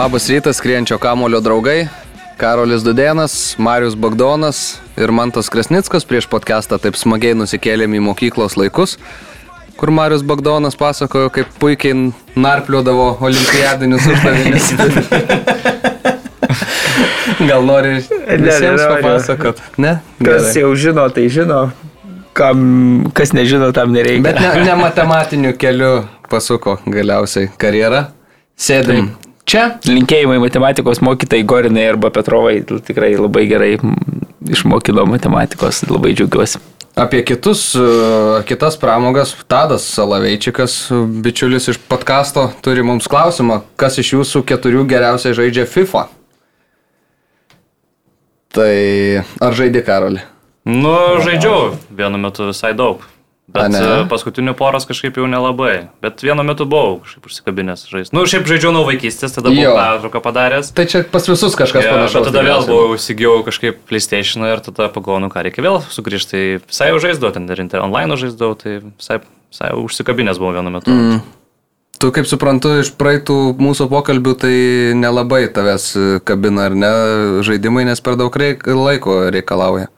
Labas rytas, skrienčio kamulio draugai. Karolis Dudėnas, Marius Bagdonas ir Mantas Kresnickas prieš podcastą taip smagiai nusikėlėm į mokyklos laikus, kur Marius Bagdonas pasakojo, kaip puikiai narpliodavo olimpiadinius uždavinius. Gal nori visiems papasakot? Ne? Kas Gerai. jau žino, tai žino. Kam, kas nežino, tam nereikia. Bet ne, ne matematiniu keliu pasuko galiausiai karjerą. Sėdim čia. Linkėjimai matematikos mokytai Gorinai arba Petrovai tikrai labai gerai išmokino matematikos, labai džiaugiuosi. Apie kitus, e, kitas pramogas, Tadas Salaveičikas, bičiulis iš podkasto, turi mums klausimą, kas iš jūsų keturių geriausiai žaidžia FIFA? Tai ar žaidži Karolį? Nu, žaidžiau vienu metu visai daug. Bet e, paskutinių poros kažkaip jau nelabai. Bet vienu metu buvau kažkaip užsikabinęs žaisti. Nu, šiaip žaidžiau nuo vaikystės, tada buvau pertrauką padaręs. Tai čia pas visus kažkas Jo, panašaus. tada vėl buvau įsigijau kažkaip PlayStation ir tada pagalvojau, nu ką reikia vėl sugrįžti. Tai visai jau žaisdavau, ten ir online žaisdavau, tai visai, visai užsikabinęs buvau vienu metu. Mm. Tu kaip suprantu, iš praeitų mūsų pokalbių tai nelabai tavęs kabina ar ne žaidimai, nes per daug reik, laiko reikalauja.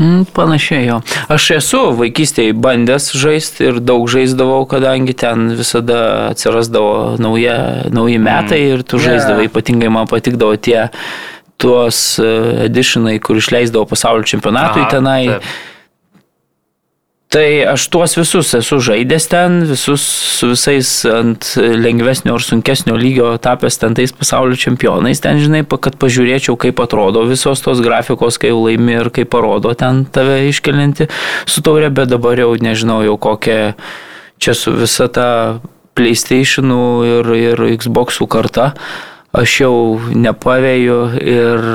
Mm, panašiai jo. Aš esu vaikystėje bandęs žaisti ir daug žaisdavau, kadangi ten visada atsirasdavo nauja, nauji metai ir tu Ne. žaisdavai, ypatingai man patikdavo tie tuos e, editionai, kur išleisdavo pasaulio čempionatui Aha, tenai. taip. Tai aš tuos visus esu žaidęs ten, visus su visais ant lengvesnio ar sunkesnio lygio tapęs ten tais pasaulio čempionais, ten žinai, kad pažiūrėčiau, kaip atrodo visos tos grafikos, kai laimi ir kaip parodo ten tave iškelinti su taurė, bet dabar jau nežinau jau kokią čia su visa ta PlayStationų ir, ir Xboxų karta. Aš jau nepavėjau ir,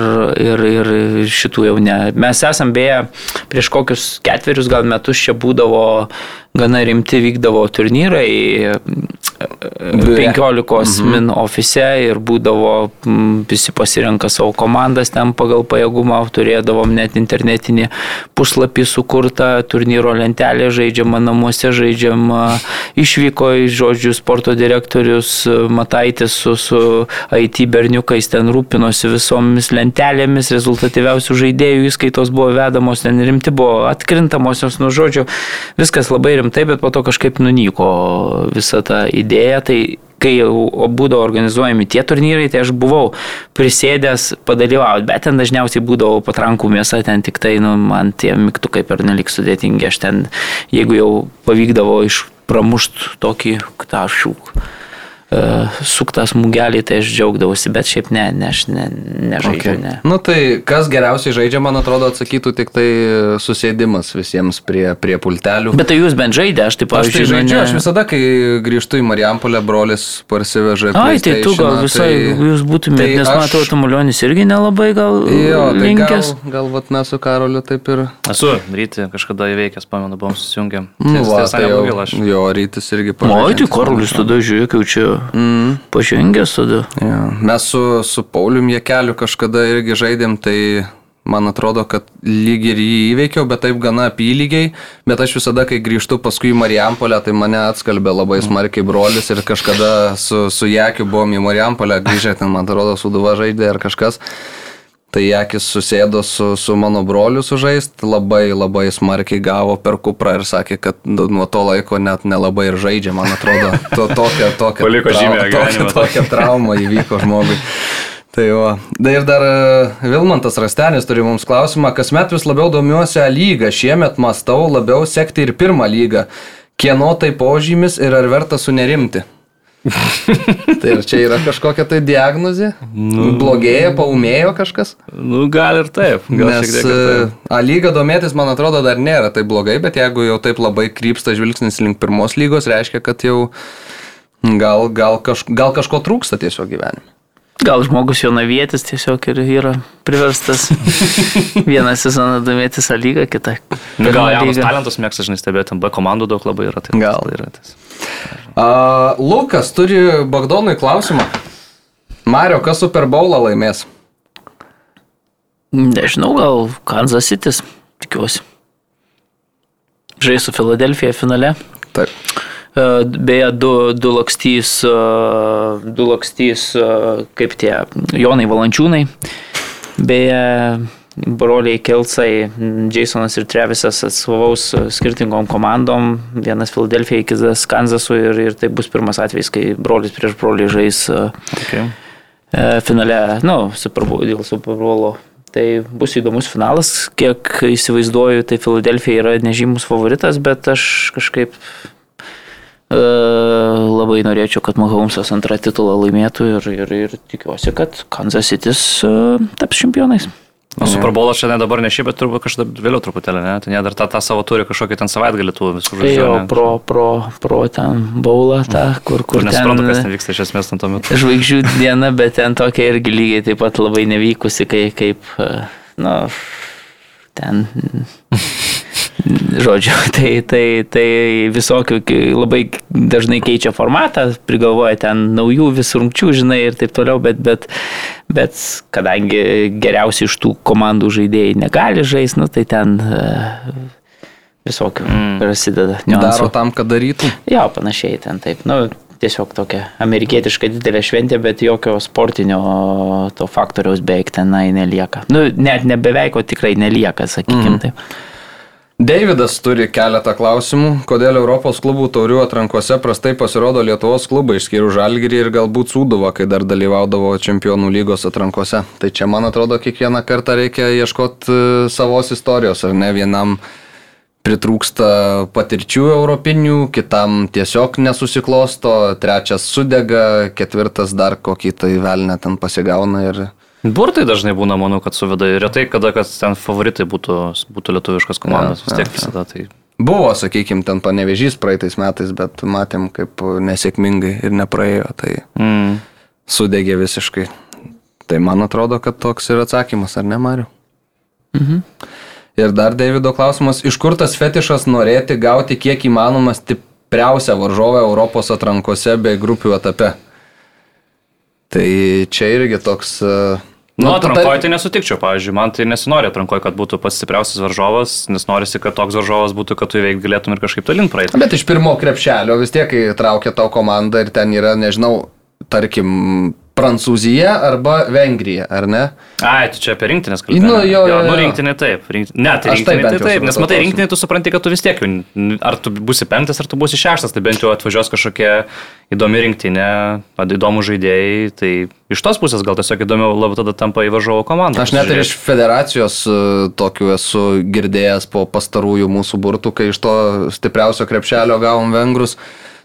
ir, ir šitų jau ne. Mes esam beje prieš kokius ketverius gal metus čia būdavo gana rimti vykdavo turnyrai 15 min ofise ir būdavo mm, visi pasirenka savo komandas ten pagal pajėgumą, turėdavom net internetinį puslapį sukurtą, turnyro lentelė žaidžiama namuose, žaidžiama išvyko į žodžių sporto direktorius Mataitis su, su IT berniukais ten rūpinosi visomis lentelėmis, rezultatyviausių žaidėjų įskaitos buvo vedamos, ten rimti buvo atkrintamosios, nu žodžiu, viskas labai rimtai, bet po to kažkaip nunyko visa ta idėja. Tai kai jau būdavo organizuojami tie turnyrai, tai aš buvau prisėdęs padalyvauti, bet ten dažniausiai būdavo patrankų mėsa, ten tik tai, nu, man tie mygtukai per nelik sudėtingi, aš ten, jeigu jau pavykdavo iš pramušt tokį, tą šūk, suktą smūgelį, tai aš džiaugdavausi, bet šiaip ne, ne aš ne, nežaidžiu, Okay. ne. Nu tai kas geriausiai žaidžia, man atrodo, atsakytų tik tai susėdimas visiems prie, prie pultelių. Bet tai jūs bent žaidė, aš taip Aš tai nu, žaidžiu, ne- aš visada, kai grįžtu į Marijampolę, brolis parsiveža. Ai, tai tu gal PlayStationą, visai tai- jūs būtumėte, tai nes aš- matau, Tamulionis irgi nelabai gal Jo, tai linkęs. gal, gal vat mes su Karoliu taip ir... Esu ryti kažkada įveikęs, pamenu, buvom susijungę. Nu, va, tai jau, jo, rytis irgi O, tai pažaidžiantis, Karolis tada žiūrėk, jau čia Mm. pažengęs tada. Jo. Mes su, su Paulium Jekeliu kažkada irgi žaidėm, tai man atrodo, kad lyg ir jį įveikiau, bet taip gana apylygiai. Bet aš visada, kai grįžtu paskui į Marijampolę, tai mane atskalbė labai smarkiai brolis ir kažkada su, su Jekiu buvom į Marijampolę grįžę, ten man atrodo, suduva žaidė ar kažkas. Tai Jekis susėdo su, su mano broliu sužaist, labai labai smarkiai gavo per kuprą ir sakė, kad nu, nuo to laiko net nelabai ir žaidžia, man atrodo. To, tokia, tokia, Paliko žymę tokia, gyvenime. tokia trauma įvyko žmogui. Tai jo. Da ir dar e, Vilmantas Rastenis turi mums klausimą, kasmet vis labiau domiuosi A lygą, šiemet mastau labiau sekti ir pirmą lygą. Kieno tai požymis ir ar verta sunerimti? Tai ar čia yra kažkokia tai diagnozė? Nu, Blogėja, paumėjo kažkas? Nu, gal ir taip. Gal Nes šiek tiek ir e, taip. A lyga domėtis, man atrodo, dar nėra taip blogai, bet jeigu jau taip labai krypsta žvilgsnis link pirmos lygos, reiškia, kad jau gal, gal, kaž, gal kažko trūksta tiesiog gyvenime. Gal žmogus jonavietis tiesiog ir yra priverstas vieną sezoną domėtis A lygą, kitą. Nu, gal lygą. talentus mėgsta, žinai, stebėti, B komandų daug labai yra. Tai Gal. tai yra tas. A, Lukas turi Bagdonui klausimą. Mario, kas Super Bowlą laimės? Nežinau, gal Kansas City, tikiuosi. Žais su Filadelfija finale. Taip. Beje, du, du lakstys, du lakstys, kaip tie Jonai Valančiūnai. Beje, broliai Kilsai, Jasonas ir Trevisas atstovaus skirtingom komandom. Vienas Filadelfija, kitas Kanzasui ir, ir tai bus pirmas atvejis, kai brolis prieš brolį žais okay. finale, nu, Super Bowl, dėl Super Bowlo. Tai bus įdomus finalas, kiek įsivaizduoju, tai Filadelfija yra nežymus favoritas, bet aš kažkaip labai norėčiau, kad Mahomesas antrą titulą laimėtų ir, ir, ir tikiuosi, kad Kansas City taps čempionais. Nu, Super Bowl aš ne dabar ne šiaip, bet turbūt kažkada vėliau truputėlį, ne? Tai jie dar tą, tą savo turi kažkokį ten savaitgalį tų visų žodžių. Tai jo, pro, pro, pro ten baulą, tą, kur, kur, kur nesuprantu, kas ten vyksta iš esmės tam metu. Žvaigždžių diena, bet ten tokia irgi lygiai taip pat labai nevykusi, kai, kaip, nu, ten Žodžiu, tai, tai, tai visokių labai dažnai keičia formatą, prigalvoja ten naujų vis rungčių, žinai, ir taip toliau, bet, bet, bet kadangi geriausi iš tų komandų žaidėjai negali žaisti, nu, tai ten uh, visokių mm. prasideda. Niuansų. Daro tam, kad darytų? Jo, panašiai ten taip. Nu, tiesiog tokia amerikietiška didelė šventė, bet jokio sportinio to faktoriaus beveik tenai nelieka. Nu, net ne beveik, o tikrai nelieka, sakykim mm. taip. Davidas turi keletą klausimų, kodėl Europos klubų taurių atrankose prastai pasirodo Lietuvos klubai, išskyrus Žalgirį ir galbūt Sūduvą, kai dar dalyvaudavo Čempionų lygos atrankose. Tai čia, man atrodo, kiekvieną kartą reikia ieškoti e, savos istorijos, ar ne vienam pritrūksta patirčių europinių, kitam tiesiog nesusiklosto, trečias sudega, ketvirtas dar kokį tai velnę ten pasigauna ir Burtai dažnai būna, manau, kad suveda ir retai, kada kad ten favoritai būtų, būtų lietuviškas komandas, ja, vis tiek ja, visada tai. Buvo, sakykime, ten panevežys praeitais metais, bet matėm, kaip nesėkmingai ir nepraėjo, tai mm. sudegė visiškai. Tai man atrodo, kad toks yra atsakymas, ar ne, Mariu? Mhm. Ir dar Davido klausimas, iš kur tas fetišas norėti gauti kiek įmanoma stipriausią varžovę Europos atrankose bei grupių etape? Tai čia irgi toks uh, Nu, nu atrankoje tai nesutikčiau, pavyzdžiui, man tai nesinori atrankoje, kad būtų pats stipriausias varžovas, nes norisi, kad toks varžovas būtų, kad tu įveikti galėtum ir kažkaip tolin praeiti. Bet iš pirmo krepšelio vis tiek, kai traukia tau komandą ir ten yra, nežinau, tarkim, Prancūzija arba Vengrija, ar ne? Ai, tu čia apie rinktinės kalbėjai. Nu, jo, jo, jo. Nu, rinktinė taip. Rink... Ne, tai rinktinė taip, taip nes matai, rinktinė tu supranti, kad tu vis tiek, ar tu būsi penktas, ar tu būsi šeštas, tai bent jau atvažiuos kažkokia įdomi rinktinė, įdomų žaidėjai, tai iš tos pusės gal tiesiog įdomiau labiau tada tampa įvažovo komanda. Aš net ir iš federacijos e, tokių esu girdėjęs po pastarųjų mūsų burtų, kai iš to stipriausio krepšelio gavom vengrus,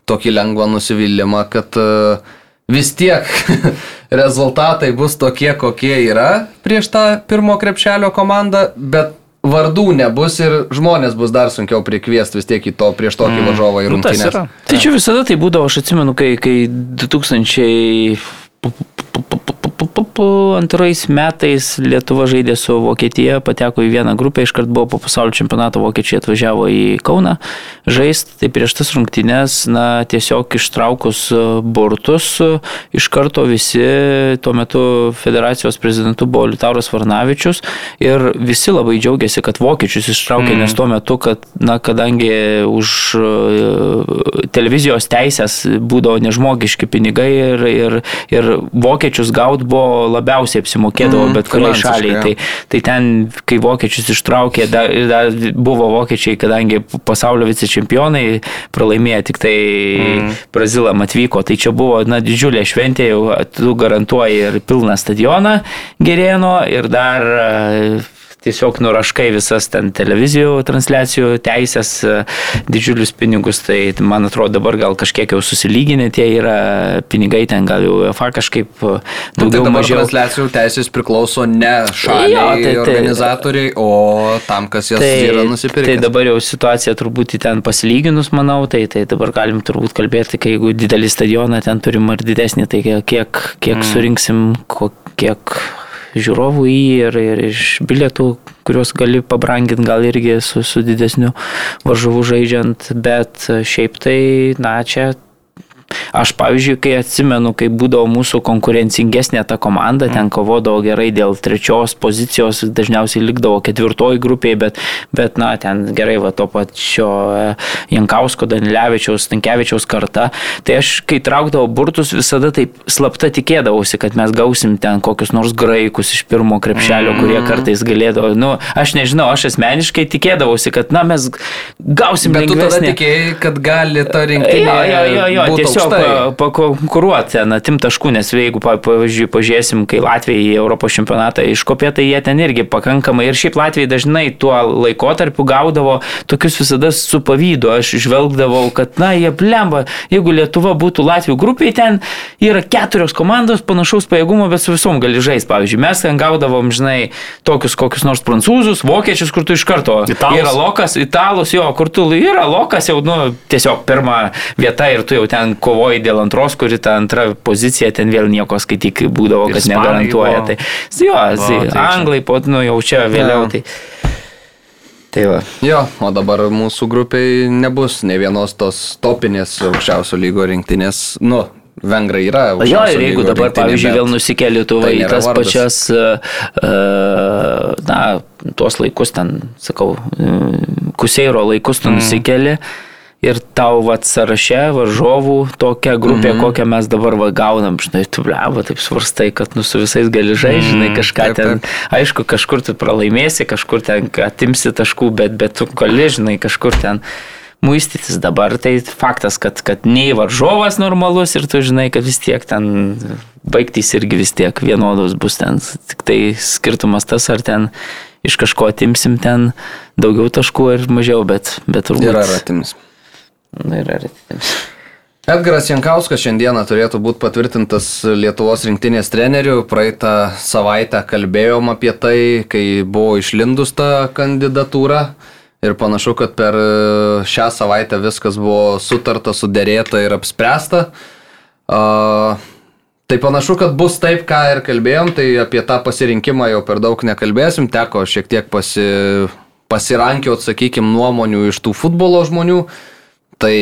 tokį lengvą nusivylimą, kad uh, vis tiek rezultatai bus tokie, kokie yra prieš tą pirmo krepšelio komandą, bet vardų nebus ir žmonės bus dar sunkiau prikviesti vis tiek į to prieš tokį mm. varžovą nu, rungtynės. Nu, tai čia visada tai būdavo, aš atsimenu, kai, kai 2000 antrais metais Lietuva žaidė su Vokietija, pateko į vieną grupę, iškart buvo po pasaulio čempionato Vokiečiai atvažiavo į Kauną žaisti, tai prieš tas rungtynės, na, tiesiog ištraukus burtus, iš karto visi, tuo metu federacijos prezidentu buvo Liutauras Varnavičius ir visi labai džiaugiasi, kad Vokiečius ištraukė, mm. nes tuo metu, kad, na, kadangi už e, televizijos teisės būdavo nežmogiški pinigai ir, ir, ir Vokiečius gaut buvo labiausiai apsimokėdavo mm, bet kuriai šaliai. Ja. Tai, tai ten, kai vokiečius ištraukė, dar, dar buvo vokiečiai, kadangi pasaulio vicečempionai pralaimėjo tik tai mm. Brazilam atvyko, tai čia buvo na, didžiulė šventė, jau tu garantuoji ir pilną stadioną gerėno ir dar tiesiog nuraškai visas ten televizijų transliacijų teisės, e, didžiulius pinigus, tai man atrodo dabar gal kažkiek jau susilyginę tie yra pinigai, ten gal jau UEFA kažkaip e, nu, daugiau tai mažiau. Transliacijų teisės priklauso ne šaliai, jo, tai, tai, organizatoriai, o tam, kas jas tai, yra nusipirkęs. Tai dabar jau situacija turbūt ten pasilyginus, manau, tai, tai dabar galim turbūt kalbėti, kai jeigu didelį stadioną ten turim ar didesnį, tai kiek, kiek mm. surinksim, kiek žiūrovų į ir, ir iš bilietų, kuriuos gali pabranginti gal irgi su, su didesniu varžovu žaidžiant, bet šiaip tai, na, čia Aš, pavyzdžiui, kai atsimenu, kai būdavo mūsų konkurencingesnė ta komanda, ten mm. kovodavo gerai dėl trečios pozicijos, dažniausiai likdavo ketvirtoji grupėje, bet, bet na, ten gerai, va, to pačio e, Jankausko, Danilevičiaus, Tankievičiaus karta. Tai aš, kai traukdavau burtus, visada taip slapta tikėdavausi, kad mes gausim ten kokius nors graikus iš pirmo krepšelio, kurie mm. kartais galėdavo, nu, aš nežinau, aš asmeniškai tikėdavausi, kad, na, mes gausim bet lengvesnį. Bet tu tada tikėjai, kad gali ta rinktinė. Jo, jo, jo, jo tiesiog pakonkuruoti, pa, na, tim taškų, nes jeigu, pavyzdžiui, pažiūrėsim, kai Latvijai į Europos čempionatą iškopė, tai jie ten irgi pakankamai ir šiaip Latvijai dažnai tuo laikotarpiu gaudavo tokius visada su pavydu. Aš žvelgdavau, kad, na, jie blemba, jeigu Lietuva būtų Latvijų grupiai, ten yra keturios komandos panašaus pajėgumo, bet su visom gali žaisti. Pavyzdžiui, mes ten gaudavom, žinai, tokius kokius nors prancūzus, vokiečius, kur tu iš karto Italus. yra lokas, italus, jo, kur tu yra lokas jau, nu, tiesiog pirma vieta ir tu jau ten kovoji dėl antros, kuri ta antra pozicija ten vėl nieko skaityk būdavo, kad negarantuoja. Tai, jo, o, tai anglai, po, nu, jau čia vėliau. Tai, Tai va. Jo, o dabar mūsų grupiai nebus ne vienos tos topinės aukščiausio lygo rinktinės, nu, Vengrai yra. Jo, ir jeigu dabar, pavyzdžiui, vėl nusikeli Lietuvą tai į tas vardas. pačias, uh, na, tuos laikus ten, sakau, uh, kuseiro laikus tu mm. nusikeli. Mm ir tau vat sąraše varžovų tokia grupė, mm -hmm. kokią mes dabar va gaunam, žinai, tu bleba, taip svarstai, kad nu su visais gali žaisti, žinai, mhm, kažką taip, ten, taip. aišku, kažkur tu pralaimėsi, kažkur ten atimsi taškų, bet, bet tu gali, žinai, kažkur ten muistytis dabar, tai faktas, kad, kad nei varžovas normalus ir tu žinai, kad vis tiek ten baigtys irgi vis tiek vienodos bus ten, tik tai skirtumas tas, ar ten iš kažko atimsim ten daugiau taškų ar mažiau, bet, bet turbūt. Yra atims. Na ir artimis. Edgaras Jankauskas šiandieną turėtų būti patvirtintas Lietuvos rinktinės treneriu. Praeitą savaitę kalbėjom apie tai, kai buvo išlindus ta kandidatūra. Ir panašu, kad per šią savaitę viskas buvo sutarta, sudėrėta ir apspręsta. Uh, tai panašu, kad bus taip, ką ir kalbėjom, tai apie tą pasirinkimą jau per daug nekalbėsim. Teko šiek tiek pasi, pasirankiot, sakykime, nuomonių iš tų futbolo žmonių. Uh, tai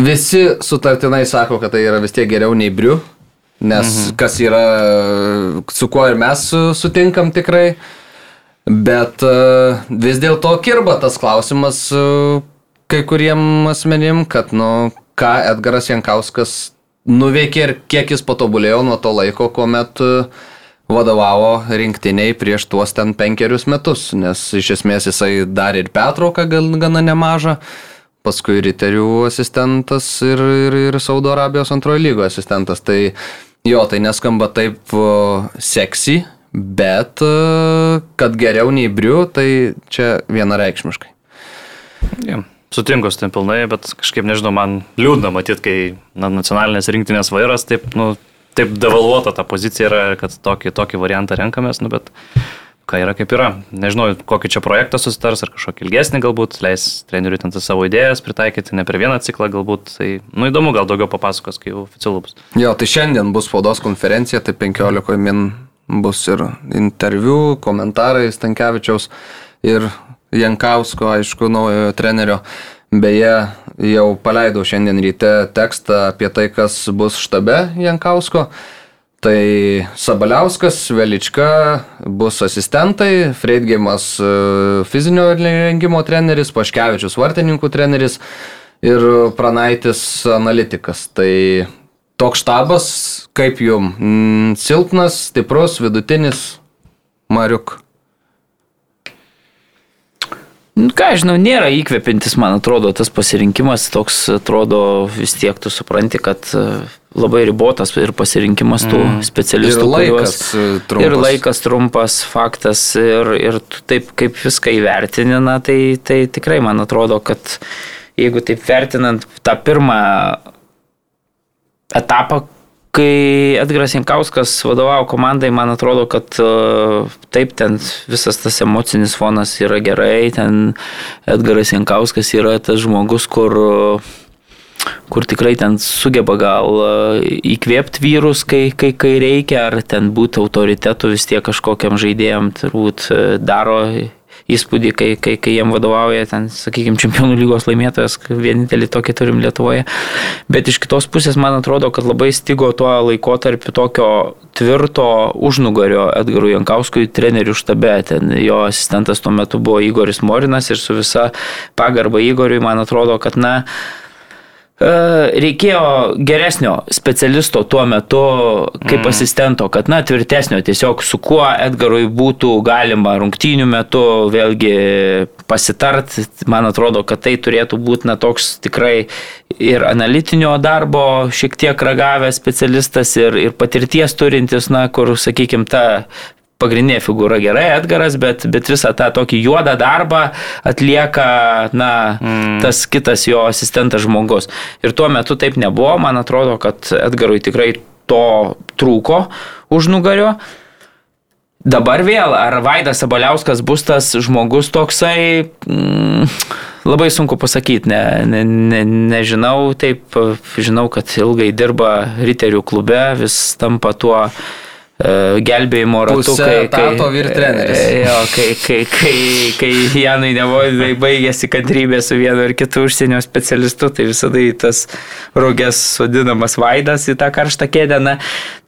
visi sutartinai sako, kad tai yra vis tiek geriau nei briu, nes mhm. kas yra, su kuo ir mes sutinkam tikrai, bet e, vis dėlto kirba tas klausimas e, kai kuriem asmenim, kad, nu, ką Edgaras Jankauskas nuveikė ir kiek jis patobulėjo nuo to laiko, kuomet uh, vadovavo rinktiniai prieš tuos ten penkerius metus, nes iš esmės jisai dar ir Petrauką gana nemažą, paskui Riterių asistentas ir, ir, ir Saudo Arabijos antrojo lygo asistentas. Tai jo, tai neskamba taip seksy, bet kad geriau nei Briu, tai čia vienareikšmiškai. Ja. Sutinku su tym pilnai, bet kažkaip nežinau, man liūdna matyti, kai na, nacionalinės rinktinės vairas taip, nu, taip devalvuota ta pozicija yra, kad tokį, tokį variantą renkamės, nu, bet ką yra kaip yra. Nežinau, kokį čia projektą susitars, ar kažkokį ilgesnį galbūt, leis treneriui ten savo idėjas pritaikyti, ne per vieną ciklą galbūt. Tai, nu, įdomu, gal daugiau papasakos, kai jau oficialu bus. Jo, tai šiandien bus spaudos konferencija, tai 15 min bus ir interviu, komentarai Stankievičiaus ir Jankausko, aišku, naujojo trenerio. Beje, jau paleidau šiandien ryte tekstą apie tai, kas bus štabe Jankausko. Tai Sabaliauskas, Velička bus asistentai, Freidgimas e, fizinio rengimo treneris, Paškevičius vartininkų treneris ir Pranaitis analitikas. Tai toks štabas, kaip jum, mm, silpnas, stiprus, vidutinis, Mariuk. Nu, ką žinau, nėra įkvepintis, man atrodo, tas pasirinkimas toks, atrodo, vis tiek tu supranti, kad e, labai ribotas ir pasirinkimas tų mm. specialistų. Ir laikas kuriuos, trumpas. Ir laikas trumpas, faktas, ir, ir taip kaip viską įvertinina, tai, tai tikrai man atrodo, kad jeigu taip vertinant tą pirmą etapą, Kai Edgaras Jankauskas vadovavo komandai, man atrodo, kad e, taip, ten visas tas emocinis fonas yra gerai, ten Edgaras Jankauskas yra tas žmogus, kur, kur tikrai ten sugeba gal e, įkvėpti vyrus, kai, kai, kai reikia, ar ten būti autoritetu vis tiek kažkokiam žaidėjam, turbūt e, daro įspūdį, kai, kai, kai jiem vadovauja ten, sakykime, čempionų lygos laimėtojas, vienintelį tokį turim Lietuvoje. Bet iš kitos pusės man atrodo, kad labai stigo tuo laikotarpiu tokio tvirto užnugario Edgarų Jankauskui trenerių štabe. Ten jo asistentas tuo metu buvo Igoris Morinas ir su visa pagarba Igoriui man atrodo, kad na, reikėjo geresnio specialisto tuo metu kaip mm. asistento, kad, na, tvirtesnio tiesiog su kuo Edgarui būtų galima rungtynių metu vėlgi pasitart. Man atrodo, kad tai turėtų būti, na, toks tikrai ir analitinio darbo šiek tiek ragavęs specialistas ir, ir patirties turintis, na, kur, sakykime, ta pagrindinė figūra gerai, Edgaras, bet, bet visą tą tokį juodą darbą atlieka, na, mm. tas kitas jo asistentas žmogus. Ir tuo metu taip nebuvo, man atrodo, kad Edgarui tikrai to trūko už nugario. Dabar vėl, ar Vaidas Sabaliauskas bus tas žmogus toksai, mm, labai sunku pasakyti, ne, ne, ne, nežinau, taip, žinau, kad ilgai dirba Riterių klube, vis tampa tuo E, gelbėjimo ratu, kai, kai, treneris. E, jo, kai, kai, kai, kai Janai Nevodai baigėsi kantrybė su vienu ar kitu užsienio specialistu, tai visada į tas rogės sodinamas vaidas į tą karštą kėdę. Na,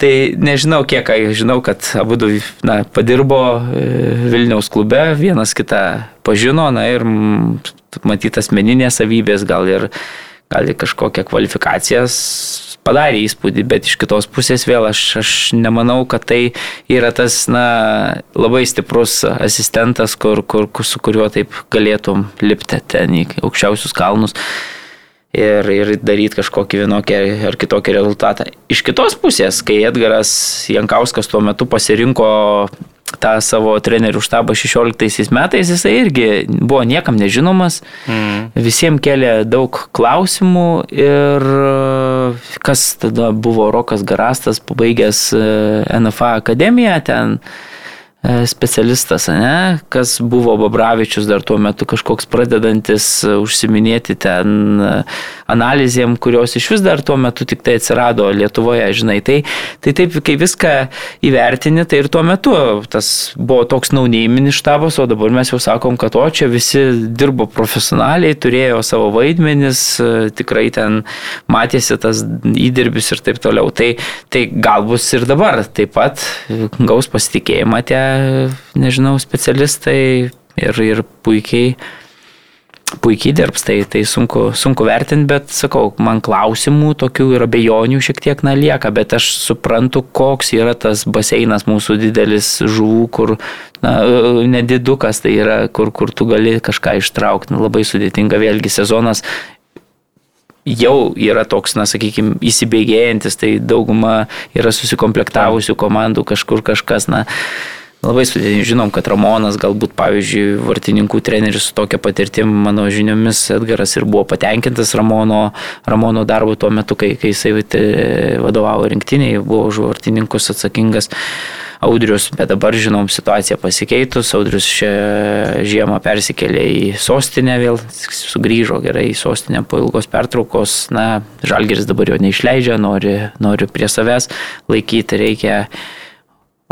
tai nežinau, kiek, žinau, kad abu na, padirbo e, Vilniaus klube, vienas kitą pažino, na ir matyt asmeninės savybės, gal ir gal ir kažkokią kvalifikacijas padarė įspūdį, bet iš kitos pusės vėl aš, aš nemanau, kad tai yra tas, na, labai stiprus asistentas, kur, kur, su kuriuo taip galėtum lipti ten į aukščiausius kalnus ir, ir daryti kažkokį vienokį ar kitokį rezultatą. Iš kitos pusės, kai Edgaras Jankauskas tuo metu pasirinko tą savo trenerių štabą 16 metais, jisai irgi buvo niekam nežinomas, mm. visiems kėlė daug klausimų ir kas tada buvo Rokas Garastas, pabaigęs e, NFA akademiją, ten E, specialistas, ne, kas buvo Babravičius dar tuo metu kažkoks pradedantis e, užsiminėti ten e, analizėm, kurios iš vis dar tuo metu tik tai atsirado Lietuvoje, žinai. Tai, tai taip, kai viską įvertini, tai ir tuo metu tas buvo toks naunėiminis štabas, o dabar mes jau sakom, kad o čia visi dirbo profesionaliai, turėjo savo vaidmenis, tikrai ten matėsi tas įdirbis ir taip toliau. Tai, tai gal bus ir dabar taip pat gaus pasitikėjimą tie nežinau, specialistai ir, ir puikiai, puikiai dirbs, tai, tai sunku, sunku vertinti, bet sakau, man klausimų tokių ir abejonių šiek tiek na lieka, bet aš suprantu, koks yra tas baseinas mūsų didelis žuvų, kur na, nedidukas tai yra, kur, kur tu gali kažką ištraukti, nu, labai sudėtinga. Vėlgi sezonas jau yra toks, na, sakykime, įsibėgėjantis, tai dauguma yra susikomplektavusių komandų, kažkur kažkas, na, Labai sudėtinga, žinom, kad Ramonas, galbūt, pavyzdžiui, vartininkų treneris su tokia patirtim, mano žiniomis, Edgaras ir buvo patenkintas Ramono, Ramono darbu tuo metu, kai, kai jisai vadovavo rinktiniai, buvo už vartininkus atsakingas. Audrius, bet dabar žinom situaciją pasikeitus, Audrius šią žiemą persikėlė į sostinę vėl, sugrįžo gerai į sostinę po ilgos pertraukos, na, Žalgeris dabar jo neišleidžia, nori, nori prie savęs laikyti, reikia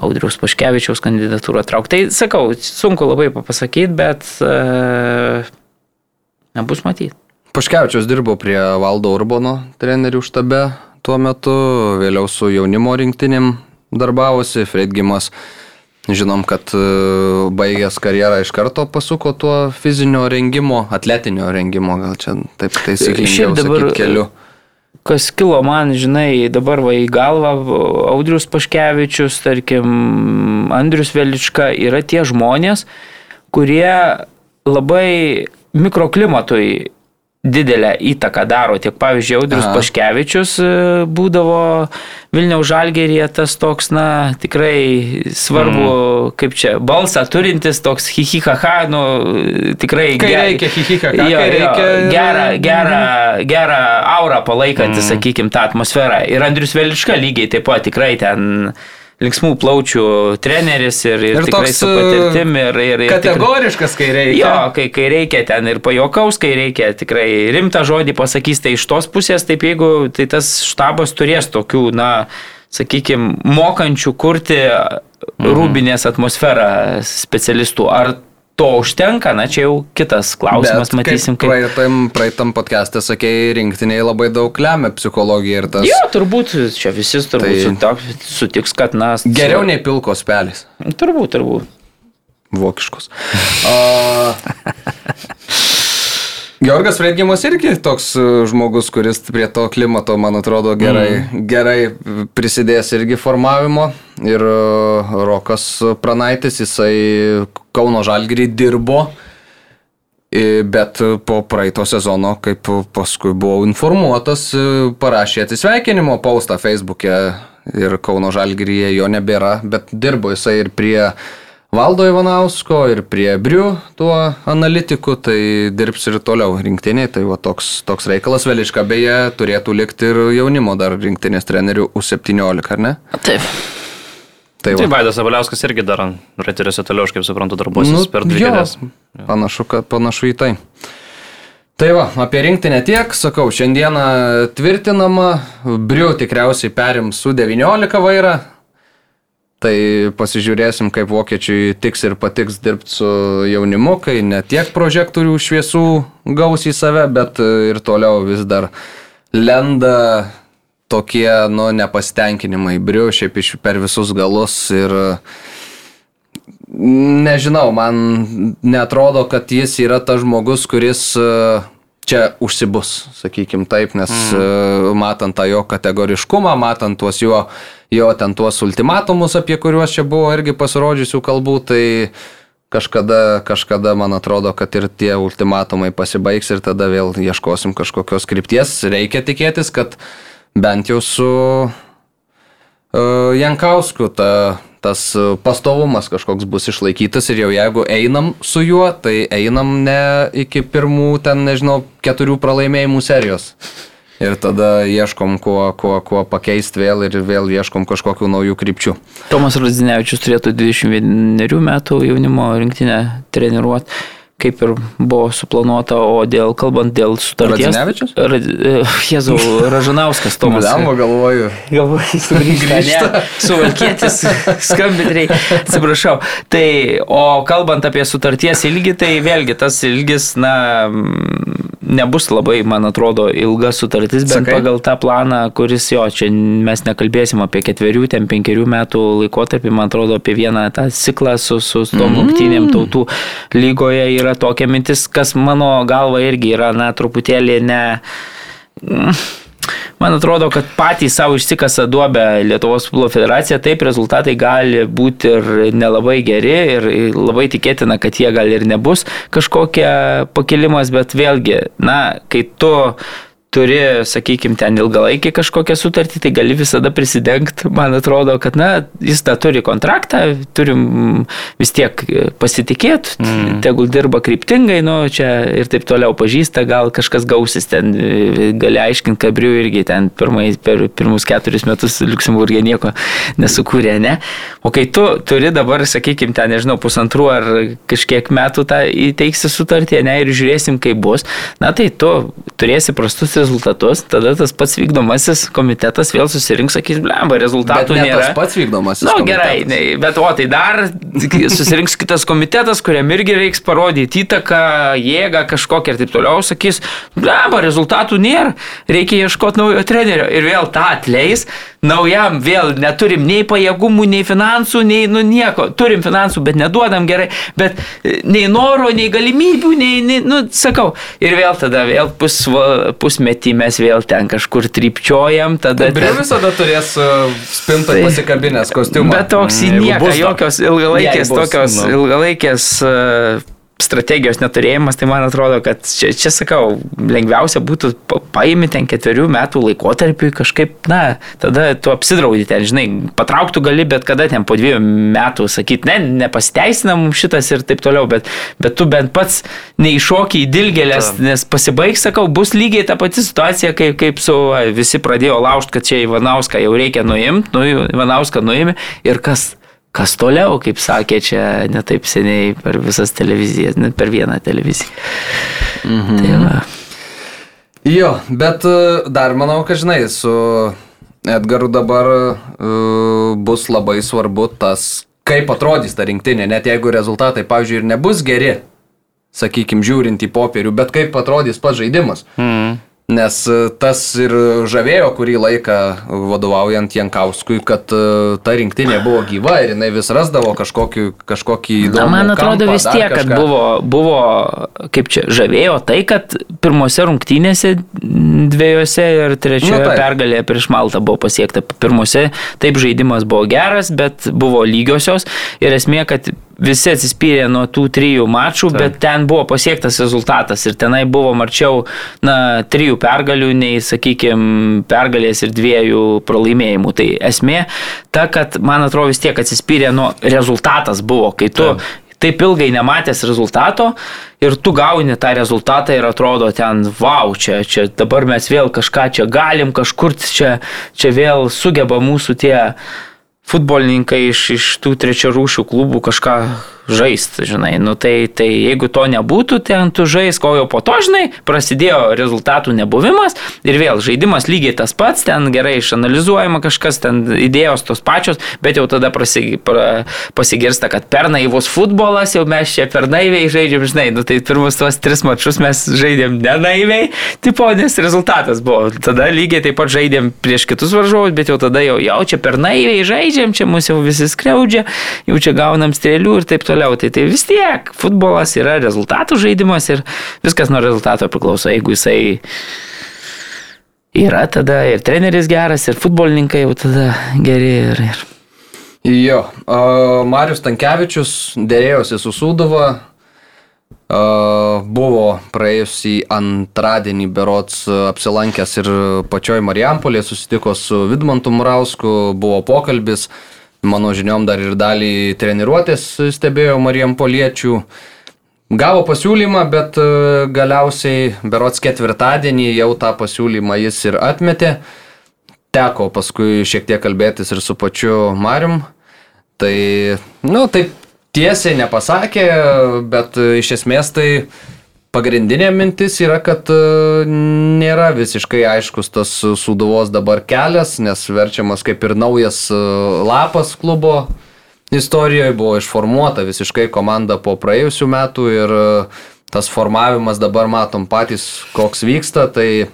Audriaus Paškevičiaus kandidatūrą traukti. Tai sakau, sunku labai pasakyti, bet e, nebus matyti. Paškevičius dirbo prie Valdo Urbono trenerių štabe tuo metu, vėliau su jaunimo rinktinėm darbavosi, Fredgimas. Žinom, kad e, baigęs karjerą iš karto pasuko tuo fizinio rengimo, atletinio rengimo, gal čia taip taisyklingiau sakyti keliu kas kilo man, žinai, dabar va į galvą, Audrius Paškevičius, tarkim, Andrius Velička yra tie žmonės, kurie labai mikroklimatui didelę įtaką daro. Tiek pavyzdžiui, Audrius Aha. Paškevičius e, būdavo Vilniaus žalgerėje tas toks, na, tikrai svarbu, mm. kaip čia, balsą turintis toks hihihaha, nu, tikrai kai ger... reikia hihihaha, jo, reikia... gerą, gerą, gerą aurą palaikantis, mm. sakykime, tą atmosferą. Ir Andrius Velička lygiai taip pat tikrai ten linksmų plaučių treneris ir, ir, ir tikrai su patirtim. Ir, ir, ir kategoriškas, tikrai, kai reikia. Jo, kai, kai reikia ten ir pajokaus, kai reikia tikrai rimtą žodį pasakys, tai iš tos pusės, taip jeigu tai tas štabas turės tokių, na, sakykime, mokančių kurti mhm. rūbinės atmosferą specialistų. Ar to užtenka, na čia jau kitas klausimas, Bet matysim, kaip. kaip... Praeitam, praeitam podcast'e sakėjai, rinktiniai labai daug lemia psichologija ir tas. Jo, turbūt, čia visi turbūt tai... sutiks, kad, na. Geriau nei pilkos pelės. Turbūt, turbūt. Vokiškos. O... Georgas Fredgimas irgi toks e, žmogus, kuris prie to klimato, man atrodo, gerai, mm. gerai prisidės irgi formavimo. Ir e, Rokas Pranaitis, jisai Kauno Žalgirį dirbo, bet po praeito sezono, kaip paskui buvau informuotas, e, parašė atsisveikinimo paustą Facebook'e ir Kauno Žalgiryje jo nebėra, bet dirbo jisai ir prie Valdo Ivanausko ir prie Briu tuo analitiku, tai dirbs ir toliau rinktiniai, tai va toks, toks reikalas Veliška beje turėtų likti ir jaunimo dar rinktinės trenerių U17, ar ne? Taip. Tai, tai Vaidas Abaliauskas irgi dar rateriuose toliau, aš kaip suprantu, darbuosis nu, per dvi kėdės. Panašu, kad panašu į tai. Tai va, apie rinktinę tiek, sakau, šiandieną tvirtinama, Briu tikriausiai perims su 19 vairą, Tai pasižiūrėsim, kaip vokiečiui tiks ir patiks dirbti su jaunimu, kai ne tiek prožektorių šviesų gaus į save, bet ir toliau vis dar lenda tokie, nu, nepastenkinimai, briu, šiaip iš per visus galus ir nežinau, man netrodo, kad jis yra tas žmogus, kuris čia užsibus, sakykim taip, nes mm. matant tą jo kategoriškumą, matant tuos jo, jo ten tuos ultimatumus, apie kuriuos čia buvo irgi pasirodžiusių kalbų, tai kažkada, kažkada man atrodo, kad ir tie ultimatumai pasibaigs ir tada vėl ieškosim kažkokios krypties. Reikia tikėtis, kad bent jau su uh, Jankausku ta tas e, pastovumas kažkoks bus išlaikytas ir jau jeigu einam su juo, tai einam ne iki pirmų, ten nežinau, keturių pralaimėjimų serijos. Ir tada ieškom, kuo, kuo, kuo pakeisti vėl ir vėl ieškom kažkokių naujų krypčių. Tomas Radzinevičius turėtų 21 metų jaunimo rinktinę treniruoti kaip ir buvo suplanuota, o dėl, kalbant dėl sutarties. Radzinevičius? Ra, Jėzau, Ražanauskas, Tomas. Galvo, galvoju. Galvoju, sugrįžta. Suvalkėtis, skambintriai, atsiprašau. Tai, o kalbant apie sutarties ilgį, tai vėlgi tas ilgis, na, nebus labai, man atrodo, ilga sutartis, bet Sakai? pagal tą planą, kuris jo, čia mes nekalbėsim apie ketverių, ten penkerių metų laikotarpį, man atrodo, apie vieną tą ciklą su, su tom mm. rungtynėm tautų lygoje yra tokia mintis, kas mano galva irgi yra, na, truputėlį ne Man atrodo, kad patys savo išsikasa duobę Lietuvos futbolo federacija, taip rezultatai gali būti ir nelabai geri ir labai tikėtina, kad jie gal ir nebus kažkokia pakilimas, bet vėlgi, na, kai tu turi, sakykime, ten ilgalaikį kažkokią sutartį, tai gali visada prisidengti. Man atrodo, kad, na, jis tą turi kontraktą, turim vis tiek pasitikėti, mm. tegul dirba kryptingai, nu, čia ir taip toliau pažįsta, gal kažkas gausis ten, gali aiškinti, kabrių irgi ten pirmai, per pirmus keturis metus Luxemburgė nieko nesukūrė, ne? O kai tu turi dabar, sakykime, ten, nežinau, pusantrų ar kažkiek metų tą įteiksi sutartį, ne, ir žiūrėsim, kaip bus, na, tai tu turėsi prastus rezultatus, tada tas pats vykdomasis komitetas vėl susirinks, sakys, blemba, rezultatų bet ne nėra. Tas pats vykdomasis. Na nu, gerai, ne, bet o tai dar susirinks kitas komitetas, kuriam irgi reiks parodyti įtaką, jėgą kažkokią ir taip toliau, sakys, blemba, rezultatų nėra, reikia ieškoti naujo trenerio ir vėl tą atleis, naujam vėl neturim nei pajėgumų, nei finansų, nei nu nieko, turim finansų, bet neduodam gerai, bet e, nei noro, nei galimybių, nei, nei nu, sakau, ir vėl tada vėl pus, pusmetį pusmetį mes vėl ten kažkur trypčiojam, tada... Ten... visada turės e, spintą tai, pasikabinęs kostiumą. Bet toks į nieką, jokios ilgalaikės, tokios nu. ilgalaikės uh, strategijos neturėjimas, tai man atrodo, kad čia, čia sakau, lengviausia būtų paimti ten ketverių metų laikotarpį kažkaip, na, tada tu apsidraudi ten, žinai, patrauktų gali, bet kada ten po dviejų metų sakyti, ne, nepasiteisina mums šitas ir taip toliau, bet, bet tu bent pats neiššoki į dilgelės, nes pasibaigs, sakau, bus lygiai ta pati situacija, kaip, kaip su visi pradėjo laužti, kad čia Ivanauską jau reikia nuimti, nu, Ivanauską nuimti ir kas kas toliau, kaip sakė čia netaip seniai per visas televizijas, net per vieną televiziją. Mhm. Tai va. Jo, bet e, dar manau, kad žinai, su Edgaru dabar uh, bus labai svarbu tas, kaip atrodys ta rinktinė, net jeigu rezultatai, pavyzdžiui, ir nebus geri, sakykime, žiūrint į popierių, bet kaip atrodys pats žaidimas. Mm. Nes e, tas ir žavėjo kurį laiką vadovaujant Jankauskui, kad e, ta rinktinė buvo gyva ir jinai vis rasdavo kažkokį, kažkokį įdomų. Na, man atrodo kampą, vis tiek, kad buvo, buvo, kaip čia, žavėjo tai, kad pirmose rungtynėse dviejose ir trečioje nu, pergalėje prieš Maltą buvo pasiekta. Pirmose taip žaidimas buvo geras, bet buvo lygiosios ir esmė, kad visi atsispyrė nuo tų trijų mačų, Taip. bet ten buvo pasiektas rezultatas ir tenai buvo marčiau, na, trijų pergalių nei, sakykime, pergalės ir dviejų pralaimėjimų. Tai esmė ta, kad, man atrodo, vis tiek atsispyrė nuo rezultatas buvo, kai tu Taip taip ilgai nematęs rezultato ir tu gauni tą rezultatą ir atrodo ten, wow, čia, čia dabar mes vėl kažką čia galim, kažkur čia, čia vėl sugeba mūsų tie futbolininkai iš, iš tų trečiarūšių klubų kažką žaisti, žinai. Nu, tai, tai jeigu to nebūtų, ten tu žais, ko jau po to, žinai, prasidėjo rezultatų nebuvimas ir vėl žaidimas lygiai tas pats, ten gerai išanalizuojama kažkas, ten idėjos tos pačios, bet jau tada prasig, pra, pasigirsta, kad per naivus futbolas, jau mes čia per naiviai žaidžiam, žinai, nu, tai pirmus tuos tris mačius mes žaidėm ne naiviai, tipo, nes rezultatas buvo. Tada lygiai taip pat žaidėm prieš kitus varžovus, bet jau tada jau, jau čia per naiviai žaidžiam, čia mus jau visi skriaudžia, jau čia gaunam strėlių ir taip toliau toliau. Tai, tai vis tiek futbolas yra rezultatų žaidimas ir viskas nuo rezultato priklauso. Jeigu jisai yra, tada ir treneris geras, ir futbolininkai jau tada geri. Ir, ir. Jo, uh, Marius Tankievičius dėrėjosi su Sūduva, Uh, buvo praėjusį antradienį berots apsilankęs ir pačioj Marijampolėje, susitiko su Vidmantu Murausku, buvo pokalbis, mano žiniom dar ir dalį treniruotės stebėjo Marijam Poliečių. Gavo pasiūlymą, bet e, galiausiai berots ketvirtadienį jau tą pasiūlymą jis ir atmetė. Teko paskui šiek tiek kalbėtis ir su pačiu Marium. Tai, nu, taip tiesiai nepasakė, bet iš esmės tai Pagrindinė mintis yra, kad e, nėra visiškai aiškus tas suduvos dabar kelias, nes verčiamas kaip ir naujas e, lapas klubo istorijoje, buvo išformuota visiškai komanda po praėjusių metų ir e, tas formavimas dabar matom patys, koks vyksta, tai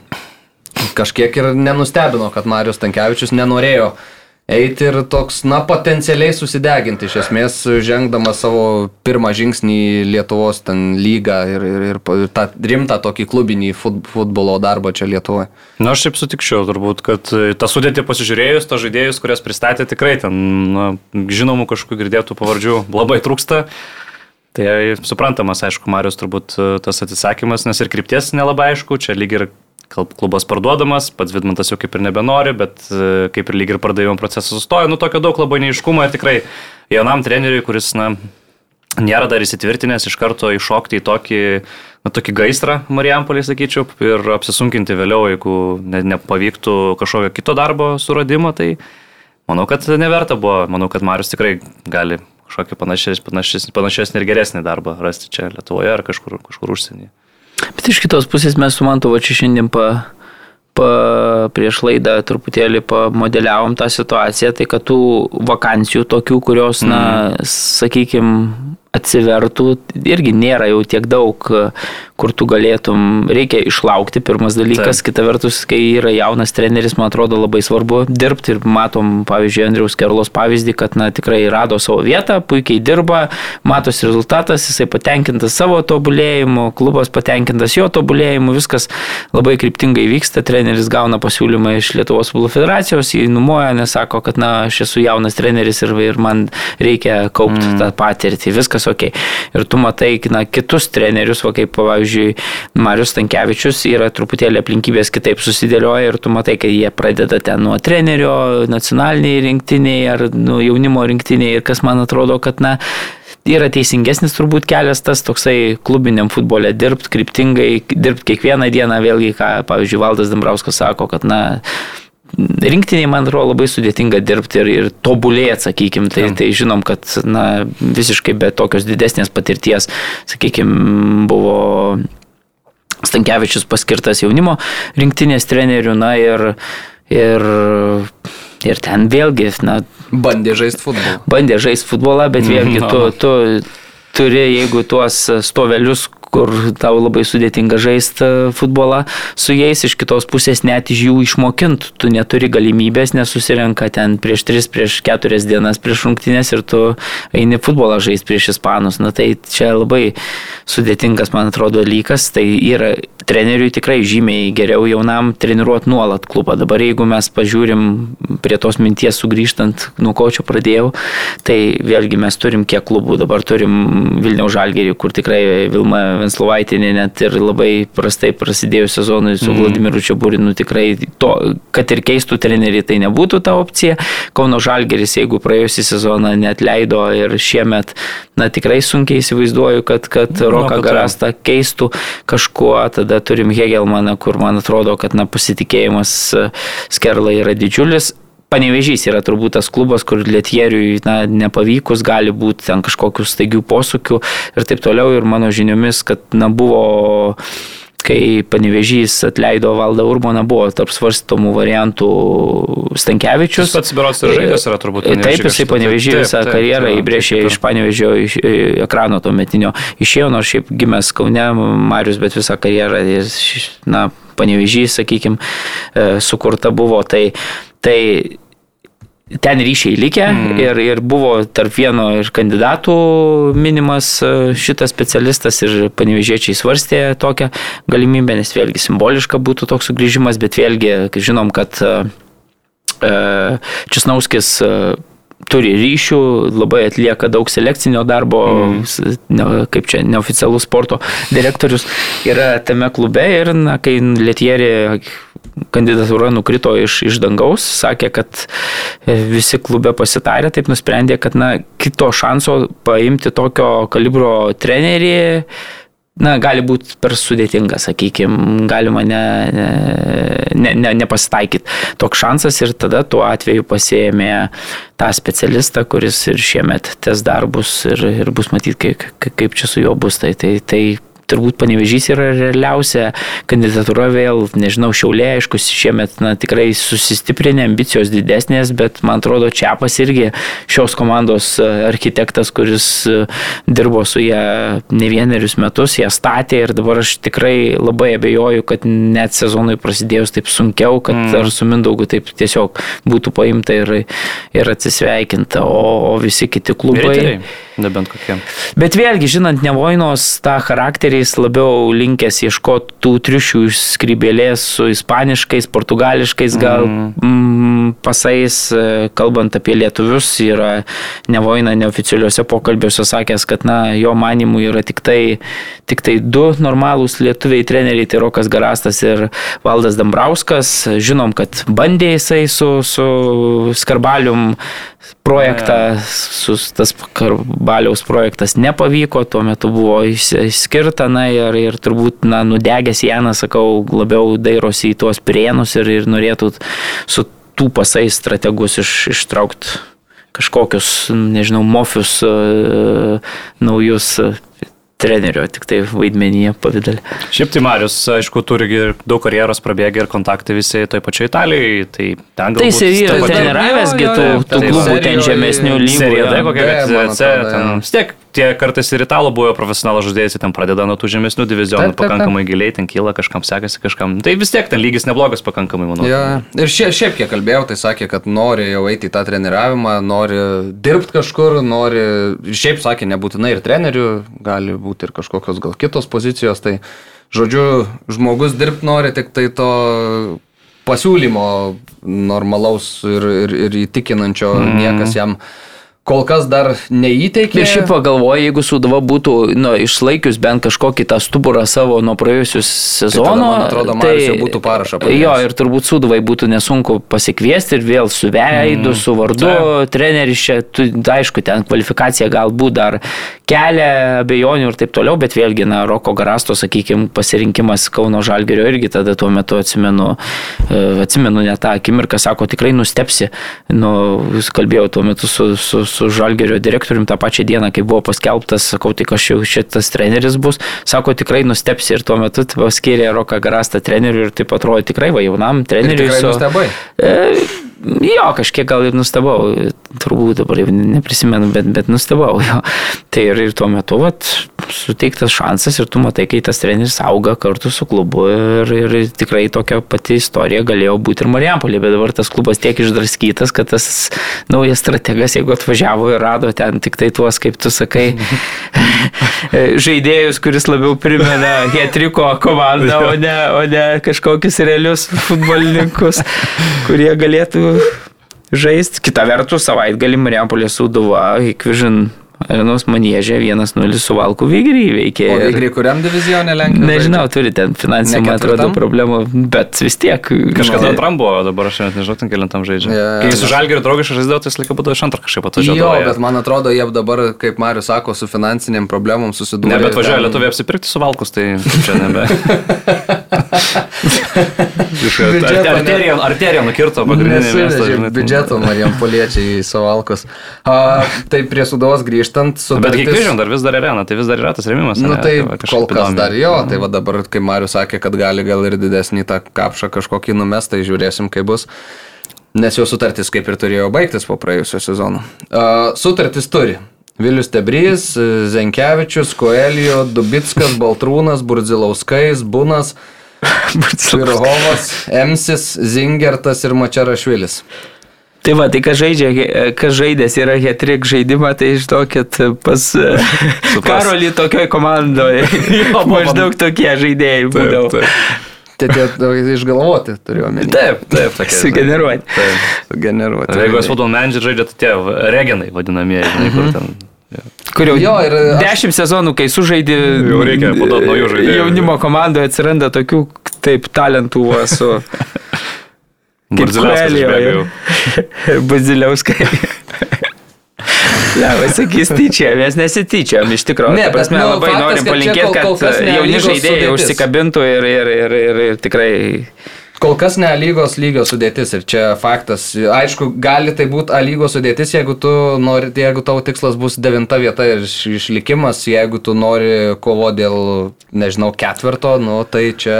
kažkiek ir nenustebino, kad Marius Tankievičius nenorėjo uh, eiti ir toks, na, potencialiai susideginti, iš esmės, žengdamas savo pirmą žingsnį Lietuvos ten lygą ir, ir, ir tą rimtą tokį klubinį futbolo darbą čia Lietuvoje. Na, aš šiaip sutikčiau, turbūt, kad tą sudėtį pasižiūrėjus, tą žaidėjus, kurias pristatė tikrai ten, na, žinomų kažkokių girdėtų pavardžių labai trūksta. Tai suprantamas, aišku, Marius turbūt tas atsisakymas, nes ir krypties nelabai aišku, čia lyg ir klubas parduodamas, pats Vidmantas jau kaip ir nebenori, bet e, kaip ir lyg ir pardavimo procesas sustojo, nu tokio daug labai neiškumo ir tikrai jaunam treneriui, kuris, na, nėra dar įsitvirtinęs iš karto iššokti į tokį, na, tokį gaisrą Marijampolį, sakyčiau, ir apsisunkinti vėliau, jeigu ne, nepavyktų kažkokio kito darbo suradimo, tai manau, kad neverta buvo, manau, kad Marius tikrai gali kažkokį panašesnį ir geresnį darbą rasti čia Lietuvoje ar kažkur, kažkur užsienyje. Bet iš kitos pusės mes su Mantovo čia šiandien pa, pa, prieš laidą truputėlį pamodeliavom tą situaciją, tai kad tų vakancijų tokių, kurios, mm. na, sakykime, atsivertų, irgi nėra jau tiek daug, kur tu galėtum, reikia išlaukti, pirmas dalykas, Taip. kita vertus, kai yra jaunas treneris, man atrodo labai svarbu dirbti ir matom, pavyzdžiui, Andriaus Kerlos pavyzdį, kad na, tikrai rado savo vietą, puikiai dirba, matosi rezultatas, jisai patenkintas savo tobulėjimu, klubas patenkintas jo tobulėjimu, viskas labai kryptingai vyksta, treneris gauna pasiūlymą iš Lietuvos futbolo federacijos, jį numoja, nes sako, kad na, aš esu jaunas treneris ir, ir man reikia kaupti mm. tą patirtį, viskas viskas ok. Ir tu matai na, kitus trenerius, va, kaip pavyzdžiui Marius Tankievičius, yra truputėlį aplinkybės kitaip susidėlioja ir tu matai, kad jie pradeda ten nuo trenerio, nacionaliniai rinktiniai ar nu, jaunimo rinktiniai ir kas man atrodo, kad na, yra teisingesnis turbūt kelias tas toksai klubiniam futbole dirbti kryptingai, dirbti kiekvieną dieną, vėlgi, ką, pavyzdžiui, Valdas Dambrauskas sako, kad, na, rinktiniai, man atrodo, labai sudėtinga dirbti ir, ir tobulėti, sakykime. Tai, tai žinom, kad na, visiškai be tokios didesnės patirties, sakykime, buvo Stankievičius paskirtas jaunimo rinktinės treneriu, na ir, ir, ir ten vėlgi, na, Bandė žaisti futbolą. Bandė žaisti futbolą, bet vėlgi tu, tu turi, jeigu tuos stovelius, kur tau labai sudėtinga žaisti futbolą, su jais iš kitos pusės net iš jų išmokint, tu neturi galimybės, nesusirenka ten prieš 3, prieš 4 dienas prieš rungtynės ir tu eini futbolą žaisti prieš ispanus. Na tai čia labai sudėtingas, man atrodo, dalykas. Tai yra treneriui tikrai žymiai geriau jaunam treniruoti nuolat klubą. Dabar jeigu mes pažiūrim prie tos minties sugrįžtant, nuo ko čia pradėjau, tai vėlgi mes turim kiek klubų. Dabar turim Vilniaus Žalgerį, kur tikrai Vilma Venslovaitinė net ir labai prastai prasidėjus sezonui su mm. Vladimiru Čiaburinu tikrai to, kad ir keistų trenerių, tai nebūtų ta opcija. Kauno Žalgeris, jeigu praėjusią sezoną net leido ir šiemet, na tikrai sunkiai įsivaizduoju, kad, kad nu, Roką Garastą keistų kažkuo, tada turim Hegelmaną, kur man atrodo, kad na, pasitikėjimas Skerla yra didžiulis. Panevežys yra turbūt tas klubas, kur Lietieriui na, nepavykus gali būti ten kažkokių staigių posūkių ir taip toliau. Ir mano žiniomis, kad na, buvo kai Panevežys atleido valdą Urbaną, buvo tarp svarstomų variantų Stankievičius. Jis pats biuros ir žaidėjas yra turbūt. Taip, jisai Panevežį visą karjerą įbrėžė iš Panevežio iš, ekrano to metinio. Išėjo, nors šiaip gimęs Kaune, Marius, bet visą karjerą, jis, na, Panevežys, sakykime, sukurta buvo. Tai tai ten ryšiai likę mm. ir, ir buvo tarp vieno iš kandidatų minimas e, šitas specialistas ir panevežiečiai svarstė tokią galimybę, nes vėlgi simboliška būtų toks sugrįžimas, bet vėlgi žinom, kad e, e, Česnauskis turi ryšių, labai atlieka daug selekcinio darbo, mm. ne, kaip čia neoficialus sporto direktorius yra tame klube ir, na, kai Lietierė kandidatūra nukrito iš, iš dangaus, sakė, kad visi klube pasitarė, taip nusprendė, kad, na, kito šanso paimti tokio kalibro trenerį na, gali būti per sudėtinga, sakykime, galima ne, ne, ne, nepasitaikyti toks šansas ir tada tuo atveju pasėmė tą specialistą, kuris ir šiemet tes darbus ir, ir bus matyti, kaip, kaip čia su juo bus. Tai, tai, tai turbūt panevežys yra realiausia kandidatūra vėl, nežinau, šiaulė, aišku, šiemet na, tikrai susistiprinę, ambicijos didesnės, bet man atrodo, Čiapas irgi šios komandos e, architektas, kuris e, dirbo su ją ne vienerius metus, ją statė ir dabar aš tikrai labai abejoju, kad net sezonui prasidėjus taip sunkiau, kad mm. ar su Mindaugu taip tiesiog būtų paimta ir, ir atsisveikinta, o, o visi kiti klubai. Riteriai. Nebent kokie. Bet vėlgi, žinant Nevojnos tą charakterį, jis labiau linkęs ieškoti tų triušių skrybėlės su ispaniškais, portugališkais gal mm. Pasais, e, kalbant apie lietuvius, yra Nevojna neoficialiuose pokalbiuose sakęs, kad na, jo manimų yra tik tai, tik tai du normalūs lietuviai treneriai, tai Rokas Garastas ir Valdas Dambrauskas. Žinom, kad bandė jisai su, su Skarbalium projektą, su, tas Karbaliaus projektas nepavyko, tuo metu buvo išskirta, na ir, ir turbūt, na, nudegęs Janas, sakau, labiau dairosi į tuos prienus ir, ir norėtų su tų pasais strategus iš, ištraukti kažkokius, nežinau, mofius uh, naujus trenerio, tik tai vaidmenyje pavydalė. Šiaip tai Marius, aišku, turi ir daug karjeros prabėgę ir kontaktai visi toj pačioj Italijai, tai ten gal... Tai jis yra treniravęs, tų klubų ten žemesnių lygių. Serija D, kokia, kad C, ten vis tiek tie kartais ir italų buvo profesionalų žaidėjai, ten pradeda nuo tų žemesnių divizionų, taip, taip, pakankamai taip. giliai, ten kyla, kažkam sekasi, kažkam. Tai vis tiek ten lygis neblogas pakankamai, manau. Ja. Ir šiaip, šiaip kiek kalbėjau, tai sakė, kad nori jau eiti į tą treniravimą, nori dirbti kažkur, nori, šiaip sakė, nebūtinai ir trenerių, gali būti ir kažkokios gal kitos pozicijos. Tai žodžiu, žmogus dirbti nori tik tai to pasiūlymo normalaus ir, ir, ir įtikinančio, mm. niekas jam kol kas dar neįteikė. Ir šiaip pagalvoju, jeigu Sudava būtų nu, išlaikius bent kažkokį tą stuburą savo nuo praėjusius sezono, tai, man atrodo, tai jau būtų parašą. Padėjęs. Jo, ir turbūt Sudavai būtų nesunku pasikviesti ir vėl su veidu, mm. su vardu, tai. treneris čia, tu, aišku, ten kvalifikacija galbūt dar kelia abejonių ir taip toliau, bet vėlgi, na, Roko Garasto, sakykime, pasirinkimas Kauno Žalgerio irgi tada tuo metu atsimenu, e, atsimenu net tą akimirką, sako, tikrai nustepsi, nu, kalbėjau tuo metu su, su, su Žalgerio direktoriumi tą pačią dieną, kai buvo paskelbtas, sakau, tik aš jau šitas treneris bus, sako, tikrai nustepsi ir tuo metu paskyrė Roką Garastą treneriu ir taip atrodo tikrai va jaunam treneriui. Su, e, jo, kažkiek gal ir nustebau, turbūt dabar jau neprisimenu, bet, bet nustebau jo. Tai ir, ir tuo metu, vat, suteiktas šansas ir tu matai, kai tas treneris auga kartu su klubu ir, ir tikrai tokia pati istorija galėjo būti ir Marijampolė, bet dabar tas klubas tiek išdraskytas, kad tas naujas strategas, jeigu atvažiavo ir rado ten tik tai tuos, kaip tu sakai, žaidėjus, kuris labiau primena Hetriko komandą, o ne, o ne kažkokius realius futbolininkus, kurie galėtų žaisti. Kita vertus, savaitgalį Marijampolė Sūduva, Hikvižin Arenos manėžė 1-0 su Valku Vigrį įveikė. O Vigrį kuriam divizionė Lenkija? Nežinau, turi ten finansinių, man atrodo, problemų, bet vis tiek. Kažkada antram buvo, dabar aš net nežinau, ten keliantam žaidžia. Yeah. Kai su Žalgiriu draugiškai žaidžiau, tai jis laiką būdavo iš antrą kažkaip atvažiuoja. Jo, bet man atrodo, jie dabar, kaip Marius sako, su finansiniam problemom susidūrė. Ne, bet važiuoja ten... lietuviai apsipirkti su Valkus, tai čia nebe. Arterija, arterija nukirto pagrindinė. Biudžeto Marijam poliečiai į Savalkus. Tai prie Sudovos grįžti grįžtant su... Bet kiek žinau, dar vis dar arena, tai vis dar yra tas remimas. Na nu, tai, tai kol kas įdomi. dar jo, tai va dabar, kai Marius sakė, kad gali gal ir didesnį tą kapšą kažkokį numest, tai žiūrėsim, kaip bus. Nes jau sutartis kaip ir turėjo baigtis po praėjusio sezono. Uh, sutartis turi. Vilius Tebrys, Zenkevičius, Koelio, Dubitskas, Baltrūnas, Burdzilauskais, Bunas, Virhovas, Emsis, Zingertas ir Mačerašvilis. Tai va, tai kas žaidžia, kas žaidęs yra hetrik žaidimą, tai žinokit, pas Karolį tokioj komandoje maždaug tokie žaidėjai būdavo. Tai tie išgalvoti turiu omeny. Taip, taip, tokie. Sugeneruoti. Taip, sugeneruoti. Jeigu jūs football manager žaidžiate, tai tie regenai vadinamieji, žinai, kur ten. Ja. Kur jau jo, ir dešimt aš... sezonų, kai sužaidė, jau reikia naujų žaidėjų. Jaunimo komandoje atsiranda tokių taip talentų su Barziliauskai. Baziliauskai. Levai sakys tyčia, mes nesityčiam iš tikrųjų. Ne, prasme, nu, labai faktas, norim palinkėti, kad, kol, kol jauni žaidėjai užsikabintų ir, ir, ir, ir, ir tikrai Kol kas ne lygos lygio sudėtis ir čia faktas. Aišku, gali tai būti A lygos sudėtis, jeigu tu nori, jeigu tavo tikslas bus devinta vieta ir išlikimas, jeigu tu nori kovo dėl, nežinau, ketvirto, nu tai čia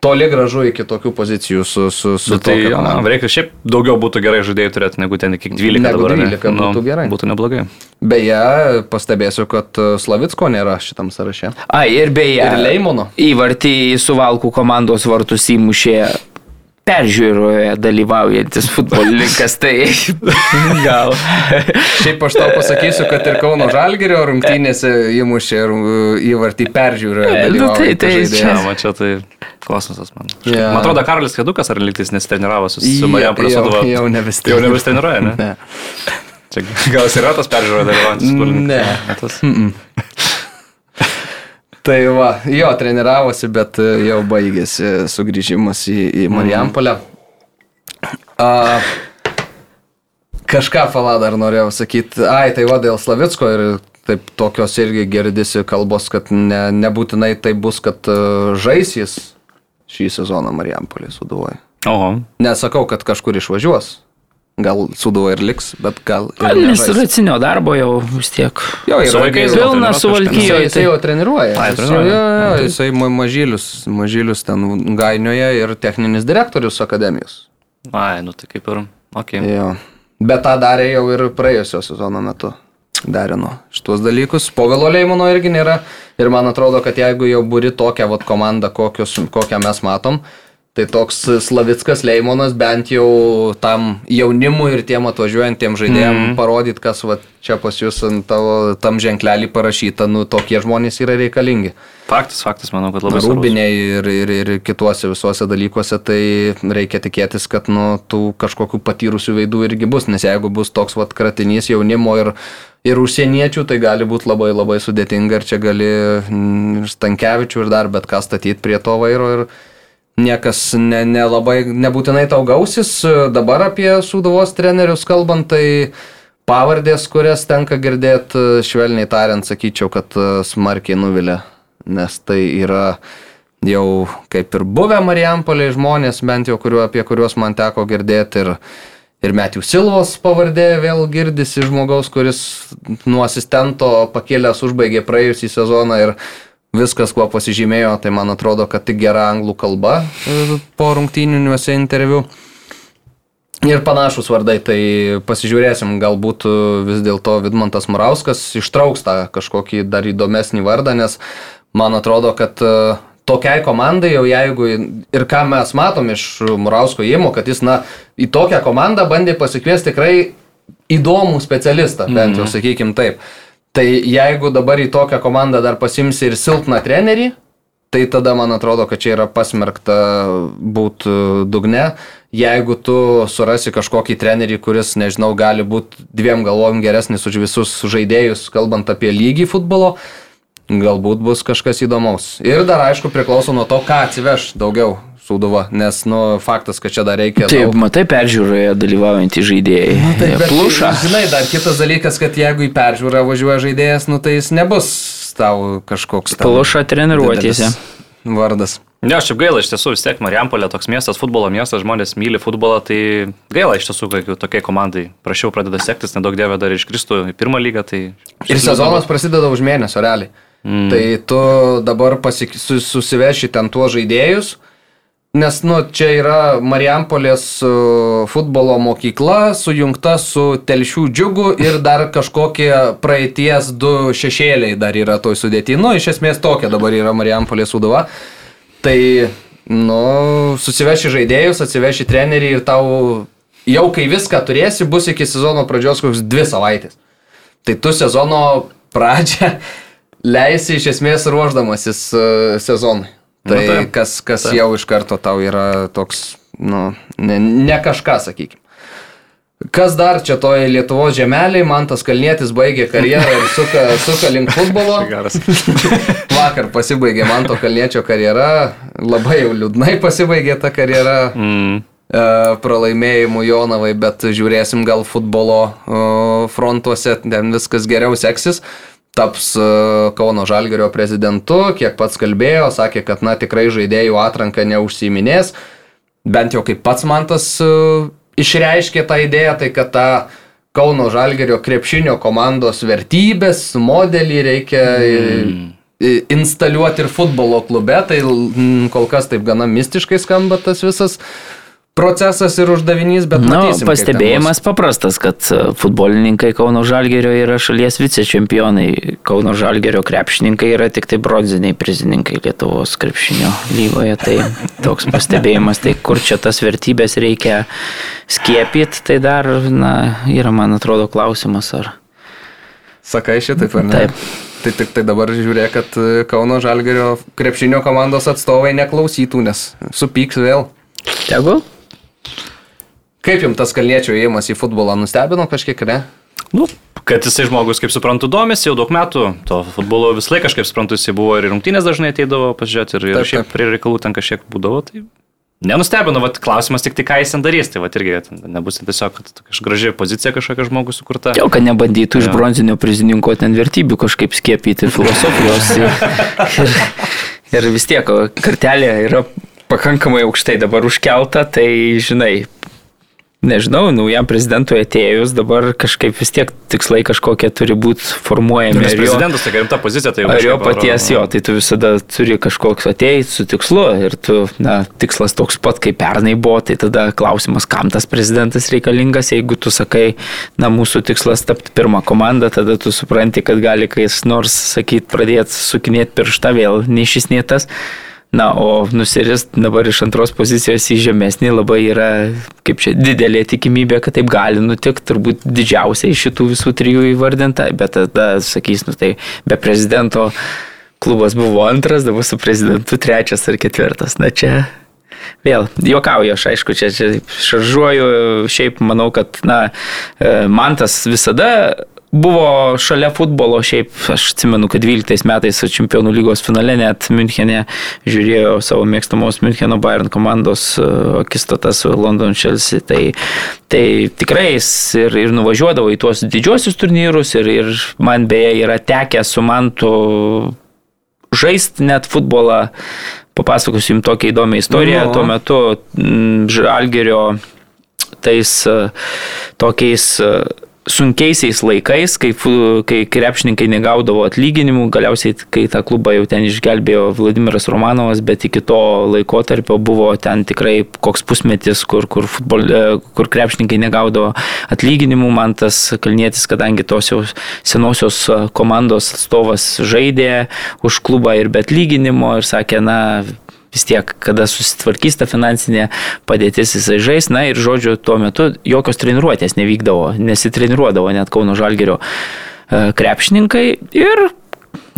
toli gražu iki tokių pozicijų su, su, su Bet tai, jo, reikia šiaip daugiau būtų gerai žaidėjų turėti negu ten iki 12. Negu dabar, 12 ne? būtų nu, gerai. Būtų neblogai. Beje, pastebėsiu, kad e, Slavitsko nėra šitam sąraše. A, ir beje. Ir Leimono. Įvartį į suvalkų komandos vartus įmušė peržiūroje dalyvaujantis futbolininkas, tai gal. Šiaip aš tau pasakysiu, kad ir Kauno Žalgerio rungtynėse įmušė įvartį peržiūroje. Nu, tai tai čia. Ja, čia tai kosmosas man. Yeah. Man atrodo, Karolis Kedukas ar liktais nesitreniravo su, su Marijam Prasudova. Jau, jau nebestreniravo. Jau nebestreniravo, ne? ne. Čia gal jis yra tas peržiūroje dalyvaujantis futbolininkas? Ne. ne tas. Mm -mm. Tai va, jo, treniravosi, bet e, jau baigėsi sugrįžimas į, į mhm. Marijampolę. A, kažką falą dar norėjau sakyti. Ai, tai va dėl Slavicko ir taip tokios irgi girdisi kalbos, kad ne, nebūtinai tai bus, kad e, žais jis šį sezoną Marijampolė suduoja. Oho. Nesakau, kad kažkur išvažiuos. Gal suduva ir liks, bet gal... Administracinio darbo jau vis tiek. Jo, yra vaikais pilna suvalkyjoje. Jisai jau treniruoja. Ai, treniruoja. Jo, jo, jo, jisai mažylius, mažylius ten gainioje ir techninis direktorius akademijos. Ai, nu tai kaip ir... Okay. Jo. Bet tą darė jau ir praėjusio sezono metu. Derino šitos dalykus. Povilo Leimono irgi nėra. Ir man atrodo, kad jeigu jau būri tokią vat, komandą, kokios, kokią mes matom, Tai toks Slavickas Leimonas bent jau tam jaunimui ir tiem atvažiuojantiem žaidėjim mm -hmm. parodyt, kas va, čia pas jūs ant tavo tam ženklelį parašyta, nu tokie žmonės yra reikalingi. Faktas, faktas, manau, kad labai. Rūbiniai ir, ir, ir kituose visuose dalykuose, tai reikia tikėtis, kad nu, tų kažkokių patyrusių veidų irgi bus, nes jeigu bus toks vat kratinys jaunimo ir ir užsieniečių, tai gali būti labai labai sudėtinga ir čia gali ir Stankievičių ir dar bet ką statyti prie to vairo ir, niekas ne, nelabai, nebūtinai tau gausis. Dabar apie Sūduvos trenerius kalbant, tai pavardės, kurias tenka girdėti, švelniai tariant, sakyčiau, kad smarkiai nuvilia, nes tai yra jau kaip ir buvę Marijampoliai žmonės, bent jau kuriuo, apie kuriuos man teko girdėti. Ir, ir Metijų Silvos pavardė vėl girdisi žmogaus, kuris nuo asistento pakėlęs užbaigė praėjusį sezoną ir viskas, kuo pasižymėjo, tai man atrodo, kad tik gera anglų kalba e, po rungtyniniuose interviu. Ir panašus vardai, tai pasižiūrėsim, galbūt vis dėlto Vidmantas Murauskas ištrauks tą kažkokį dar įdomesnį vardą, nes man atrodo, kad tokiai komandai, jau jeigu ir ką mes matom iš Murausko įmo, kad jis, na, į tokią komandą bandė pasikviesti tikrai įdomų specialistą, bent jau mhm. sakykim taip. Tai jeigu dabar į tokią komandą dar pasimsi ir silpną trenerį, tai tada man atrodo, kad čia yra pasmerkta būti dugne. Jeigu tu surasi kažkokį trenerį, kuris, nežinau, gali būti dviem galvom geresnis už visus žaidėjus, kalbant apie lygį futbolo, galbūt bus kažkas įdomaus. Ir dar aišku priklauso nuo to, ką atsiveš daugiau Sūduva, nes, nu, faktas, kad čia dar reikia. Taip, daug... matai, peržiūroje dalyvaujantys žaidėjai. Na, taip, bet, pluša. Žinai, dar kitas dalykas, kad jeigu į peržiūrą važiuoja žaidėjas, nu, tai jis nebus tau kažkoks. Pluša treniruotėse. Vardas. Ne, aš šiaip gaila, iš tiesų vis tiek Marijampolė toks miestas, futbolo miestas, žmonės myli futbolą, tai gaila iš tiesų, kad tokiai komandai prašiau pradeda sektis, nedaug dievė dar iškristų į pirmą lygą. Tai ir sezonas dabar... prasideda už mėnesio realiai. Mm. Tai tu dabar pasik... susiveši ten tuos žaidėjus, nes nu, čia yra Marijampolės futbolo mokykla sujungta su Telšių džiugu ir dar kažkokie praeities du šešėliai dar yra toj sudėti. Nu, iš esmės tokia dabar yra Marijampolės sudava. Tai, nu, susiveši žaidėjus, atsiveši trenerį ir tau jau kai viską turėsi, bus iki sezono pradžios koks dvi savaitės. Tai tu sezono pradžią leisi iš esmės ruoždamasis uh, sezonui. Tai, nu, tai kas, kas tai. jau iš karto tau yra toks, nu, ne, ne kažką, sakykime. Kas dar čia toje Lietuvos žemeliai, man tas kalnietis baigė karjerą ir suka, suka link futbolo. Vakar pasibaigė man to kalniečio karjera, labai jau liūdnai pasibaigė ta karjera. Mm. E, pralaimėjimų Jonavai, bet žiūrėsim gal futbolo frontuose, ten viskas geriau seksis taps e, Kauno Žalgerio prezidentu, kiek pats kalbėjo, sakė, kad na tikrai žaidėjų atranka neužsiminės, bent jau kaip pats man tas e, išreiškė tą idėją, tai kad tą Kauno Žalgerio krepšinio komandos vertybės, modelį reikia mm. instaliuoti ir futbolo klube, tai kol kas taip gana mistiškai skamba tas visas procesas ir uždavinys, bet Na, matysim, pastebėjimas paprastas, kad e, futbolininkai Kauno Žalgerio yra šalies vicečempionai, Kauno Žalgerio krepšininkai yra tik tai bronziniai prizininkai Lietuvos krepšinio lygoje. Tai toks pastebėjimas, tai kur čia tas vertybės reikia skiepyti, tai dar, na, yra, man atrodo, klausimas ar. Sakai šitaip, ar ne? Taip. Tai tik tai dabar žiūrėk, kad e, Kauno Žalgerio krepšinio komandos atstovai neklausytų, nes supyks vėl. Tegul? Kaip jums tas kalniečio įėjimas į futbolą nustebino kažkiek, ne? Nu, kad jisai žmogus, kaip suprantu, domisi jau daug metų, to futbolo vis laik kažkaip suprantu, jisai buvo ir rungtynės dažnai ateidavo pažiūrėti ir, ir taip, šiaip taip. prie reikalų ten kažkiek būdavo. Tai nenustebino, vat, klausimas tik tai, ką jis ten darys, tai vat, irgi nebus tiesiog kažkokia graži pozicija kažkokia žmogus sukurta. Jau, kad nebandytų iš bronzinio prizininko ten vertybių kažkaip skiepyti filosofijos. ir, ir, ir vis tiek, kartelė yra pakankamai aukštai dabar užkelta, tai žinai, Nežinau, naujam prezidentui atėjus dabar kažkaip vis tiek tikslai kažkokie turi būti formuojami. Nes prezidentas tai rimta pozicija, tai jau. Ar jo paties jo, tai tu visada turi kažkoks ateiti su tikslu ir tu, na, tikslas toks pat kaip pernai buvo, tai tada klausimas, kam tas prezidentas reikalingas, jeigu tu sakai, na, mūsų tikslas tapti pirmą komandą, tada tu supranti, kad gali kas nors sakyti, pradėti sukinėti pirštą vėl, nei šis, nei tas. Na, o nusirist dabar iš antros pozicijos į žemesnį labai yra, kaip čia, didelė tikimybė, kad taip gali nutikti, turbūt didžiausia iš šitų visų trijų įvardinta, bet tada sakys, nu tai be prezidento klubas buvo antras, dabar su prezidentu trečias ar ketvirtas. Na čia Vėl, juokauju, aš aišku, čia, čia šaržuoju, šiaip manau, kad, na, e, man tas visada Buvo šalia futbolo, šiaip aš atsimenu, kad 12 metais čempionų lygos finale net Münchenė žiūrėjo savo mėgstamos Müncheno Bayern komandos e, akistatą su London Chelsea. Tai, tai tikrai jis ir, ir nuvažiuodavo į tuos didžiosius turnyrus ir, ir man beje yra tekę su mantu žaisti net futbolą. Papasakosiu jums tokią įdomią istoriją. No. Tuo metu Žalgerio tais e, tokiais e, sunkiaisiais laikais, kai, kai krepšininkai negaudavo atlyginimų, galiausiai, kai tą klubą jau ten išgelbėjo Vladimiras Romanovas, bet iki to laiko tarpio buvo ten tikrai koks pusmetis, kur, kur, futbol, e, kur krepšininkai negaudavo atlyginimų. Man tas Kalnietis, kadangi tos jau senosios komandos atstovas žaidė už klubą ir be atlyginimo ir sakė, na, vis tiek, kada susitvarkys ta finansinė padėtis, jisai žais. Na ir žodžiu, tuo metu jokios treniruotės nevykdavo, nesitreniruodavo net Kauno Žalgerio e, krepšininkai ir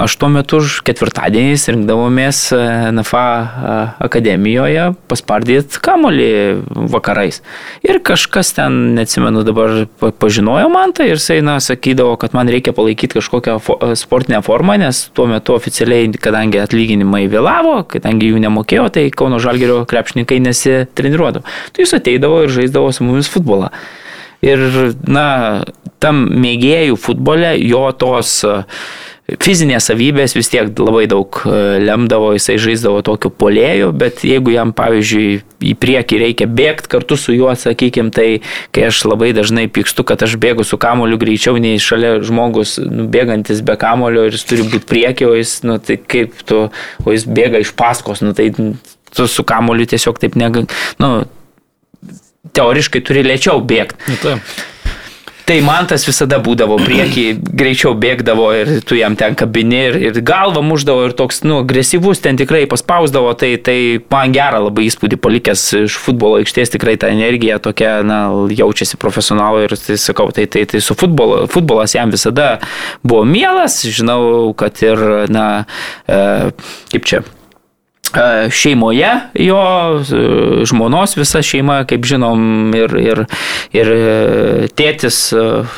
Aš tuo metu ketvirtadieniais rinkdavomės e, NFA e, akademijoje paspardyti kamolį vakarais. Ir kažkas ten, neatsimenu dabar, pažinojo man tai ir jisai, na, sakydavo, kad man reikia palaikyti kažkokią e, sportinę formą, nes tuo metu oficialiai, kadangi atlyginimai vėlavo, kadangi jų nemokėjo, tai Kauno Žalgerio krepšininkai nesitreniruodavo. Tai jis ateidavo ir žaisdavo su mumis futbolą. Ir, na, tam mėgėjų futbole jo tos uh, fizinės savybės vis tiek labai daug e, lemdavo, jisai žaisdavo tokiu polėju, bet jeigu jam, pavyzdžiui, į priekį reikia bėgti kartu su juo, sakykime, tai kai aš labai dažnai pykstu, kad aš bėgu su kamoliu greičiau nei šalia žmogus nu, bėgantis be kamolio ir jis turi būti priekį, o jis, nu, tai kaip tu, o jis bėga iš paskos, nu, tai tu su kamoliu tiesiog taip negali, nu, teoriškai turi lėčiau bėgti. Nu. Tai man tas visada būdavo prieki, greičiau bėgdavo ir tu jam ten kabini ir, ir galvą muždavo ir toks, nu, agresyvus ten tikrai paspausdavo, tai, tai man gerą labai įspūdį palikęs iš futbolo aikštės, tikrai ta energija tokia, na, jaučiasi profesionalų ir tai sakau, tai, tai, tai su futbolo, futbolas jam visada buvo mielas, žinau, kad ir, na, e, kaip čia šeimoje jo, e, žmonos visa šeima, kaip žinom, ir, ir, ir e, tėtis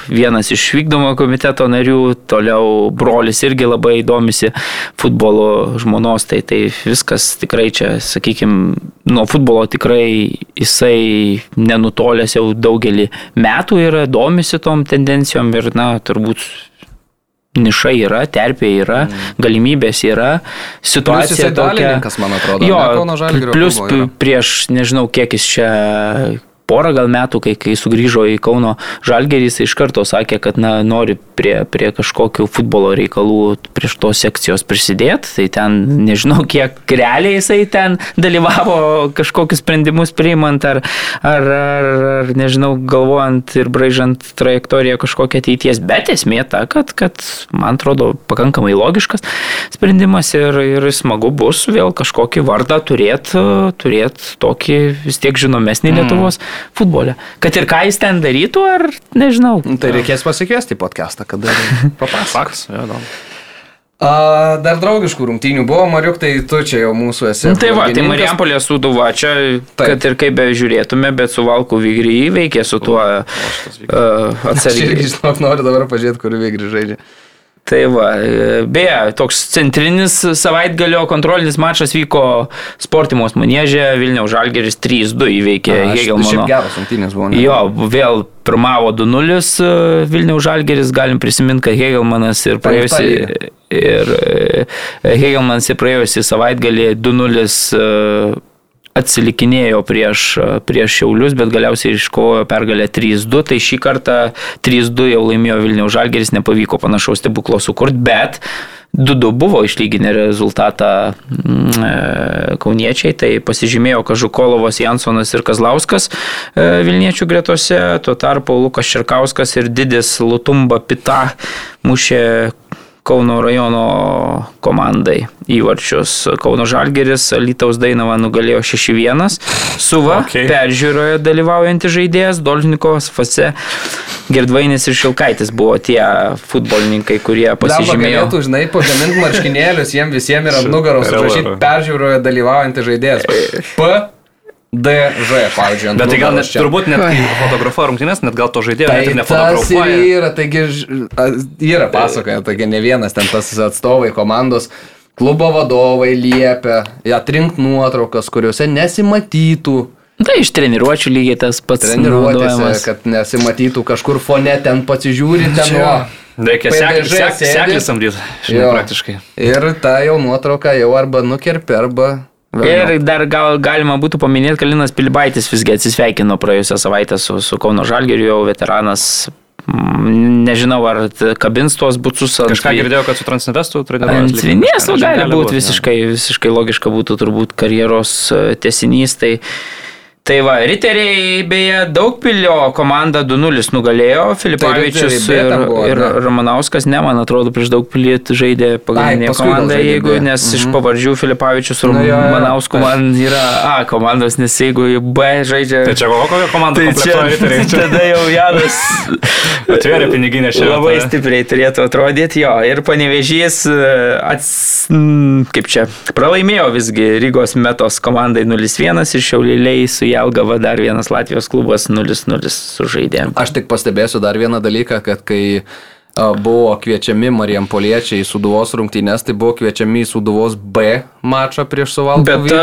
vienas iš vykdomo komiteto narių, toliau brolis irgi labai domisi futbolo žmonos, tai, tai viskas tikrai čia, sakykime, nuo futbolo tikrai jisai nenutolęs jau daugelį metų yra, domisi tom tendencijom ir, na, turbūt niša yra, terpė yra, mm. galimybės yra, situacija tokia. Man atrodo, jo, plus prieš nežinau, kiek jis čia porą gal metų, kai, kai sugrįžo į Kauno Žalgerį, jis iš karto sakė, kad na, nori prie, prie kažkokių futbolo reikalų prieš tos sekcijos prisidėti. Tai ten nežinau, kiek realiai jisai ten dalyvavo kažkokius sprendimus priimant ar, ar, ar, ar nežinau, galvojant ir braižant trajektoriją kažkokią ateities. Bet esmė ta, kad, kad man atrodo pakankamai logiškas sprendimas ir, ir smagu bus vėl kažkokį vardą turėti, turėti tokį vis tiek žinomesnį mm. Lietuvos futbole. Kad ir ką jis ten darytų, ar nežinau. Nu, tai reikės pasikviesti į podcastą, kada papasakos. A, dar draugiškų rungtynių buvo, Mariuk, tai tu čia jau mūsų esi. Nu, tai va, tai Marijampolė suduva čia, Taip. kad ir kaip be žiūrėtume, bet su Valku Vigry įveikė su tuo uh, atsargiai. Aš žinok, noriu dabar pažiūrėti, kur Vigry žaidžia. Tai va, beje, toks centrinis savaitgalio kontrolinis mačas vyko Sportimos manėžė, Vilniaus Žalgeris 3-2 įveikė Hegelmano. Geras rungtynės buvo. Ne? Jo, vėl pirmavo 2-0 e, Vilniaus Žalgeris, galim prisiminti, kad Hegelmanas ir praėjusi... Ir e, Hegelmanas ir praėjusi savaitgalį 2-0 atsilikinėjo prieš, prieš Šiaulius, bet galiausiai iškovojo pergalę 3-2, tai šį kartą 3-2 jau laimėjo Vilniaus Žalgeris, nepavyko panašaus stebuklo sukurti, bet 2-2 buvo išlyginę rezultatą mm, e, kauniečiai, tai pasižymėjo Kažukolovas, Jansonas ir Kazlauskas e, Vilniečių gretose, tuo tarpu Lukas Širkauskas ir Didis Lutumba Pita mušė Kauno rajono komandai įvarčius. Kauno Žalgeris, Lytaus Dainava nugalėjo 6-1. Suva, okay. peržiūroje dalyvaujantis žaidėjas, Dolžnikovas, Fase, Girdvainis ir Šilkaitis buvo tie futbolininkai, kurie pasižymėjo. Tu žinai, pagaminti marškinėlius, jiems visiems yra nugaros užrašyti peržiūroje dalyvaujantis žaidėjas. P DŽ, pavyzdžiui, ant Bet tai gal net, turbūt net kai fotografuoja rungtynės, net gal to žaidėjo tai net nefotografuoja. Tai yra, taigi yra pasakoja, taigi ne vienas ten tas atstovai komandos. Klubo vadovai liepia atrinkti nuotraukas, kuriuose nesimatytų Tai iš treniruočio lygiai tas pats. Treniruotėse, kad nesimatytų kažkur fone, ten pasižiūri, ten nuo. Reikia seklį samdyti, praktiškai. Ir tą jau nuotrauką jau arba nukerpi, arba Ir dar gal, galima būtų paminėti, kad Linas Pilibaitis visgi atsisveikino praėjusią savaitę su, su Kauno Žalgeriu, jau veteranas Nežinau, ar kabins tuos bucus. Kažką girdėjau, kad su Transnevestu treniruojas. Ant Vinės gali būti visiškai, visiškai logiška būtų turbūt karjeros e, tesinys. Tai Tai va, riteriai beje daug pilio komanda 2-0 nugalėjo, Filipavičius tai ir, buvo, ir Ramanauskas, ne, man atrodo, prieš daug pilį žaidė pagrindinė komanda, jeigu, nes mhm. iš pavardžių Filipavičius ir Ramanausku man yra A komandos, nes jeigu B žaidžia... Tai čia kokia komanda? Tai čia riteriai. Tada jau Janas... Atvėrė piniginę šią. Labai stipriai turėtų atrodyti jo. Ir panevežys, e, ats... kaip čia, pralaimėjo visgi Rygos metos komandai 0-1 ir Šiaulėliai su Jelgava dar vienas Latvijos klubas 0-0 sužaidė. Aš tik pastebėsiu dar vieną dalyką, kad kai buvo kviečiami Marijampoliečiai į Suduvos rungtynės, tai buvo kviečiami į Suduvos B mačą prieš Suvalką. Bet, ta,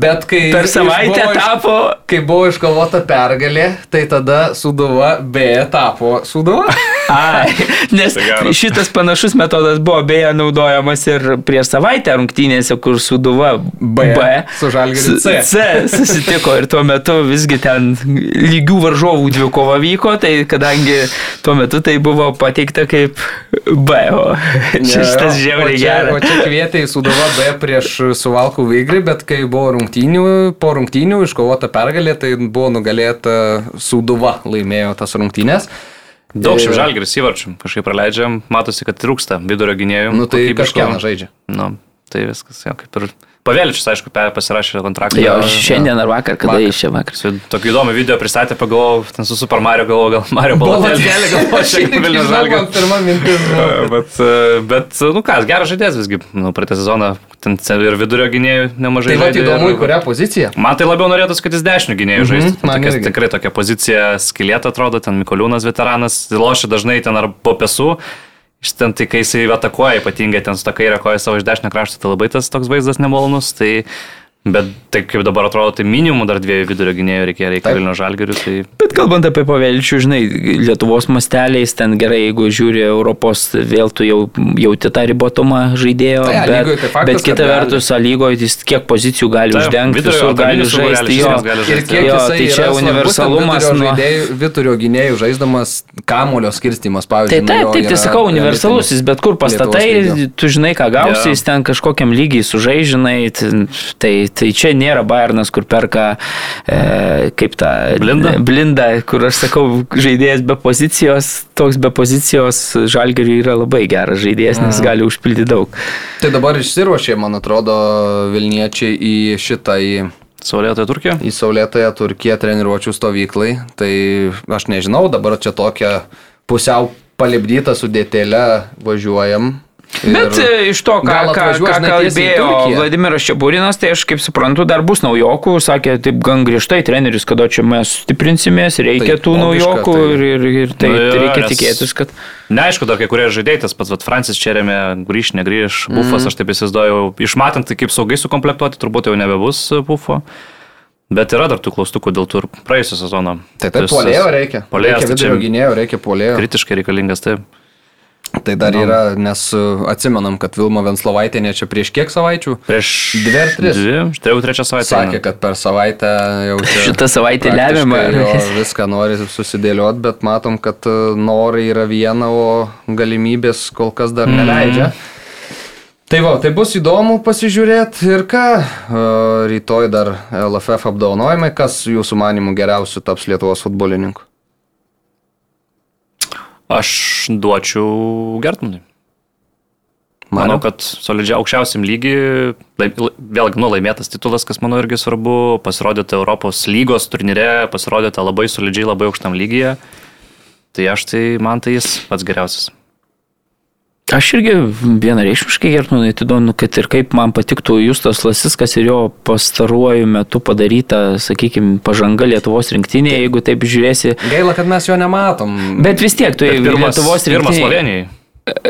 bet kai per savaitę buvo, tapo. Kai buvo iškovota pergalė, tai tada Suduva B tapo Suduva. Ai, nes šitas panašus metodas buvo beje naudojamas ir prieš savaitę rungtynėse, kur Suduva B, B su Žalgiriu C. C susitiko ir tuo metu visgi ten lygių varžovų dvikova vyko, tai kadangi tuo metu tai buvo pateikta kaip B, o šitas žiauriai geras. O čia kvietė į Suduva B prieš Suvalkų Vygrį, bet kai buvo rungtynių, po rungtynių iškovota pergalė, tai buvo nugalėta Suduva laimėjo tas rungtynės. Daug šių žalgeris įvarčių kažkaip praleidžiam, matosi, kad trūksta vidurio gynėjų. Nu tai kažkiek žaidžia. Nu, tai viskas, jau kaip ir Pavėličius, aišku, pasirašė kontraktą. Jo, šiandien ar vakar, kada vakar. išė vakar. Su tokį įdomų video pristatė, pagalvojau, ten su Super Mario galvojau, gal Mario Balotelį, šiek tiek Vilnius žalgio. Pirma mintis. bet, bet, nu ką, geras žaidėjas visgi, nu, praeitą sezoną ten ir vidurio gynėjų nemažai. Tai va, įdomu, į kurią poziciją. Man tai labiau norėtųsi, kad jis dešinių gynėjų mhm, žaistų. Mm -hmm, tokia, tikrai tokia pozicija skilėta atrodo, ten Mikoliūnas veteranas, lošia dažnai ten ar po pesų. Iš ten, tai kai jisai atakuoja, ypatingai ten su ta kairė koja savo iš dešinio krašto, tai labai tas toks vaizdas nemalonus. Tai Bet tai kaip dabar atrodo, tai minimum dar dviejų vidurio gynėjų reikia, reikia Vilnių žalgerių. Tai... Bet kalbant apie pavelčių, žinai, Lietuvos masteliais, ten gerai, jeigu žiūri Europos, vėl tu jau jauti tą ribotumą žaidėjo. Tai, bet, lygoj, tai faktas, bet kita vertus, lygoje jis kiek pozicijų gali tai, uždengti, visur gali žaisti. Jo, gali žaisti. Ir jo, tai čia universalumas. Vidurio, nuo... vidurio gynėjų žaisdamas kamulio skirstimas, pavyzdžiui. Tai taip, taip, tai sakau, universalus, jis bet kur pastatai, tu žinai, ką gausi, jis ten kažkokiam lygiai sužaižinai. Tai Tai čia nėra Bayernas, kur perka e, kaip tą blindą. blindą, kur aš sakau, žaidėjas be pozicijos, toks be pozicijos žalgeriui yra labai geras žaidėjas, nes gali užpildyti daug. Tai dabar išsiruošė, man atrodo, Vilniečiai į šitą į Saulėtąją Turkiją? Į Saulėtąją Turkiją treniruočių stovyklai. Tai aš nežinau, dabar čia tokia pusiau palibdyta sudėtėlė važiuojam. Bet e, iš to, ką, ką, ką kalbėjo Vladimiras Čiaburinas, tai aš kaip suprantu, dar bus naujokų, sakė taip gan griežtai treneris, kada čia mes stiprinsimės, reikia tai, tų naujokų tai. ir, ir, ir tai nu, reikia nes... tikėtis, kad... Neaišku, dar kai kurie žaidėjai, tas pats vat, Francis Čerėmė, grįž, negrįž, Bufas, mm. aš taip įsivaizduoju, išmatant, tai kaip saugai sukomplektuoti, turbūt jau nebebus Bufo. Bet yra dar tų klaustukų dėl tur praėjusio sezono. Tai taip, polėjo reikia. Polėjo, reikia vidurio gynėjo, reikia polėjo. Kritiškai reikalingas, taip. Tai dar yra, nes uh, atsimenam, kad Vilma Venslovaitė čia prieš kiek savaičių? Prieš dvi ar tris. Dvi, tai jau trečią savaitę. Sakė, kad per savaitę jau. Šitą savaitę lemiamą. Viską nori susidėlioti, bet matom, kad uh, norai yra viena, o galimybės kol kas dar mhm. neleidžia. Mm. Tai va, tai bus įdomu pasižiūrėti ir ką. Uh, rytoj dar LFF apdovanojimai, kas jūsų manimų geriausių taps Lietuvos futbolininku? Aš duočiau Gertmanui. Manau, kad solidžiai aukščiausiam lygiui, vėlgi nulaimėtas titulas, kas manau irgi svarbu, pasirodėte Europos lygos turnyre, pasirodėte labai solidžiai, labai aukštam lygyje. Tai aš tai, man tai jis pats geriausias. Aš irgi vienareikšmiškai gerbnu Naitidonu, kad ir kaip man patiktų Justas Lasiskas ir jo pastaruoju metu padaryta, sakykime, pažanga Lietuvos rinktinėje, jeigu taip žiūrėsi. Gaila, kad mes jo nematom. Bet vis tiek, tu pirmas, Lietuvos rinktinėje. Pirmas Slovenijai.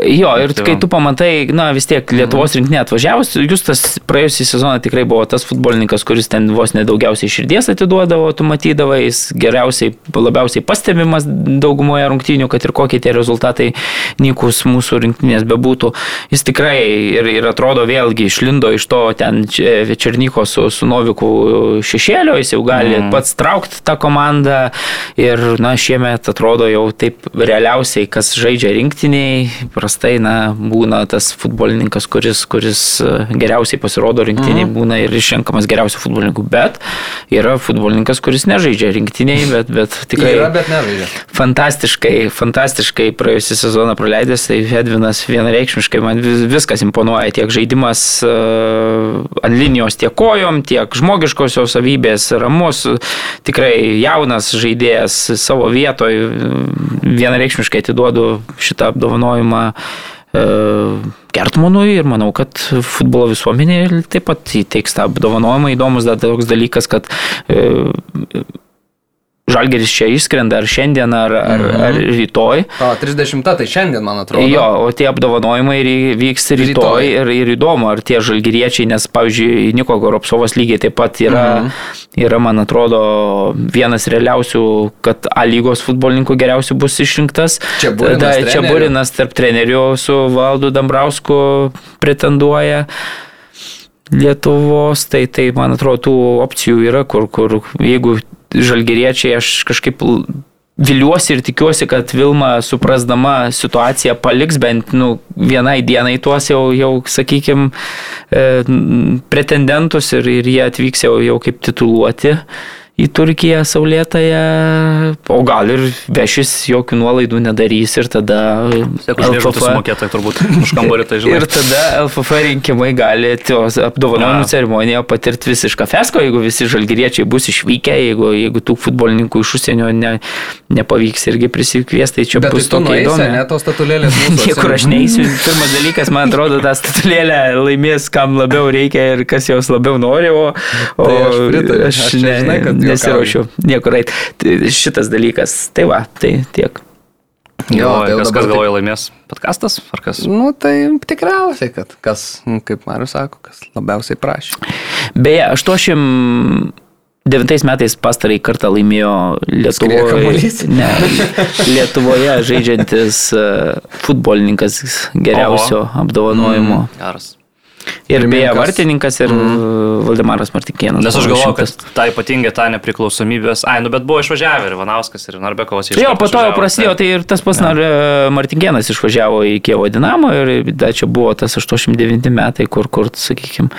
Jo, ir kai tu pamatai, na vis tiek Lietuvos rinktinė atvažiavus, jūs tas praėjusį sezoną tikrai buvo tas futbolininkas, kuris ten vos nedaugiausiai širdies atiduodavo, tu matydavai, jis geriausiai, labiausiai pastebimas daugumoje rungtynių, kad ir kokie tie rezultatai nykus mūsų rinktinės bebūtų. Jis tikrai ir, ir atrodo vėlgi išlindo iš to ten Černyko su, su Noviku šešėlio, jis jau gali mm. pats traukti tą komandą ir, na, šiemet atrodo jau taip realiausiai, kas žaidžia rinktiniai prastai, na, būna tas futbolininkas, kuris, kuris e, geriausiai pasirodo rinktiniai, mhm. būna ir išrenkamas geriausių futbolininkų, bet yra futbolininkas, kuris nežaidžia rinktiniai, bet, bet tikrai... Yra, bet nežaidžia. Fantastiškai, fantastiškai praėjusią sezoną praleidęs, tai Edvinas vienareikšmiškai man viskas imponuoja, tiek žaidimas uh, ant linijos, tiek kojom, tiek žmogiškosios savybės, ramus, tikrai jaunas žaidėjas savo vietoje, vienareikšmiškai atiduodu šitą apdovanojimą e, Gertmanui ir manau, kad futbolo visuomenė taip pat įteiks tą apdovanojimą. Įdomus dar toks dalykas, kad e, Žalgeris čia išskrenda ar šiandien, ar, ar, mhm. ar rytoj. O, 30 tai šiandien, man atrodo. Jo, o tie apdovanojimai vyks rytoj, rytoj. Ir, ir įdomu, ar tie žalgeriečiai, nes, pavyzdžiui, Niko Goropsovas lygiai taip pat yra, mhm. yra, man atrodo, vienas realiausių, kad A lygos futbolininkų geriausių bus išrinktas. Čia Burinas, da, čia Burinas tarp trenerių su Valdu Dambrausku pretenduoja. Lietuvos, tai, tai man atrodo, tų opcijų yra, kur, kur jeigu žalgeriečiai, aš kažkaip viliuosi ir tikiuosi, kad Vilma suprasdama situaciją paliks bent nu, vienai dienai tuos jau, jau sakykime, pretendentus ir, ir jie atvyks jau, jau kaip tituluoti į Turkiją saulėtąją, o gal ir vešis jokių nuolaidų nedarys ir tada... LFF sumokėta turbūt už kambarį tai. Ir tada LFF rinkimai gali apdovanojimų ceremoniją patirti visišką fesko, jeigu visi žalgyriečiai bus išvykę, jeigu, jeigu tų futbolininkų iš užsienio ne, nepavyks irgi prisikviesti, tai čia Bet bus tai tokia įdomi. Ne tos statulėlės. Niekur aš neįsiu. Pirmas dalykas, man atrodo, tą statulėlę laimės, kam labiau reikia ir kas jos labiau nori, o, o tai aš, pritariu, aš, aš ne, žinai, kad nesiuošiu niekur eit. Tai šitas dalykas, tai va, tai tiek. Jo, tai kas, kas galvoja laimės podcastas ar kas? Nu, tai tikriausiai, kad kas, nu, kaip Marius sako, kas labiausiai prašė. Beje, 89 metais pastarai kartą laimėjo Lietuvoje, ne, Lietuvoje žaidžiantis e, futbolininkas geriausio Oho. apdovanojimo. Mm, geras. Ir beje, vartininkas ir mm. Valdemaras Martikėnas. Nes aš galvoju, kad tą ypatingai tą nepriklausomybės. Ai, nu bet buvo išvažiavę ir Vanauskas ir Narbekovas išvažiavo. Jo, po to jau prasidėjo, tai ir tas pats ja. Martikėnas išvažiavo į Kievo Dinamo ir da, čia buvo tas 89 metai, kur, kur sakykime,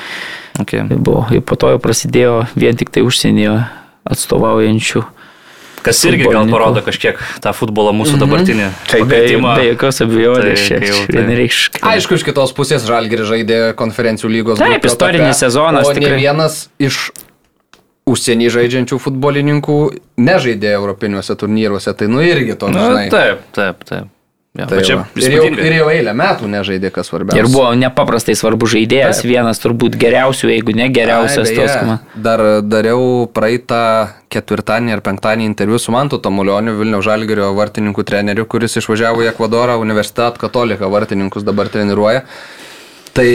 okay. buvo. Ir po to jau prasidėjo vien tik tai užsienyje atstovaujančių Kas irgi gal parodo kažkiek tą futbolą mūsų mhm. dabartinį. Tai be, be jokios abejonės tai, čia vienareikškai. Aišku, iš kitos pusės Žalgiri žaidė konferencijų lygos. Taip, istorinis sezonas. O tikrai. ne vienas iš užsienį žaidžiančių futbolininkų nežaidė europiniuose turnyruose, tai nu irgi to žinai. Taip, taip, taip. Ja, tai čia ir, jau, ir jau eilę metų nežaidė, kas svarbiausia. Ir buvo nepaprastai svarbu žaidėjas, Taip. vienas turbūt geriausių, jeigu ne geriausias tos komandos. Dar dariau praeitą ketvirtadienį ar penktadienį interviu su Mantu Tamulioniu, Vilniaus Žalgirio vartininkų treneriu, kuris išvažiavo į Ekvadorą, Universitet Katolika vartininkus dabar treniruoja. Tai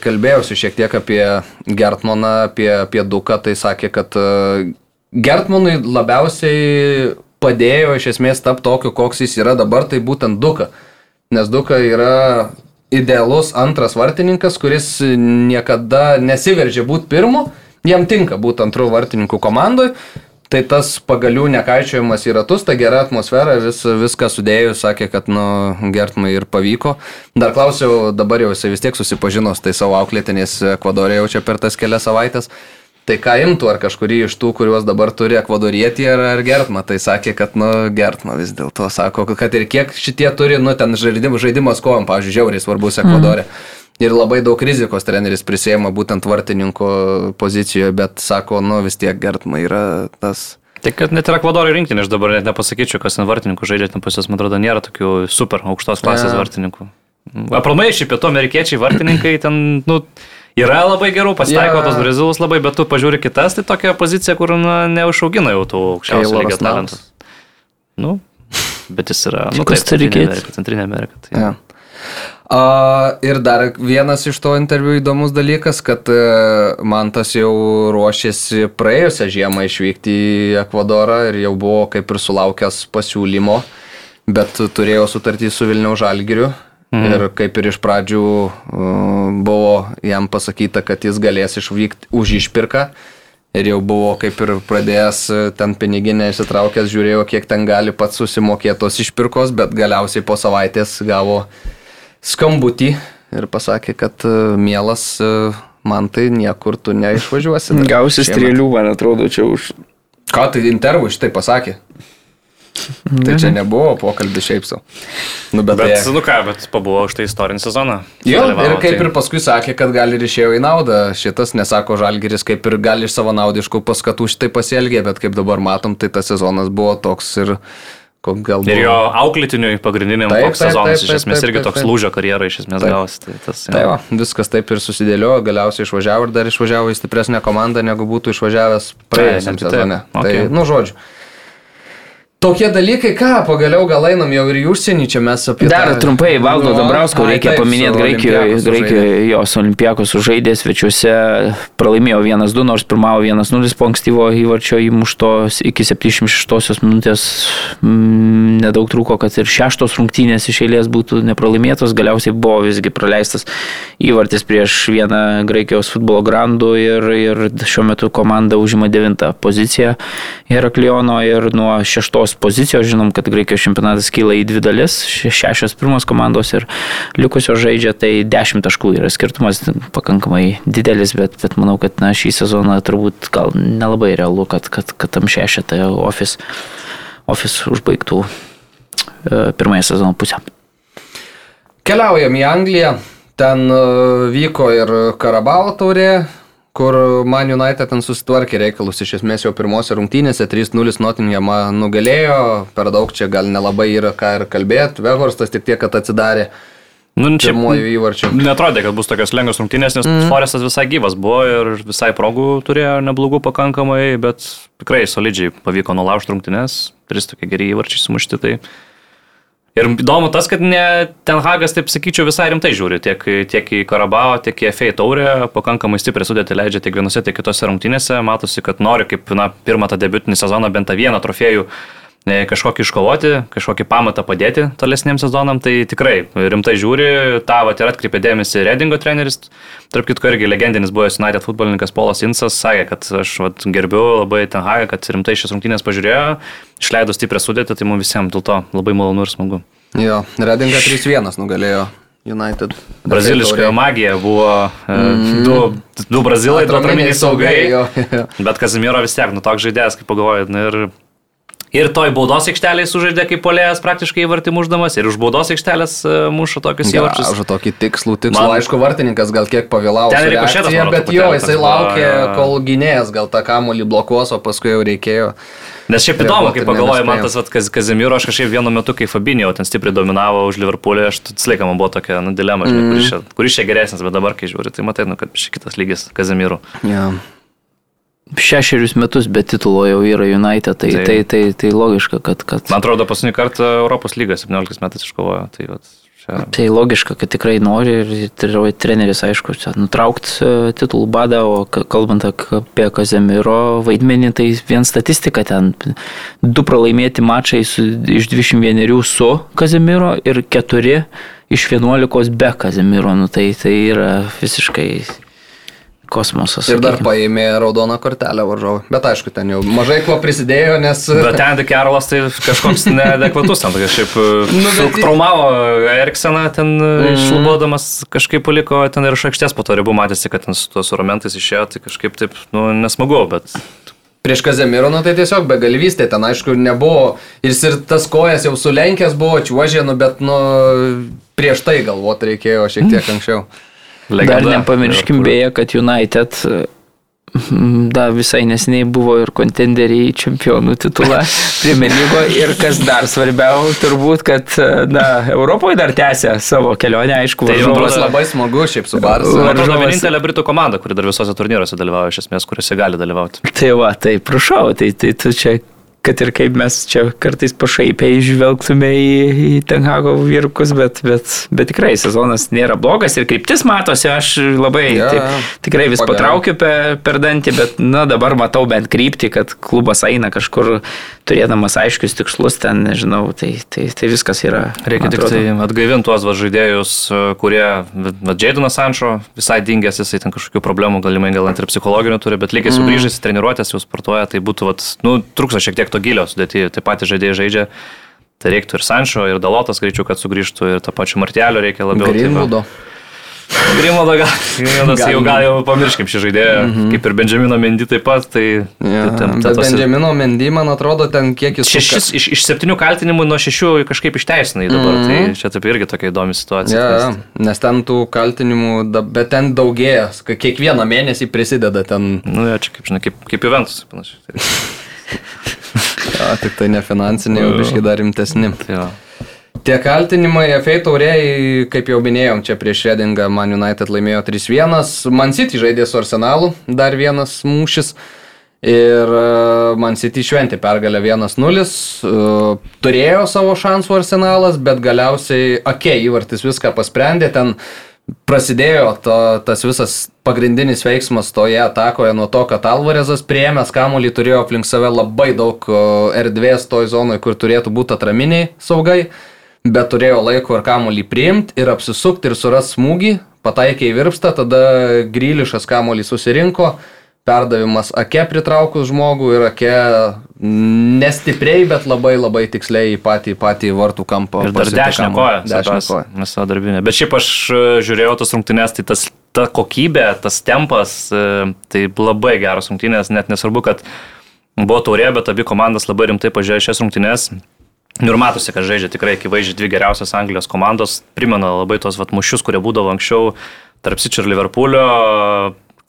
kalbėjausi šiek tiek apie Gertmaną, apie, apie Duką, tai sakė, kad e, Gertmanui labiausiai padėjo iš esmės tapti tokiu, koks jis yra dabar, tai būtent Duka. Nes Duka yra idealus antras vartininkas, kuris niekada nesiveržia būti pirmu, jam tinka būti antrų vartininkų komandoje. Tai tas pagalių nekaičiojimas į ratus, ta gera atmosfera, vis, viską sudėjus, sakė, kad, nu, gertmai ir pavyko. Dar klausiau, dabar jau jisai vis tiek susipažino su tai savo auklėtinės Ekvadorė jau čia per tas kelias savaitės. Tai ką imtų, ar kažkurį iš tų, kuriuos dabar turi Ekvadorietį ar, ar Gertma, tai sakė, kad, nu, Gertma vis dėlto sako, kad ir kiek šitie turi, nu, ten žaidim, žaidimas kovom, pavyzdžiui, žiauriai svarbus Ekvadorė. Mm. Ir labai daug rizikos treneris prisėmė būtent vartininko pozicijoje, bet sako, nu, vis tiek Gertma yra tas. Tai kad net ir Ekvadoro rinktinė, aš dabar net nepasakyčiau, kas ten vartininkų žaidžia, ten pas jas, man atrodo, nėra tokių super aukštos klasės ja. vartininkų. Apramai, šiaip pietų amerikiečiai vartininkai ten, nu, Yra labai gerų, pasitaiko yeah. tos Brazilus labai, bet tu pažiūri kitas, tai tokia pozicija, kur na, neužaugina jau tų aukščiausio lygio talentų. Nu, bet jis yra. Nu, reikėti? Centrinė Amerika. Tai, yeah. Uh, ir dar vienas iš to interviu įdomus dalykas, kad uh, man tas jau ruošėsi praėjusią žiemą išvykti į Ekvadorą ir jau buvo kaip ir sulaukęs pasiūlymo, bet turėjo sutartį su Vilniaus Žalgiriu. Mhm. Ir kaip ir iš pradžių uh, buvo jam pasakyta, kad jis galės išvykti už išpirką. Ir jau buvo kaip ir pradėjęs ten piniginę įsitraukęs, žiūrėjo, kiek ten gali pats susimokėtos išpirkos, bet galiausiai po savaitės gavo skambutį ir pasakė, kad mielas man tai niekur tu neišvažiuosi. Gausi strėlių, man atrodo, čia už. Ką tai intervų šitai pasakė? Tai čia nebuvo pokalbis šiaip savo. Nu, bet, bet tai... nu ką, bet pabuvo už tai istorinį sezoną. Jo, ir kaip tai... ir paskui sakė, kad gali ir išėjo į naudą. Šitas nesako žalgeris, kaip ir gali iš savo naudiškų paskatų šitai pasielgė, bet kaip dabar matom, tai tas sezonas buvo toks ir... Galbūt... Ir jo auklėtiniui pagrindiniam taip, toks taip, sezonas taip, taip, iš esmės taip, irgi taip, toks taip. lūžio karjera iš esmės gavosi. Tai tas, taip, va, viskas taip ir susidėliojo, galiausiai išvažiavo ir dar išvažiavo į stipresnę komandą, negu būtų išvažiavęs praėjusiam sezone. Okay. Tai, nu, žodžiu. Tokie dalykai, ką, pagaliau gal einam jau ir į užsienį, čia mes apie... Dar tą... trumpai, Valdo nu, Dabrausko reikia taip, paminėti Graikijoje, Graikijoje jos Olimpijakos sužaidė svečiuose, pralaimėjo 1-2, nors pirmavo 1-0 po ankstyvo įvarčio įmušto iki 76 minutės, m, nedaug trūko, kad ir šeštos rungtynės iš eilės būtų nepralaimėtos, galiausiai buvo visgi praleistas įvartis prieš vieną Graikijos futbolo grandų ir, ir šiuo metu komanda užima 9 poziciją Herakliono ir nuo 6 pirmos pozicijos. Žinom, kad Graikijos čempionatas kyla į dvi dalis. Šešios pirmos komandos ir likusios žaidžia, tai dešimt taškų yra skirtumas pakankamai didelis, bet, bet manau, kad na, šį sezoną turbūt gal nelabai realu, kad, kad, kad tam šešetą ofis, ofis užbaigtų e, pirmąją sezono pusę. Keliaujam į Angliją. Ten e, vyko ir Karabalo taurė, kur Man United ten susitvarkė reikalus, iš esmės jau pirmose rungtynėse 3-0 Nottinghamą nugalėjo, per daug čia gal nelabai yra ką ir kalbėti, Vehorstas tik tiek, kad atsidarė. Nu, čia. Netrodė, kad bus tokios lengvos rungtynės, nes mm. Forestas visai gyvas buvo ir visai progų turėjo neblogų pakankamai, bet tikrai solidžiai pavyko nulaužti rungtynės, tris tokie geri įvarčiai sumušti. Tai Ir įdomu tas, kad ne Ten Hagas, taip sakyčiau, visai rimtai žiūri tiek, tiek į Karabao, tiek į FA taurę, pakankamai stipriai sudėti leidžia tiek vienose, tiek kitose rungtynėse. Matosi, kad nori kaip na, pirmą tą debutinį sezoną bent tą vieną trofėjų kažkokį iškovoti, kažkokį pamatą padėti tolesniam sezonam, tai tikrai rimtai žiūri, tą vat, ir atkreipė dėmesį Redingo treneris, tarp kitko irgi legendinis buvęs United futbolininkas Polas Insas sakė, kad aš vat, gerbiu labai ten Hagą, kad rimtai šias rungtynės pažiūrėjo, išleido stiprią sudėtį, tai mums visiems dėl to labai malonu ir smagu. Jo, Redinga 3-1 nugalėjo. United. Braziliška magija buvo mm. du, du brazilai, du atraminiai saugai. Jo, jo. Bet Kazimiro vis tiek, nu toks žaidėjas, kaip pagalvojai, nu, ir Ir toj baudos aikštelėje sužaidė kaip polėjas praktiškai įvartį muždamas ir už baudos aikštelės e, muša tokius įvarčius. Už tokį tikslų, tikslų. Man... Aišku, vartininkas gal kiek pavėlavo. Ten reikošėtas, bet jo, jisai laukė, kol gynėjas gal tą kamuolį blokuos, o paskui jau reikėjo. Nes šiaip įdomu, kai pagalvoju, man tas, kad Kazimiro, aš kažkaip vienu metu, kai Fabinio ten stipriai dominavo už Liverpoolį, aš visą man buvo tokia nu, dilema, žinai, mm. kuris, čia, kuris čia geresnis, bet dabar, kai žiūri, tai matai, nu, kad šitas lygis Kazimiro. Yeah šešerius metus be titulo jau yra United, tai, tai, tai, tai, tai logiška, kad, kad... Man atrodo, paskutinį kartą Europos lygą 17 metais iškovojo. Tai, vat, čia... tai logiška, kad tikrai nori ir treneris, aišku, nutraukti e, titulų badą, o kalbant apie Kazemiro vaidmenį, tai vien statistika ten. Du pralaimėti mačai su, iš 21 su Kazemiro ir 4 iš 11 be Kazemiro, nu, tai, tai yra visiškai kosmosas. Ir dar paėmė raudoną kortelę varžovui. Bet aišku, ten jau mažai ko prisidėjo, nes... Bet ten De Carolas tai kažkoks neadekvatus, ten kažkaip nu, bet... traumavo Erikseną ten mm. išlubodamas, kažkaip paliko ten ir iš aikštės po to ribų matėsi, kad ten su tos ramentais išėjo, tai kažkaip taip, nu, nesmagu, bet Prieš Kazemiro, nu tai tiesiog begalvystė, ten aišku nebuvo, ir ir tas kojas jau sulenkęs buvo, čiuožė, nu bet, nu, prieš tai galvoti reikėjo šiek tiek anksčiau. Legenda. Dar nepamirškim beje, kad United mm, da, visai nesiniai buvo ir kontenderiai į čempionų titulą Premier lygo ir kas dar svarbiau, turbūt, kad na, Europoje dar tęsia savo kelionę, aišku, tai varžovas labai smagu šiaip su Baras. Varžovas vienintelė Britų komanda, kuri dar visose turnyruose dalyvauja, iš esmės, kuriuose gali dalyvauti. Tai va, tai prašau, tai, tai tu čia kad ir kaip mes čia kartais pašaipiai žvelgtume į, į Tenhago vyrukus, bet, bet, bet tikrai sezonas nėra blogas ir kryptis matosi, aš labai ja, taip, tikrai vis pagal. patraukiu per, per dantį, bet na, dabar matau bent kryptį, kad klubas eina kažkur turėdamas aiškius tikslus, ten nežinau, tai, tai, tai viskas yra. Reikia tik tai atgaivinti tuos žaidėjus, kurie, va, Jaidonas Sančio visai dingęs, jisai ten kažkokių problemų galimai gal net ir psichologinių turi, bet lygiai sugrįžęs į treniruotės, jau sportuoja, tai būtų, vat, nu, trūksta šiek tiek to gilio sudėti, taip pat žaidėjai žaidžia. Tai reiktų ir Sančio, ir Dalotas greičiau, kad sugrįžtų, ir tą pačią Martelio reikia labiau. Grimvaldo. Grimaldo gal, Grimaldas jau gal jau pamirškim šį žaidėją, mm -hmm. kaip ir Benjamino Mendy taip pat. Tai, ja, tai ten, bet tos... Benjamino Mendy, man atrodo, ten kiek jis... Šešis, iš, iš septynių kaltinimų nuo šešių kažkaip išteisinai dabar, mm -hmm. tai čia taip irgi tokia įdomi situacija. Ja, ja, nes ten tų kaltinimų, bet ten daugėja, kiekvieną mėnesį prisideda ten. Nu, ja, čia kaip, žinai, kaip, kaip Juventus, panašiai. ja, tik tai ne finansiniai, o biškai dar rimtesni. Ja. Tie kaltinimai FA tauriai, kaip jau minėjom, čia prieš Redingą Man United laimėjo 3-1, Man City žaidė su Arsenalu, dar vienas mūšis. Ir e, Man City šventė pergalę 1-0, e, turėjo savo šansų arsenalas, bet galiausiai Ake įvartis viską pasprendė, ten prasidėjo to, tas visas pagrindinis veiksmas toje atakoje nuo to, kad Alvarezas priemęs kamuolį turėjo aplink save labai daug erdvės toj zonai, kur turėtų būti atraminiai saugai, bet turėjo laiko ir kamuolį priimti ir apsisukti ir suras smūgį, pataikė į virpstą, tada Grylišas kamuolį susirinko perdavimas ake pritraukus žmogų ir ake nestipriai, bet labai labai tiksliai į patį, patį vartų kampą. Ir dar dešinę koją. Dešinę koją. Viso darbinė. Bet šiaip aš e, žiūrėjau tas rungtynės, tai tas, ta kokybė, tas tempas, e, tai labai geros rungtynės, net nesvarbu, kad buvo taurė, bet abi komandas labai rimtai pažiūrėjo šias rungtynės. Ir matosi, kad žaidžia tikrai akivaizdžiai dvi geriausios Anglijos komandos, primena labai tos vatmušius, kurie būdavo anksčiau tarp Sičio ir Liverpoolio,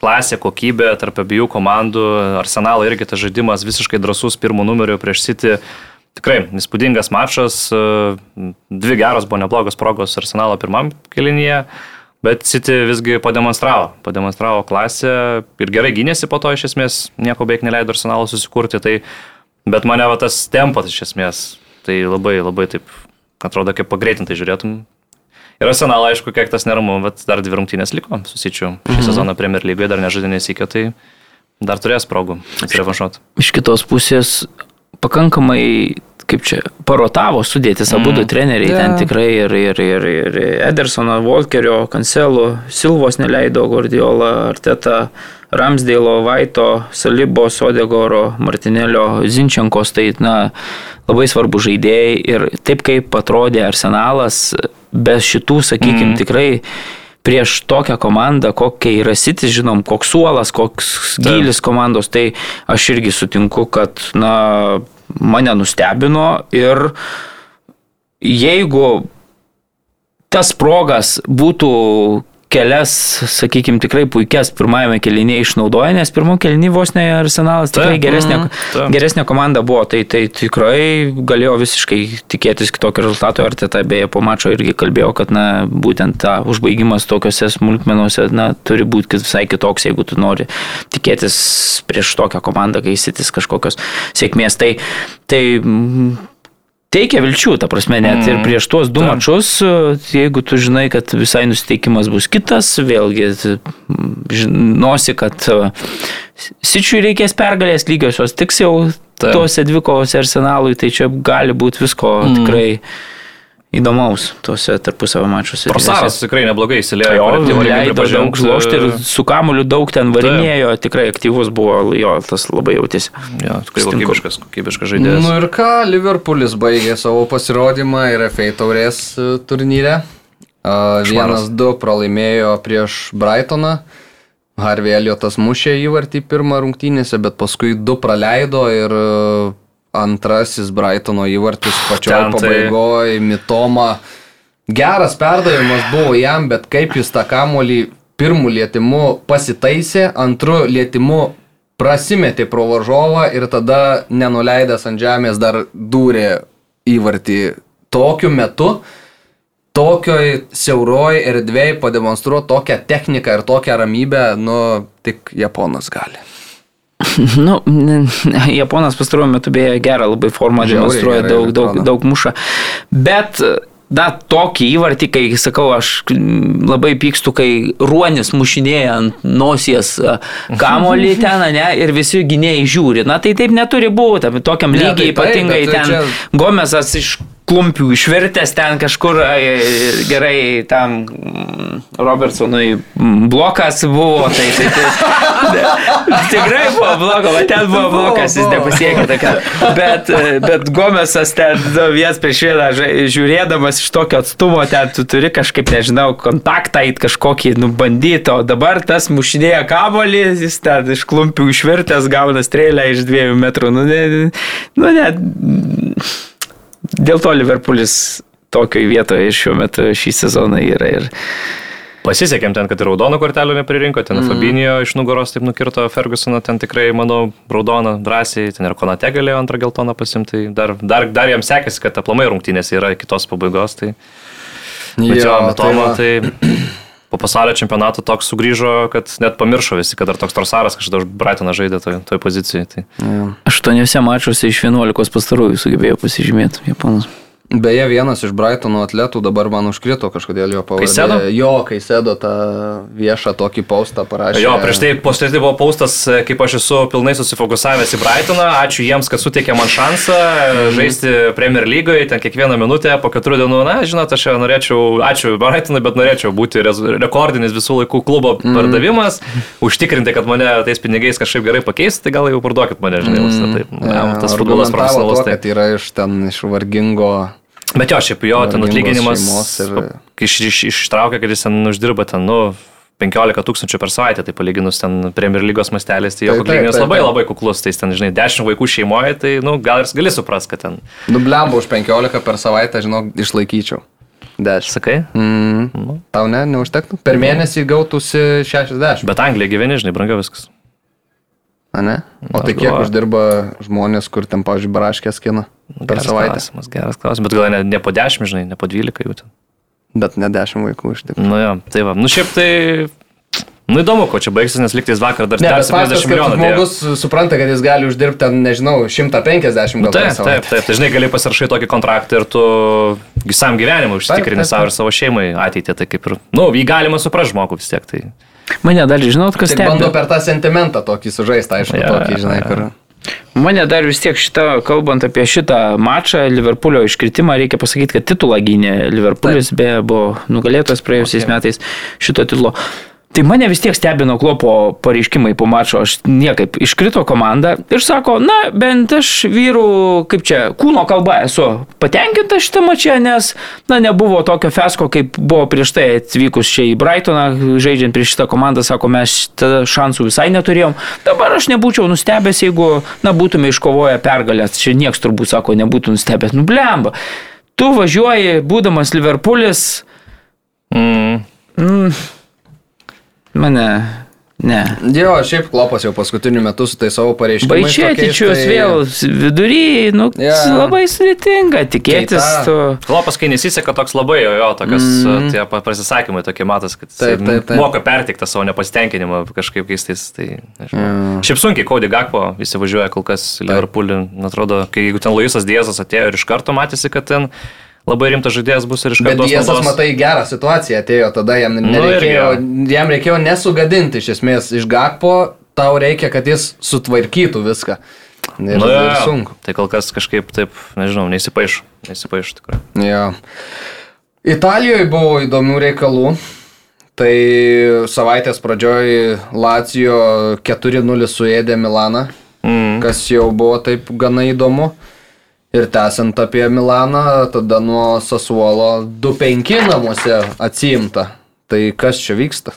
klasė, kokybė tarp abiejų komandų. Arsenalo irgi tas žaidimas visiškai drasus pirmų numerių prieš City. Tikrai įspūdingas mačas, dvi geros buvo neblogos progos Arsenalo pirmam kelinyje, bet City visgi pademonstravo, pademonstravo klasę ir gerai gynėsi po to iš esmės, nieko beveik neleido Arsenalo susikurti, tai, bet mane va, tas tempas iš esmės, tai labai labai taip, atrodo, kaip pagreitintai žiūrėtum, Ir Arsenal, aišku, kiek tas neramu, bet dar dvi rungtynės liko, susičiu. Šį mhm. sezoną Premier lygoje dar nežaidė nesikio, tai dar turės progų atsirevanšuoti. Iš kitos pusės pakankamai kaip čia, parotavo sudėtis abu mm. treneriai, yeah. ten tikrai ir, ir, ir, ir Edersono, Volkerio, Kancelo, Silvos neleido, Guardiola, Arteta, Ramsdėlo, Vaito, Salibo, Sodegoro, Martinelio, Zinčenkos, tai na, labai svarbu žaidėjai ir taip kaip atrodė arsenalas, be šitų, sakykime, mm. tikrai prieš tokią komandą, kokia yra City, žinom, koks suolas, koks gilis komandos, tai aš irgi sutinku, kad, na, mane nustebino ir jeigu tas progas būtų kelias, sakykime, tikrai puikias pirmajame kelinėje išnaudoja, nes pirmo kelinį vos ne arsenalas tikrai taip, geresnė, taip. geresnė komanda buvo, tai, tai tikrai galėjo visiškai tikėtis kitokio rezultato, ar tai beje po mačo irgi kalbėjo, kad na, būtent ta užbaigimas tokiuose smulkmenuose na, turi būti visai kitoks, jeigu tu nori tikėtis prieš tokią komandą, kai įsitis kažkokios sėkmės. Tai, tai teikia vilčių, ta prasme, net mm. ir prieš tuos du Ta. mačius, jeigu tu žinai, kad visai nusteikimas bus kitas, vėlgi žinosi, kad e, Sičiui reikės pergalės lygiosios, tiks jau Ta. tuose dvikovose arsenalui, tai čia gali būti visko mm. tikrai įdomaus tuose tarpusavio mačiuose. Prosaras tikrai neblogai įsilėjo. Jo, leido daug žlošti ir su kamuliu daug ten varinėjo, tai. tikrai aktyvus buvo, jo, tas labai jautėsi. Jo, tikrai kokybiškas, kokybiškas žaidėjas. Nu ir ką, Liverpoolis baigė savo pasirodymą ir FA taurės e, turnyre. Vienas du pralaimėjo prieš Brightoną. Harvey Eliotas mušė įvartį pirmą rungtynėse, bet paskui du praleido ir antrasis Brightono įvartis pačioje tai- pabaigoje, Mitoma. Geras perdavimas buvo jam, bet kaip jis tą kamolį pirmų lietimu pasitaisė, antrų lietimu prasimetė pro varžovą ir tada nenuleidęs ant žemės dar dūrė įvartį tokiu metu. Tokioj siauroj erdvėj pademonstruoti tokią techniką ir tokią ramybę, nu, tik Japonas gali. Nu, Japonas pastaruoju metu beje gerą labai formą demonstruoja, daug, daug, daug muša. Bet na, tokį įvartį, kai sakau, aš labai pykstu, kai ruonis mušinėja ant nosies kamolį ten, ne, ir visi gynėjai žiūri. Na, tai taip neturi būti, tokiam lygiai ne, tai ypatingai taip, ten čia... Gomesas iš klumpių išvirtęs ten kažkur gerai tam mm, Robertsonui blokas buvo, tai, tai, tai tikrai buvo blogo, bet ten buvo blokas, jis nepasiekė tokio. Bet, bet Gomesas ten nu, vienas prieš vieną žiūrėdamas iš tokio atstumo, ten tu turi kažkaip, nežinau, kontaktą į kažkokį nubandyti, o dabar tas mušinėja kabolį, jis ten iš klumpių išvirtęs gauna strėlę iš dviejų metrų. Nu, ne, nu, ne, Dėl to Liverpoolis tokioje vietoje šiuo metu šį sezoną yra. Ir... Pasisekėm ten, kad ir raudoną kortelę nepririnko, ten mm. Fabinio iš nugaros taip nukirto Fergusoną, ten tikrai, manau, raudoną drąsiai, ten ir Konate galėjo antrą geltoną pasimti, tai dar, dar, dar jam sekėsi, kad aplamai rungtynės yra kitos pabaigos. Tai... Bet jo, jo Metomo, tai po pasaulio čempionato toks sugrįžo, kad net pamiršo visi, kad dar toks Torsaras kažkada už Brightoną žaidė toje toj pozicijoje. Tai. Aštuoniuose mačiuose iš 11 pastarųjų sugebėjo pasižymėti Japonas. Beje, vienas iš Brightono atletų dabar man užkrito kažkodėl jo pavadinimas. Kaisedo? Jo, Kaisedo tą viešą tokį postą parašė. Jo, prieš tai, tai buvo postas, kaip aš esu pilnai susifokusavęs į Brightoną. Ačiū jiems, kad suteikė man šansą žaisti Premier lygoje, ten kiekvieną minutę po keturių dienų. Na, žinot, aš norėčiau, ačiū Brightonui, bet norėčiau būti rekordinis visų laikų klubo mm. pardavimas, užtikrinti, kad mane tais pinigais kažkaip gerai pakeis, tai gal jau parduokit mane, žinai, mm. taip, ja, tas futbolas profesionalus. Tai yra iš ten, iš vargingo Bet jo, šiaip jo, ten atlyginimas, ir... kai iš, iš, ištraukia, kad jis ten uždirba ten, nu, 15 tūkstančių per savaitę, tai palyginus ten Premier lygos mastelės, tai jo atlyginimas labai labai kuklus, tai ten, žinai, 10 vaikų šeimoje, tai, nu, gal ir gali supras, kad ten. Dublembo už 15 per savaitę, žinau, išlaikyčiau. 10. Sakai? Mm. Nu. Tau ne, neužtektų. Per mėnesį gautųsi 60. Bet Anglija gyveni, žinai, brangiau viskas. Ne? O tai kiek uždirba žmonės, kur ten, pavyzdžiui, baraškės kina per geras savaitę? Klausimas, geras klausimas, bet gal ne, ne po 10, žinai, ne po 12 jau ten. Bet ne 10 vaikų iš tikrųjų. Nu jo, tai va. Nu šiaip tai Nu įdomu, ko čia baigsis, nes liktais vakar dar 70 milijonų. Žmogus dėjo. supranta, kad jis gali uždirbti ten, nežinau, 150 milijonų. Taip, taip, taip, tai žinai, gali pasirašyti tokį kontraktą ir tu visam gyvenimui užsitikrini savo ir savo šeimai ateitį, tai kaip ir, nu, jį galima suprasti žmogų vis tiek. Tai... Mane dar žinot, kas ten. Bando per tą sentimentą tokį sužaistą, aišku, ja, tokį, žinai, ja. kur. Mane dar vis tiek šitą, kalbant apie šitą mačą, Liverpoolio iškritimą, reikia pasakyti, kad titulą gynė Liverpoolis, beje, buvo nugalėtas praėjusiais okay. metais šito titulo. Tai mane vis tiek stebino klopo pareiškimai po mačo, aš niekaip iškrito komanda ir sako, na, bent aš vyrų, kaip čia, kūno kalba esu patenkinta šitą mačią, nes, na, nebuvo tokio fesko, kaip buvo prieš tai atvykus čia į Brightoną, žaidžiant prieš šitą komandą, sako, mes šansų visai neturėjom. Dabar aš nebūčiau nustebęs, jeigu, na, būtume iškovoję pergalės, čia nieks turbūt, sako, nebūtų nustebęs, nublemba. Tu važiuoji, būdamas Liverpoolis. Mm. Mm, Mane. Ne. Jo, šiaip klopas jau paskutiniu metu su tai savo pareiškimais. Baičėtičius tai... vėl vidury, nu, yeah. labai sudėtinga tikėtis. Tu... Klopas, kai nesiseka toks labai jo, jo tokios mm. tie pasisakymai tokie matas, kad taip, taip, taip. moka pertikti savo nepasitenkinimą kažkaip keistais. Tai, yeah. Šiaip sunkiai Kaudį Gakpo įsivažiuoja kol kas Liverpoolį, atrodo, kai jeigu ten Luisas Diezas atėjo ir iš karto matėsi, kad ten labai rimtas žaidėjas bus ir iš karto. Bet Jėzus, matai, gerą situaciją atėjo, tada jam, nu, nereikėjo, nu, jam reikėjo nesugadinti iš esmės iš Gakpo, tau reikia, kad jis sutvarkytų viską. Ir, nu, ir sunku. Tai kol kas kažkaip taip, nežinau, neįsipaišu, neįsipaišu tikrai. Ja. Italijoje buvo įdomių reikalų. Tai savaitės pradžioj Lacijo 4-0 suėdė Milaną, mm. kas jau buvo taip gana įdomu. Ir tęsiant apie Milaną, tada nuo Sasuolo 2-5 namuose atsiimta. Tai kas čia vyksta?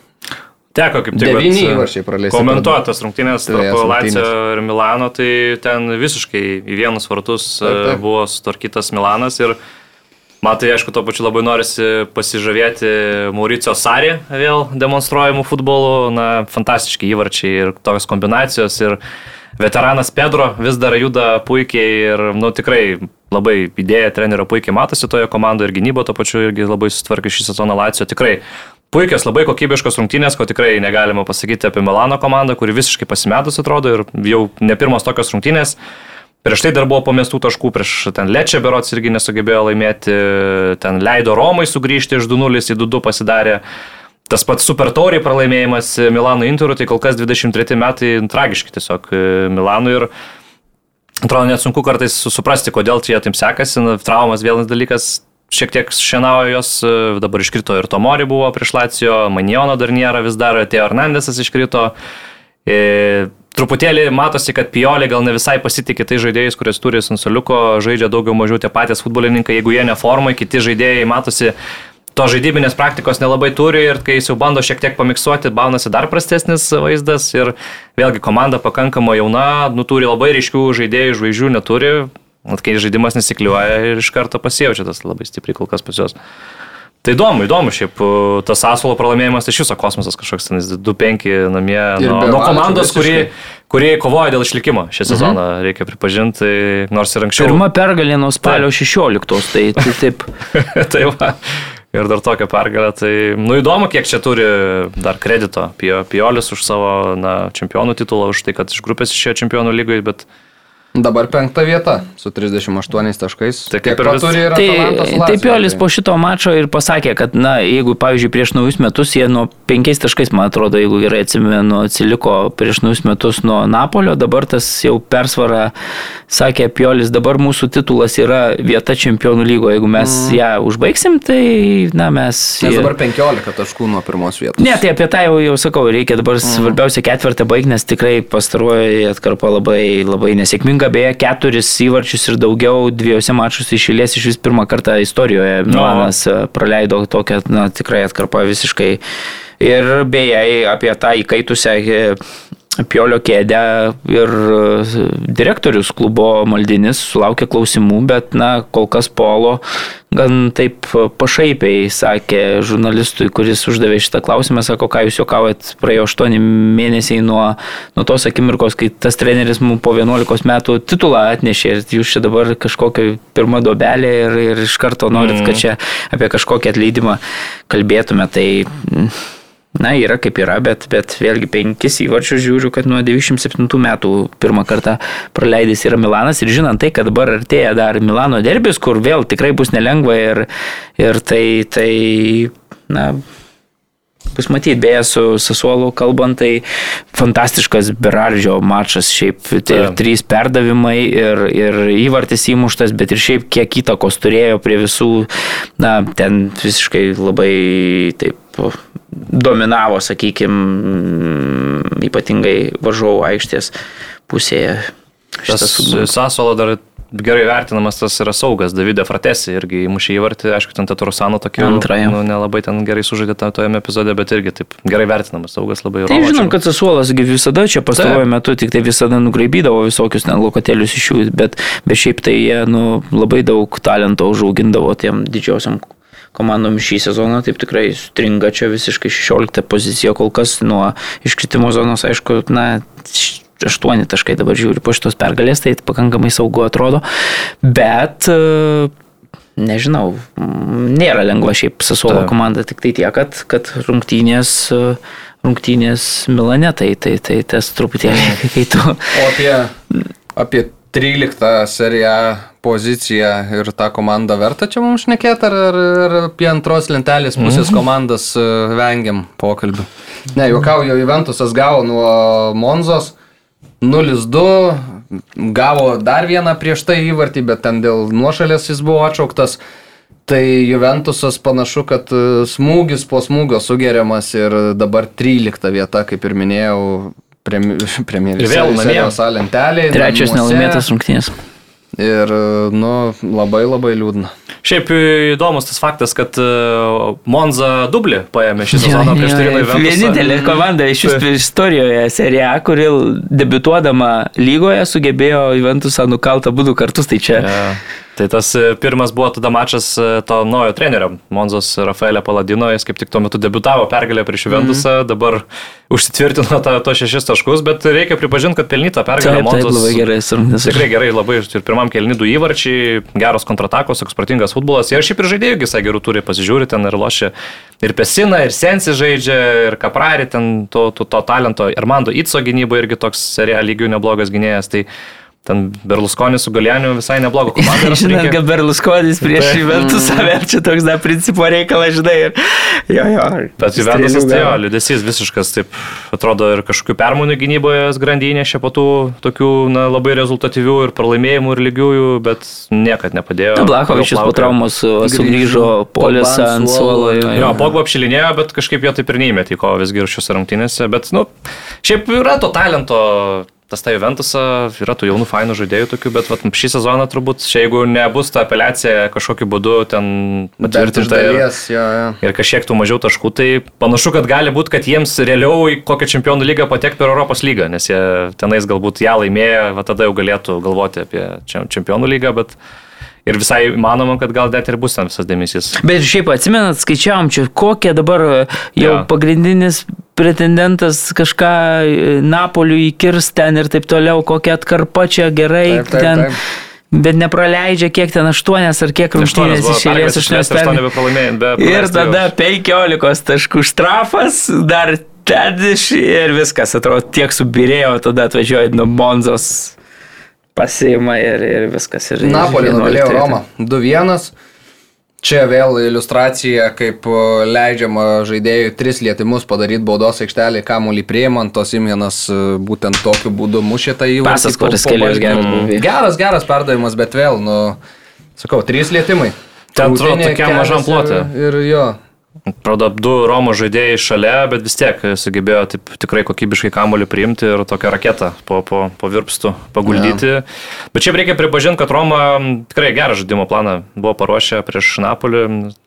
Teko kaip tik. Devyni įvarčiai praleisti. Komentuotas rungtynės tarp Lacijo ir Milano, tai ten visiškai į vienus vartus taip, taip. buvo sutvarkytas Milanas ir man tai aišku, tuo pačiu labai norisi pasižavėti Mauricio Sarį vėl demonstruojamų futbolų, na, fantastiški įvarčiai ir tokios kombinacijos ir veteranas Pedro vis dar juda puikiai ir, nu, tikrai labai idėja trenerio puikiai matosi toje komandoje ir gynybo to pačiu irgi labai sutvarkė šį sezoną Lacijo. Tikrai puikios, labai kokybiškos rungtynės, ko tikrai negalima pasakyti apie Milano komandą, kuri visiškai pasimetus atrodo ir jau ne pirmos tokios rungtynės. Prieš tai dar buvo pamestų taškų, prieš ten Lečia berots irgi nesugebėjo laimėti, ten leido Romai sugrįžti iš 2-0 į 2-2 pasidarė. Tas pats Super Tauriai pralaimėjimas Milano Interų, tai kol kas 23 metai tragiški tiesiog Milanui ir atrodo net sunku kartais suprasti, kodėl čia taip sekasi. Traumas vienas dalykas, šiek tiek šienavo jos, e, dabar iškrito ir Tomori buvo prieš Lacijo, Maniono dar nėra vis dar, Teo Hernandesas iškrito. E, truputėlį matosi, kad Pioli gal ne visai pasitikė tai žaidėjais, kurias turi Sansoliuko, žaidžia daugiau mažiau tie patys futbolininkai, jeigu jie neformai, kiti žaidėjai matosi to žaidybinės praktikos nelabai turi ir kai jis jau bando šiek tiek pamiksuoti, baunasi dar prastesnis vaizdas ir vėlgi komanda pakankamai jauna, nu turi labai ryškių žaidėjų, žvaigždžių neturi, At kai žaidimas nesikliuoja ir iš karto pasijaučia tas labai stipriai kol kas pas juos. Tai įdomu, įdomu, šiaip tas Asolo pralaimėjimas iš viso kosmosas kažkoks, 2-5 namie nuo, nuo komandos, kuri, kuri kovoja dėl išlikimo šią mhm. sezoną, mhm. reikia pripažinti, nors ir anksčiau. Pirma pergalė nuo spalio 16, tai, tai taip. tai va. Ir dar tokią pergalę, tai, nu įdomu, kiek čia turi dar kredito Piolis už savo na, čempionų titulą, už tai, kad iš grupės išėjo čempionų lygoje, bet Dabar penkta vieta su 38 taškais. Tai kaip ir turi ir tai, taip Jolis tai. po šito mačo ir pasakė, kad, na, jeigu, pavyzdžiui, prieš naujus metus jie nuo penkiais taškais, man atrodo, jeigu gerai atsimenu, atsiliko prieš naujus metus nuo Napolio, dabar tas jau persvara, sakė Piolis, dabar mūsų titulas yra vieta čempionų lygo, jeigu mes mm. ją užbaigsim, tai, na, mes... Nes dabar 15 taškų nuo pirmos vietos. Ne, tai apie tą jau, jau sakau, reikia dabar mm. svarbiausia ketvirtą baigti, nes tikrai pastaruoju atkarpa labai, labai nesėkminga Benfica beje keturis įvarčius ir daugiau dviejose mačiuose išėlės iš vis pirmą kartą istorijoje. Milanas no. E, praleido tokią, na, tikrai atkarpą visiškai. Ir beje, apie tą įkaitusią e, Piolio kėdę ir e, direktorius klubo Maldinis sulaukė klausimų, bet, na, kol kas Polo gan taip pašaipiai sakė žurnalistui, kuris uždavė šitą klausimą, sako, ką jūs juokaujat, praėjo 8 mėnesiai nuo, nuo tos akimirkos, kai tas treneris mums po 11 metų titulą atnešė ir jūs čia dabar kažkokią pirmą dobelę ir, ir iš karto norit, kad mm. čia apie kažkokį atleidimą kalbėtume. Tai, Na, yra kaip yra, bet, bet vėlgi penkis įvarčius žiūriu, kad nuo 97 metų pirmą kartą praleidęs yra Milanas. Ir žinant tai, kad dabar artėja dar Milano derbis, kur vėl tikrai bus nelengva ir, ir tai, tai, na, bus matyti, beje, su Sasuolu kalbant, tai fantastiškas Berardžio mačas, šiaip tai ir trys perdavimai ir, ir įvartis įmuštas, bet ir šiaip kiek įtakos turėjo prie visų, na, ten visiškai labai taip dominavo, sakykime, ypatingai varžovų aikštės pusėje. Tas Sasolo dar gerai vertinamas tas yra saugas, Davidė Fratesi irgi įmušė įvartį, aišku, ten Taturusano tokiu, nu, nelabai ten gerai sužaidė tojame epizode, bet irgi taip gerai vertinamas saugas labai tai žinom, kad Sasuolas visada čia pastaruoju metu tik tai visada nugraibydavo visokius ten lokatėlius iš jų, bet, bet šiaip tai jie nu, labai daug talento užaugindavo tiem didžiosiam komandom šį sezoną taip tikrai stringa čia visiškai 16 pozicija kol kas nuo iškritimo zonos, aišku, na, 8 taškai dabar žiūri po šitos pergalės, tai pakankamai saugu atrodo, bet e, nežinau, nėra lengva šiaip Sasuolo komanda, tik tai tiek, kad, kad rungtynės, e, rungtynės Milane, tai, tai, tai tas truputėlį, kai tu... O apie, apie 13 seriją poziciją ir tą komandą verta čia mums šnekėti, ar, ar, ar apie antros lentelės pusės mhm. komandas e, vengiam pokalbių? Ne, juokauju, Juventusas gavo nuo Monzos 0-2, gavo dar vieną prieš tai įvartį, bet ten dėl nuošalės jis buvo atšauktas. Tai Juventusas panašu, kad e, smūgis po smūgio sugeriamas ir dabar 13 vieta, kaip ir minėjau, premjeros lentelė. Trečias nelaimėtas rungtynės. Ir, nu, labai labai liūdna. Šiaip įdomus tas faktas, kad e, Monza dublį paėmė šį sezoną prieš Turino Juventus. Vienintelė komanda iš istorijoje Serie A, kuri debituodama lygoje sugebėjo Juventusą nukaltą būdų kartus, tai čia. Yeah. Tai tas e, pirmas buvo tada mačas e, to naujo trenerio, Monzos Rafaelė Paladino, jis kaip tik tuo metu debutavo pergalę prieš Juventusą, mm -hmm. dabar užsitvirtino to, to šešis taškus, bet reikia pripažinti, kad pelnyta pergalė Monzos. Taip, labai gerai surungtas. Tikrai gerai, labai ir pirmam kelnidų įvarčiai, geros kontratakos, toks protingas futbolas. Ir šiaip ir žaidėjų visai gerų turi, pasižiūri ten ir lošia ir Pesina, ir Sensi žaidžia, ir Kaprari, ten to, to, to talento, ir Mando Itso gynyba irgi toks serial lygių neblogas gynėjas. Tai Ten Berlusconis su Galianiu visai neblogo komandą. Žinai, kad Berlusconis prieš Juventusą verčia toks, na, principo reikalas, žinai. Ir, jo, jo. Bet Juventusas, tai jo, liudesys visiškas, taip, atrodo, ir kažkokių permainų gynyboje grandinė šia po tų tokių, na, labai rezultatyvių ir pralaimėjimų ir lygiųjų, bet niekad nepadėjo. Na, Blakovičius po traumos sugrįžo polisą ant suolo. Jo, jo Pogba apšilinėjo, bet kažkaip jo taip ir neįmė, tai ko visgi ir šiuose rungtynėse, bet, nu, šiaip yra to talento tas ta Juventusą, yra tų jaunų fainų žaidėjų tokių, bet vat, šį sezoną turbūt, čia jeigu nebus ta apeliacija kažkokiu būdu ten patvirtinta ir, jo, jo. ir kažkiek tų mažiau taškų, tai panašu, kad gali būti, kad jiems realiau į kokią čempionų lygą patekti per Europos lygą, nes jie tenais galbūt ją laimėjo, va tada jau galėtų galvoti apie čempionų lygą, bet Ir visai manoma, kad gal net ir bus ten visas dėmesys. Bet šiaip atsimenat, skaičiavom čia, kokie dabar jau ja. pagrindinis pretendentas kažką e, Napoliu įkirs ten ir taip toliau, kokia atkarpa čia gerai taip, taip, ten. Taip. Bet nepraleidžia kiek ten aštuonias ar kiek rungtynės iš eilės aštuonias per. Ir tada 15 taškų štrafas, dar ten ir viskas, atrodo, tiek subirėjo, tada atvažiuoja nuo Monzos pasiima ir, ir viskas. Ir Napolį nugalėjo Romą 2-1. Čia vėl iliustracija, kaip leidžiama žaidėjui tris lietimus padaryti baudos aikštelį, kamuolį priimant, tos Imienas e, būtent tokiu būdu mušė tą įvartį. Pasas, kuris kelias geras buvo. Geras, geras perdavimas, bet vėl, nu, sakau, trys lietimai. Ten atrodo tokiam mažam plotui. Ir, ir jo, Atrodo, du Romo žaidėjai šalia, bet vis tiek sugebėjo taip, tikrai kokybiškai kamuolį priimti ir tokią raketą po, po, po virpstų paguldyti. Ja. Bet čia reikia pripažinti, kad Roma tikrai gerą žaidimo planą buvo paruošę prieš Napolį.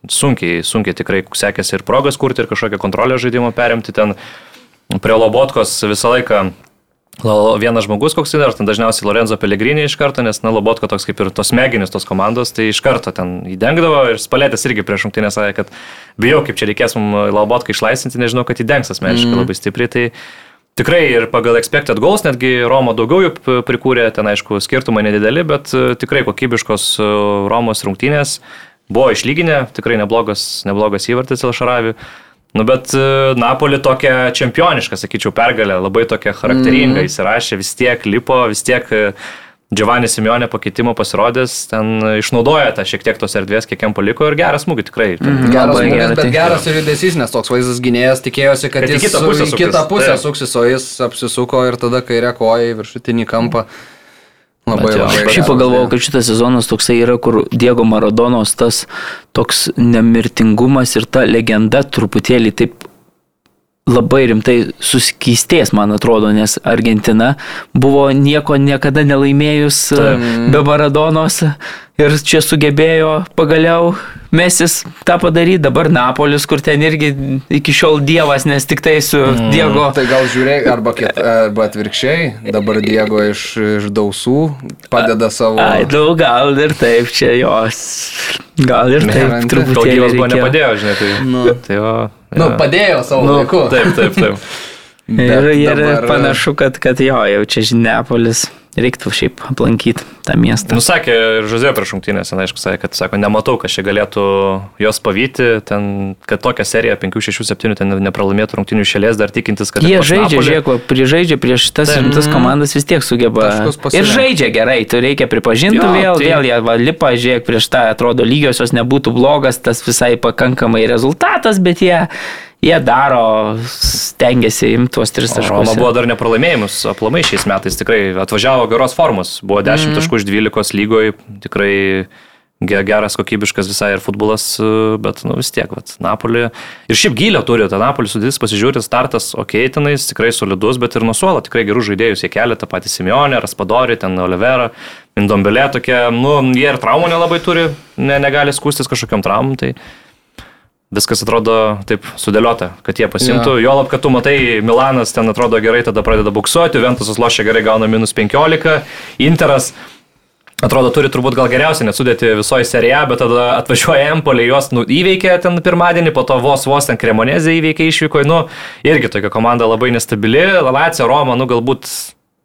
Sunkiai, sunkiai tikrai sekėsi ir progas kurti, ir kažkokią kontrolę žaidimo perimti. Ten prie Lobotkos visą laiką vienas žmogus koks yra, ten dažniausiai Lorenzo Pellegrini iš karto, nes, na, Lobotka toks kaip ir tos smegenis tos komandos, tai iš karto ten įdengdavo ir Spalėtis irgi prieš rungtynę sakė, kad bijau, kaip čia reikės mums Lobotką išlaisvinti, nežinau, kad įdengs asmeniškai mm. labai stipriai. Tai tikrai ir pagal expected goals netgi Romo daugiau jų prikūrė, ten aišku, skirtumai nedideli, bet e, tikrai kokybiškos e, Romos rungtynės buvo išlyginę, tikrai neblogas, neblogas įvartis Elšaravi. Nu, bet e, Napoli tokia čempioniška, sakyčiau, pergalė, labai tokia charakteringa, mm. įsirašė, vis tiek lipo, vis tiek e, Giovanni Simeonė pakeitimo pasirodęs, ten išnaudoja tą šiek tiek tos erdvės, kiek jam paliko ir geras smūgis tikrai. Mm, geras smūgis, bet geras ir judesys, nes toks vaizdas gynėjas tikėjosi, kad, kad jis kitą pusę, suksis, kitą pusę suksis, o jis apsisuko ir tada kairė koja į viršutinį kampą. Mm. Labai, Bet, labai. Aš pagalvojau, kad šitas sezonas toksai yra, kur Diego Maradonos tas toks nemirtingumas ir ta legenda truputėlį taip labai rimtai susikystės, man atrodo, nes Argentina buvo nieko niekada nelaimėjus Taip. be Maradonos ir čia sugebėjo pagaliau Mesis tą padaryti, dabar Napolis, kur ten irgi iki šiol dievas, nes tik tai su mm. Diego. Tai gal žiūrėk, arba, kit, arba atvirkščiai, dabar Diego iš, iš dausų padeda savo. Ai, daug gal ir taip, čia jos. Gal ir taip, truputį. Dievas buvo nepadėjo, žinai, tai. Nu, tai jo, ja. nu padėjo savo nu, laiku. Taip, taip, taip. ir, ir dabar... panašu, kad, kad jo, jau čia Žiniapolis reiktų šiaip aplankyti tą miestą. Nusakė ir Žozė prieš rungtynės, aišku, sakė, kad sako, nematau, kad čia galėtų jos pavyti, ten, kad tokią seriją 5-6-7 ten nepralaimėtų rungtynių šėlės, dar tikintis, kad... Jie žaidžia, žiūrėk, prižaidžia prieš tas rimtas komandas vis tiek sugeba. Ir žaidžia gerai, tu reikia pripažinti jo, vėl, tai... vėl jie va, lipa, žiūrėk, prieš tą atrodo lygiosios nebūtų blogas, tas visai pakankamai rezultatas, bet jie jie daro, stengiasi imti tuos tris taškus. Roma buvo dar nepralaimėjimus, aplamai šiais metais tikrai atvažiavo geros formos, buvo 10 mm. taškų iš 12 lygoje, tikrai geras, kokybiškas visai ir futbolas, bet nu, vis tiek, vat, Napolį. Ir šiaip gylio turi, tą Napolį sudėtis, pasižiūrėti, startas ok, tenais, tikrai solidus, bet ir nusuolo tikrai gerų žaidėjus, jie kelia tą patį Simeonę, Raspadorį, ten Oliverą, Indombelė tokie, nu, jie ir traumų nelabai turi, ne, negali skūstis kažkokiam traumam. Tai viskas atrodo taip sudėliota, kad jie pasimtų. Ja. Jo lab, kad tu matai, Milanas ten atrodo gerai, tada pradeda buksuoti, Ventusas lošia gerai, gauna minus 15, Interas atrodo turi turbūt gal geriausiai nesudėti visoje serijoje, bet tada atvažiuoja Empolė, juos nu, įveikė ten pirmadienį, po to vos vos ten Kremonezė įveikė išvyko, nu, irgi tokia komanda labai nestabili, Lalacija, Roma, nu, galbūt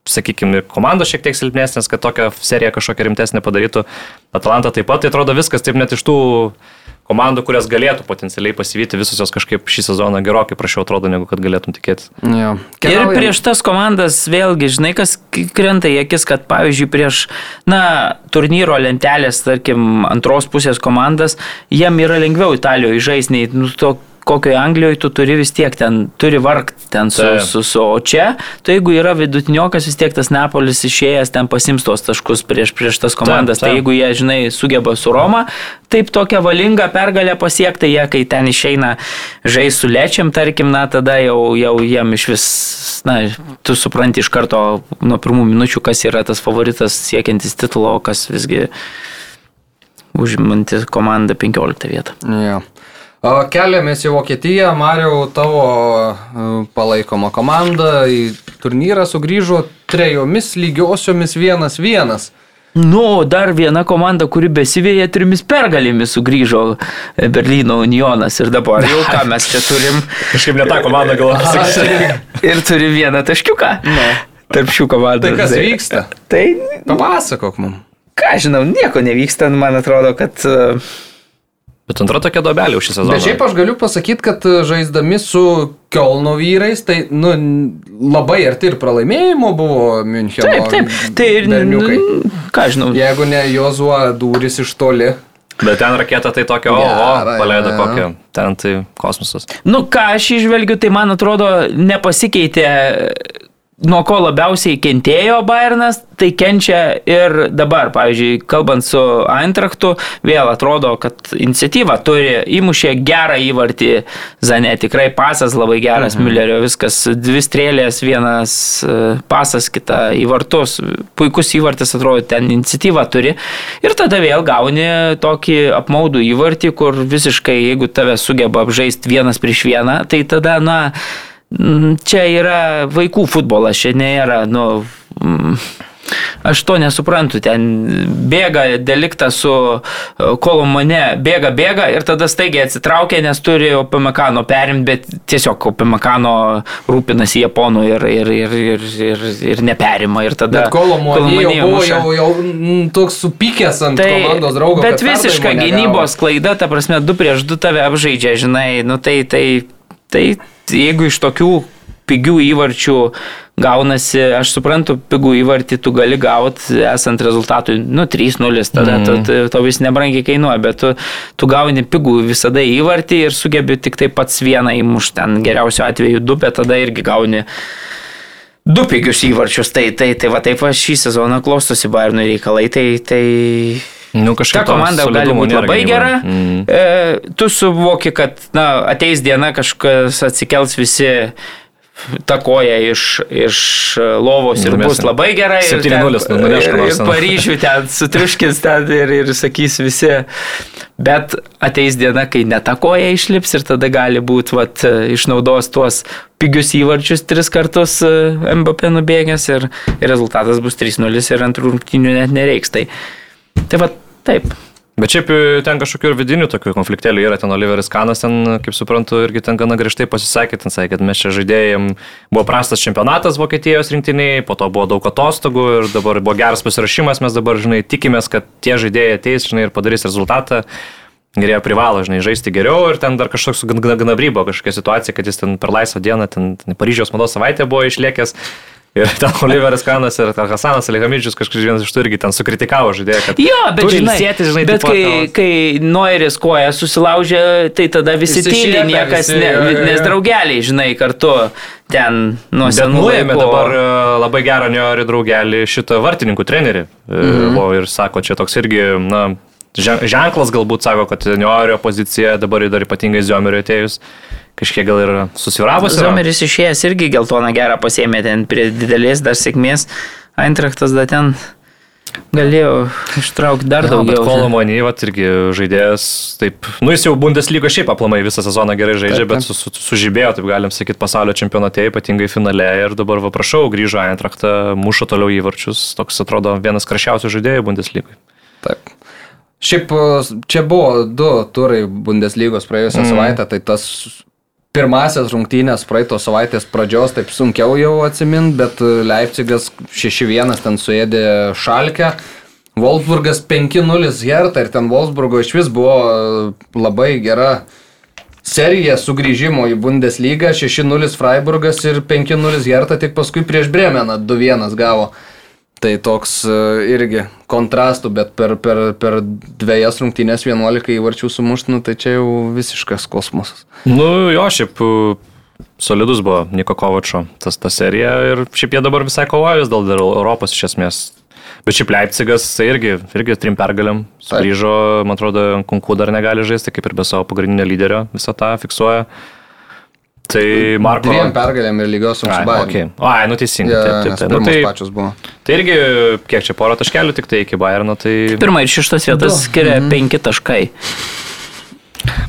sakykime, komandos šiek tiek silpnesnės, kad tokią seriją kažkokią rimtesnę padarytų. Atalanta taip pat, tai atrodo viskas taip net iš tų komandų, kurias galėtų potencialiai pasivyti, visos jos kažkaip šį sezoną gerokai prašiau atrodo, negu kad galėtum tikėtis. Ja. Ir prieš tas komandas vėlgi, žinai, kas krenta į akis, kad pavyzdžiui prieš, na, turnyro lentelės, tarkim, antros pusės komandas, jiem yra lengviau Italijoje žaisti, nei, nu, to kokioje Anglijoje tu turi vis tiek ten, turi vargti ten su, tai. su, su, o čia, tai jeigu yra vidutiniokas, vis tiek tas Neapolis išėjęs ten pasims tos taškus prieš, prieš tas komandas, tai, tai jeigu jie, žinai, sugeba su Roma, taip tokią valingą pergalę pasiekti, jie, kai ten išeina žais su lečiam, tarkim, na, tada jau, jau jiem iš vis, na, tu supranti iš karto nuo pirmų minučių, kas yra tas favoritas siekiantis titulo, kas visgi užimanti komandą 15 vietą. Yeah. Keliamės į Vokietiją, Mariau, tavo palaikoma komanda į turnyrą sugrįžo trejomis lygiosiomis vienas vienas. Nu, dar viena komanda, kuri besivėja trimis pergalėmis sugrįžo e, Berlyno Unionas ir dabar jau ką mes čia turim. Kažkaip ne tą komandą galvoju. ir turi vieną taškiuką. Ne. Tarp šių komandų. Tai kas vyksta? Tai... Papasakok mums. Ką žinau, nieko nevyksta, man atrodo, kad uh, Bet antra tokia dobelė už šį sezoną. Bet šiaip aš galiu pasakyti, kad e, žaisdami su Kielno vyrais, tai nu, labai arti ir pralaimėjimo buvo Müncheno. Taip, taip. Tai ir berniukai. Ką žinau. Jeigu ne Jozuo dūris iš toli. Bet ten raketa tai tokia, o, o paleido kokią, ten tai kosmosas. Nu, ką aš išvelgiu, tai man atrodo nepasikeitė nuo ko labiausiai kentėjo Bayernas, tai kenčia ir dabar. Pavyzdžiui, kalbant su Eintrachtu, vėl atrodo, kad iniciatyva turi, įmušė gerą įvartį, Zane, tikrai pasas labai geras, mhm. Müllerio, viskas, dvi strėlės, vienas e, pasas, kita į vartus, puikus įvartis atrodo, ten iniciatyva turi. Ir tada vėl gauni tokį apmaudų įvartį, kur visiškai, jeigu tave sugeba apžaisti vienas prieš vieną, tai tada, na, čia yra vaikų futbolas, čia nėra, nu, mm, Aš to nesuprantu, ten bėga delikta su e, kolomane, bėga, bėga ir tada staigiai atsitraukia, nes turi Opemekano perimti, bet tiesiog Opemekano rūpinasi Japonų ir, ir, ir, ir, ir, ir neperima. Ir tada kolomane jau buvo jau, jau mm, toks supykęs ant tai, komandos draugo. Bet visiška gynybos klaida, ta prasme, du prieš du tave apžaidžia, žinai, nu tai, tai, tai jeigu iš tokių pigių įvarčių gaunasi, aš suprantu, pigų įvartį tu gali gauti esant rezultatui, nu, 3-0, tada mm. to, to vis nebrangiai kainuoja, bet tu, tu gauni pigų visada įvartį ir sugebi tik tai pats vieną įmušti, ten geriausiu atveju du, bet tada irgi gauni du pigius įvarčius, tai, tai, tai va taip va šį sezoną klostosi Bayernų reikalai, tai, tai Nu, Ta komanda gali būti labai gera. Mm. E, tu suvoki, kad na, ateis diena, kažkas atsikels visi takoja iš, iš lovos ir bus labai gerai. 7-0 nunešk nors. Ir Paryžių ten sutriuškins ten ir, ir sakys visi. Bet ateis diena, kai netakoja išlips ir tada gali būti, vat, išnaudos tuos pigius įvarčius tris kartus e, MBP nubėgęs ir, ir rezultatas bus 3-0 ir ant rungtinių net nereiks. Tai, tai vat, Taip. Bet šiaip e, ten kažkokių ir vidinių tokių konfliktėlių yra, ten Oliveris Kanas, ten, kaip suprantu, irgi ten gana griežtai pasisakė, ten sakė, kad mes čia žaidėjim, buvo prastas čempionatas Vokietijos rinktiniai, po to buvo daug atostogų ir dabar buvo geras pasirašymas, mes dabar, žinai, tikimės, kad tie žaidėjai ateis, žinai, ir padarys rezultatą. Ir jie privalo, žinai, žaisti geriau. Ir ten dar kažkoks gana, gana brybo kažkokia situacija, kad jis ten per laisvą dieną, ten, ten Paryžiaus mados savaitę buvo išlėkęs Ir ten Oliveras Kanas ir Hasanas Alihamidžius kažkas vienas iš tų irgi ten sukritikavo žaidėją, kad... Jo, bet žinai, sėti, žinai, bet kai, pat, kai Noiris koja susilaužė, tai tada visi tyli, niekas, visi, ne, jo, jo. nes draugeliai, žinai, kartu ten nuo senų. Nuėjome dabar e, labai gerą Niori draugelį šitą vartininkų trenerį. Mhm. O ir sako, čia toks irgi, na, ženklas galbūt sako, kad Niorio pozicija dabar dar ypatingai Ziomerio atėjus kažkiek gal ir susviravusi. Zomeris išėjęs irgi geltoną gerą pasėmė ten prie didelės dar sėkmės. Eintraktas dar ten galėjo ištraukti dar ja, daugiau. Kolomonį, va, irgi žaidėjas, taip, nu jis jau Bundeslygo šiaip aplamai visą sezoną gerai žaidžia, taip, taip. bet su, su, sužibėjo, taip galim sakyti, pasaulio čempionate, ypatingai finale ir dabar va prašau, grįžo Eintrachtą, mušo toliau įvarčius, toks atrodo vienas krašiausių žaidėjų Bundeslygui. Taip. Šiaip čia buvo du turai Bundeslygos praėjusią mm. savaitę, tai tas pirmasias rungtynės praeitos savaitės pradžios taip sunkiau jau atsimint, bet Leipzigas 6-1 ten suėdė šalkę, Wolfsburgas 5-0 Hertha ir ten Wolfsburgo iš vis buvo e, labai gera serija sugrįžimo į Bundesliga, 6-0 Freiburgas ir 5-0 Hertha tik paskui prieš Bremeną 2-1 gavo. Tai toks e, irgi kontrastų, bet per, per, per dviejas rungtynės 11 įvarčių sumuštinu, tai čia jau visiškas kosmosas. Nu jo, šiaip solidus buvo Niko Kovačo tas ta serija ir šiaip jie dabar visai kovoja vis dėl Europos iš esmės. Bet šiaip Leipzigas irgi, irgi trim pergalėm sugrįžo, man atrodo, Kunku dar negali žaisti, kaip ir be savo pagrindinio lyderio visą tą fiksuoja. Tai Marko. Dviem pergalėm ir lygios su Bayern. Okay. O, ai, nu teisingai. Ja, taip, taip, taip. Nu, tai, pačios buvo. Tai irgi, kiek čia poro taškelių tik tai iki Bayerno, tai... Pirmą ir šeštas vietas skiria mm -hmm. penki taškai.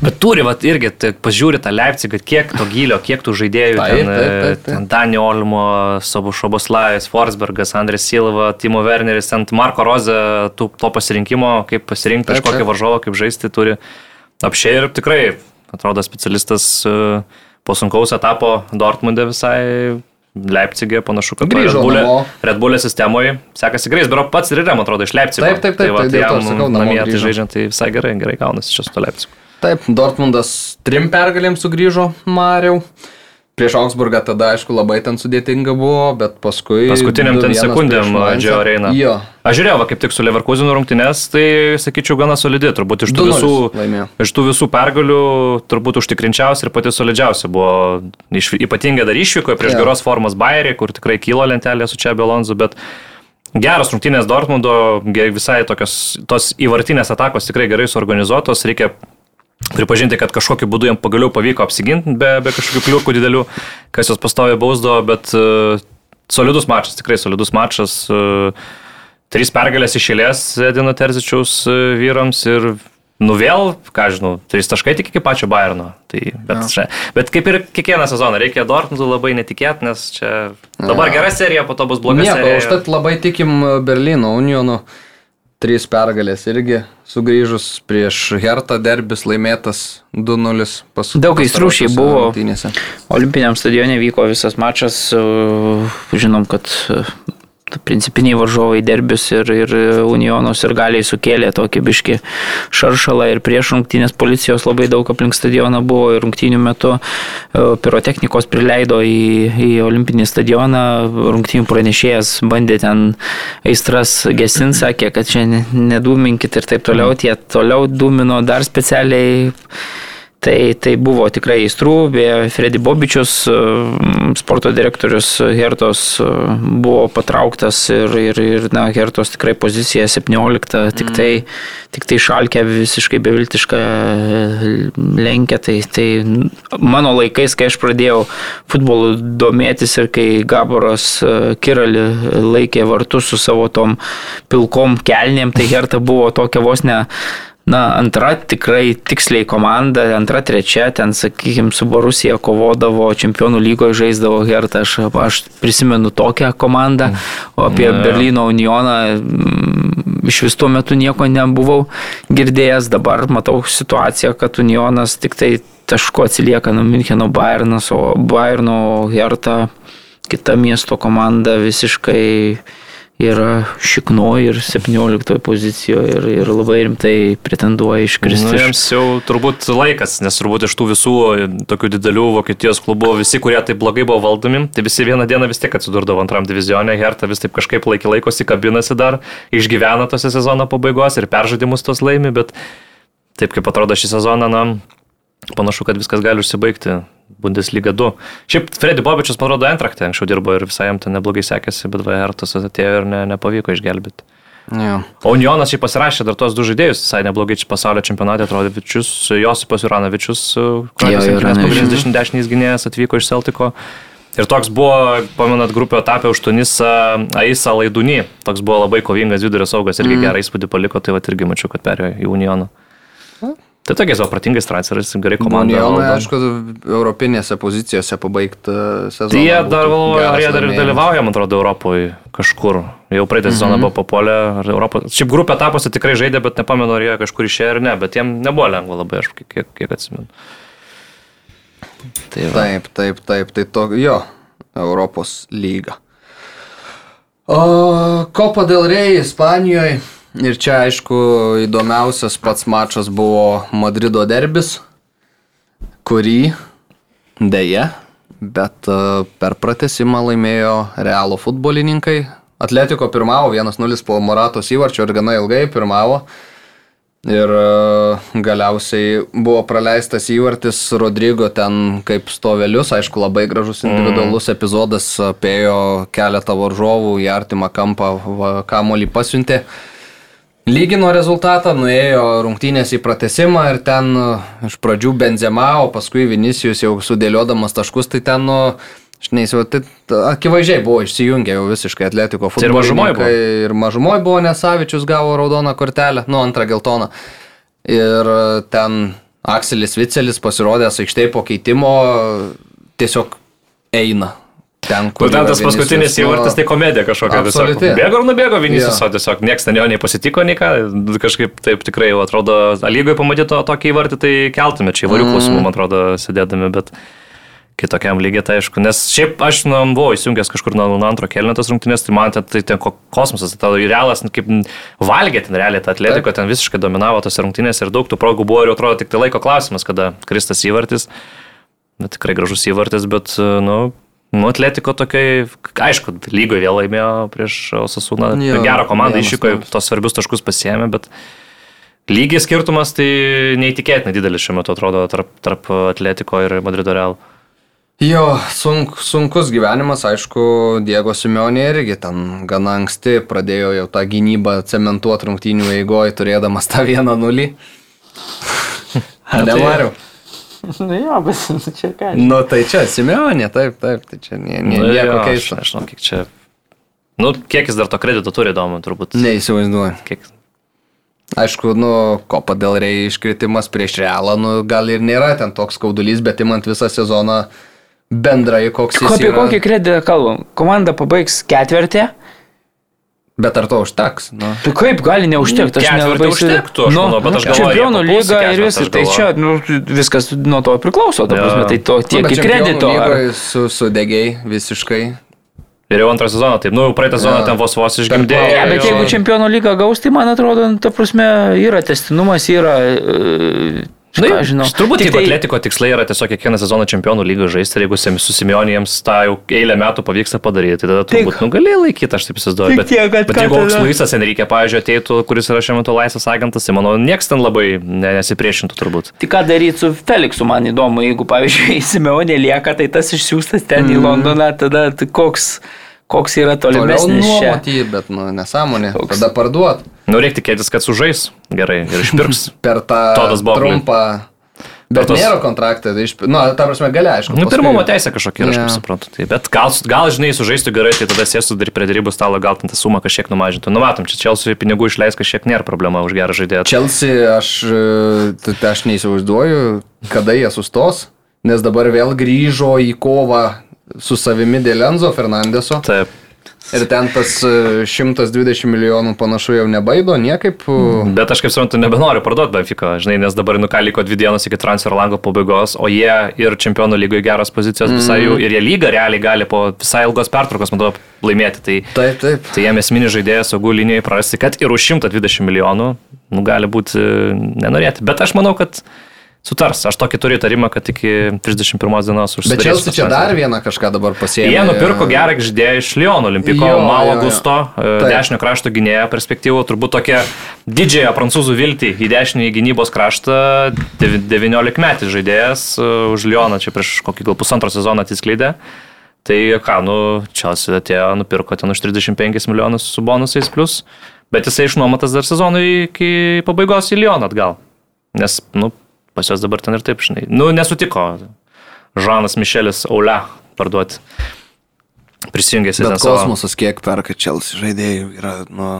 Bet turi, vat, irgi, tai pažiūri tą Leipzigą, kiek to gilio, kiek tų žaidėjų. Taip, ten, taip, taip, taip. ten Dani Olmo, Sobo Šoboslavas, Forsbergas, Andrės Silva, Timo Werneris, ant Marko Roze, tų, to pasirinkimo, kaip pasirinkti taip, kažkokią varžovą, kaip žaisti turi. Apšiai ir tikrai, atrodo, specialistas e, po sunkaus etapo Dortmundė visai Leipzigė panašu, kad Red Bullė, Red Bullė sistemoje sekasi gerai, bet pats ir yra, man atrodo, iš Leipzigo. Taip, taip, taip. Tai, va, tai, tai, tai jam namie tai žaidžiant, tai visai gerai, gerai gaunasi čia su to Leipzigu. Taip, Dortmundas trim pergalėm sugrįžo Mariau. Prieš Augsburgą tada, aišku, labai ten sudėtinga buvo, bet paskui... Paskutiniam ten sekundėm Džio Reina. Jo. Aš žiūrėjau, kaip tik su Leverkusinu rungtynės, tai sakyčiau gana solidi. Turbūt iš tų, visų, laimėjo. iš tų visų pergalių turbūt užtikrinčiausia ir pati solidžiausia buvo. Iš, ypatingai dar išvyko prieš ja. geros formos Bayerį, kur tikrai kilo lentelė su Čiabio Lonzu, bet geras rungtynės Dortmundo, visai tokios, tos įvartinės atakos tikrai gerai suorganizuotos, reikia pripažinti, kad kažkokiu būdu jam pagaliau pavyko apsiginti be, be kažkokių kliūkų didelių, kas jos pastovi bausdo, bet uh, solidus mačas, tikrai solidus mačas. Uh, trys pergalės išėlės Edino Terzičiaus uh, vyrams ir nu vėl, ką žinau, trys taškai tik iki pačio Bayerno. Tai, bet, čia, bet kaip ir kiekvieną sezoną reikia Dortmundų labai netikėti, nes čia dabar ja. gera serija, po to bus bloga Nieko, serija. Užtat labai tikim Berlyno Unionu. Trys pergalės irgi sugrįžus prieš Hertą derbis laimėtas 2-0 paskui. Daug aistrūšiai buvo. Rungtynėse. Olimpiniam stadione vyko visas mačas. Žinom, kad principiniai varžovai derbius ir, ir Unionos ir galiai sukėlė tokį biški šaršalą ir prieš rungtynės policijos labai daug aplink stadioną buvo ir rungtynių metu e, pirotechnikos prileido į, į olimpinį stadioną, rungtynių pranešėjas bandė ten aistras gesinti, sakė, kad čia nedūminkit ir taip toliau, tie toliau dūmino dar specialiai Tai, tai buvo tikrai įstrų, beje, Fredi Bobičius, mm, sporto direktorius Hertos e, buvo patrauktas ir, ir, ir na, Hertos tikrai pozicija 17, tik tai, mm. tik tai šalkė visiškai beviltišką e, lenkia. Tai, tai mano laikais, kai aš pradėjau futbolu domėtis ir kai Gaboras e, Kirali laikė vartus su savo tom pilkom kelnėm, tai Herta buvo tokia vos ne Na, antra tikrai tiksliai komanda, antra, trečia, ten, sakykime, su Borusija kovodavo, čempionų lygoje žaisdavo Hertą, aš, aš prisimenu tokią komandą, o apie ja. Berlyno Unioną mm, iš vis tuo metu nieko nebuvau girdėjęs, dabar matau situaciją, kad Unionas tik tai taško atsilieka nuo Müncheno Bayernas, o Bayerno Hertą kita miesto komanda visiškai yra šiknoji ir 17 pozicijoje ir, ir labai rimtai pretenduoja iškristi. Nu, jiems jau turbūt laikas, nes turbūt iš tų visų tokių didelių Vokietijos klubų, visi, kurie taip blogai buvo valdomi, tai visi vieną dieną vis tiek atsidurdavo antram divizionė, Hertha vis taip kažkaip laikį laikosi, kabinasi dar, išgyvena tose sezono pabaigos ir peržaidimus tos laimi, bet taip kaip atrodo šį sezoną, na, panašu, kad viskas gali užsibaigti Bundesliga 2. Šiaip Freddy Bobičius, man rodo, Entraktė anksčiau dirbo ir visai jam ten neblogai sekėsi, bet Vajartas atėjo ir ne, nepavyko išgelbėti. Ja. O Unionas šiaip pasirašė dar tos du žaidėjus, visai neblogai čia pasaulio čempionate atrodė Vičius, Josipas Uranovičius, kuris 90 gynėjas atvyko iš Celtiko. Ir toks buvo, pamenat, grupio etapė už Tunisą Aisa Laidūny. Toks buvo labai kovingas vidurio saugas irgi mm. gerą įspūdį paliko, tai va irgi mačiau, kad perėjo į Unioną. Tai tokie savo pratingas transferas, gerai komanda. Milijonai, aišku, europinėse pozicijose pabaigti sezoną. Tai jie dar, ar jie dar ir dalyvauja, man atrodo, Europoje kažkur. Jau praeitą mhm. sezoną buvo papolę. Šiaip grupė etapuose tikrai žaidė, bet nepamenu, ar jie kažkur išėjo ar ne, bet jiem nebuvo lengva labai, aš kiek, kiek atsimenu. Tai va. taip, taip, taip, tai to, jo, Europos lyga. O Kopa del Rey Ispanijoje Ir čia, aišku, įdomiausias pats mačas buvo Madrido derbis, kurį dėja, bet e, per pratesimą laimėjo Realo futbolininkai. Atletiko pirmavo 1-0 po Moratos įvarčio ir gana ilgai pirmavo. Ir e, galiausiai buvo praleistas įvartis Rodrygo ten kaip stovelius, aišku, labai gražus individualus mm. epizodas, apėjo keletą varžovų į artimą kampą, kamolį pasiuntė. Lygino rezultatą, nuėjo rungtynės į pratesimą ir ten e, iš pradžių Benzema, o paskui Vinicijus jau sudėliodamas taškus, tai ten, nu, aš neįsivaizduoju, tai akivaizdžiai buvo išsijungę jau visiškai atletiko futbolo. Ir mažumoje buvo. Ir mažumoje buvo, nes Savičius gavo raudoną kortelę, nu, antrą geltoną. Ir e, ten Akselis Vicelis pasirodęs aikštėje po keitimo tiesiog eina ten, kur... Ten tas paskutinis įvartis, tai komedija kažkokia. Tiesiog, bėgo ir nubėgo Vinicius, yeah. o tiesiog niekas ten jo nei pasitiko, nei ką. Kažkaip taip tikrai, jau atrodo, lygoje pamatyto tokį įvartį, tai keltume čia įvairių mm. klausimų, man atrodo, sėdėdami, bet kitokiam lygiai, tai aišku. Nes šiaip aš nu, buvau įsijungęs kažkur nuo, nuo antro kelnetos rungtynės, tai man ten, tai ten kosmosas, tai realas, nu, kaip valgė ten realiai tą atletiko, ten visiškai dominavo tos rungtynės ir daug tų progų buvo ir atrodo tik tai laiko klausimas, kada kristas įvartis. Bet tikrai gražus įvartis, bet, nu, Nu, Atletiko tokiai, aišku, lygoje vėl laimėjo prieš Osasūną. Gerą komandą išvyko, tos svarbius taškus pasiemė, bet lygiai skirtumas tai neįtikėtinai didelis šiuo metu atrodo tarp, tarp Atletiko ir Madrido Real. Jo, sunk, sunkus gyvenimas, aišku, Diego Simeonė irgi ten gana anksti pradėjo jau tą gynybą cementuoti rungtynių eigoje, turėdamas tą vieną nulį. Nevariau. Nu jo, bet čia ką. Nu tai čia Simeonė, taip, taip, tai čia nie, nie, nu, nieko keisto. Aš nežinau, kiek čia. Nu, kiek jis dar to kredito turi įdomu, turbūt. Neįsivaizduoju. Kiek... Aišku, nu, kopa dėl rei iškritimas prieš realą, nu, gal ir nėra ten toks skaudulys, bet imant visą sezoną bendrai, koks jis yra. Apie kokį kreditą kalbam? Komanda pabaigs ketvirtį, Bet ar to užteks? Nu. Tai kaip gali neužtekti? Aš nelabai užtektų, nu, manau, galvoju. Čempionų lyga ir viskas, tai čia nu, viskas nuo to priklauso, ta prasme, tai to tiek nu, kredito. Ar... Su, sudegiai visiškai. Ir jau antrą sezoną, taip, nu, praeitą sezoną ja. ten vos vos išgimdėjo. Ja, bet jeigu čempionų lyga gaus, tai man atrodo, ta prasme, yra testinumas, yra Na, nu, žinau. Turbūt tik tai... atletiko tikslai yra tiesiog kiekvieną sezoną čempionų lygą žaisti ir jeigu su Simeonijams tą jau eilę metų pavyksta padaryti, tai tada turbūt tik... nugalėjai laikyti, aš taip įsivaizduoju. Bet, tiek, bet jeigu koks Luisas Enrique, pavyzdžiui, ateitų, kuris yra šiuo metu laisvas agentas, tai manau, nieks ten labai nesipriešintų turbūt. Tik ką daryti su Feliksu, man įdomu, jeigu, pavyzdžiui, Simeonė lieka, tai tas išsiųstas ten mm. į Londoną, tada koks koks yra tolimesnis čia. Nuomoti, bet nu, nesąmonė. Koks... Tada parduot. Nu, reikia tikėtis, kad sužais gerai ir išpirks. per tą trumpą. Bet tos... nėra kontraktą, tai iš... nu, ta prasme, gali, aišku. Nu, pirmumo teisė kažkokia, yeah. aš suprantu. Tai, bet gal, gal, žinai, sužaistų gerai, tai tada sėstų dar prie darybų stalo, gal ten tą sumą kažkiek numažintų. Nu, matom, čia Chelsea pinigų išleis kažkiek nėra problema už gerą žaidėją. Chelsea, aš, tai aš neįsivaizduoju, kada jie sustos, nes dabar vėl grįžo į kovą su savimi dėl Enzo Fernandeso. Taip. Ir ten tas 120 e, milijonų panašu jau nebaido niekaip. Bet aš kaip suprantu, nebenoriu parduoti Benfica, žinai, nes dabar nu ką liko dvi dienos iki transfer lango pabaigos, o jie ir čempionų lygoje geros pozicijos mm. visai jų, ir jie lygą realiai gali po visai ilgos pertraukos, man atrodo, laimėti. Tai, taip, taip. Tai jiems esminis žaidėjas saugų linijoje prarasti, kad ir už 120 milijonų, nu gali būti nenorėti. Bet aš manau, kad sutars. Aš tokį turiu įtarimą, kad iki 31 dienos užsidarys. Bet Chelsea čia dar vieną kažką dabar pasėmė. Jie nupirko gerą žaidėją iš Lyon Olimpiko, Malo Gusto, e, dešinio krašto gynėjo perspektyvų, turbūt tokia didžiąją prancūzų viltį į dešinį gynybos kraštą, 19 metų žaidėjas e, už Lyoną čia prieš kokį gal pusantro sezoną atsiskleidė. Tai ką, nu, Chelsea atėjo, nupirko ten už 35 milijonus su bonusais plus, bet jisai išnuomotas dar sezonui iki pabaigos į Lyoną atgal. Nes, nu, pas juos dabar ten ir taip, žinai. Nu, nesutiko Žanas Mišelis Aule parduoti. Prisijungęs į kosmosas, kiek perka Čelsi žaidėjų yra, nu,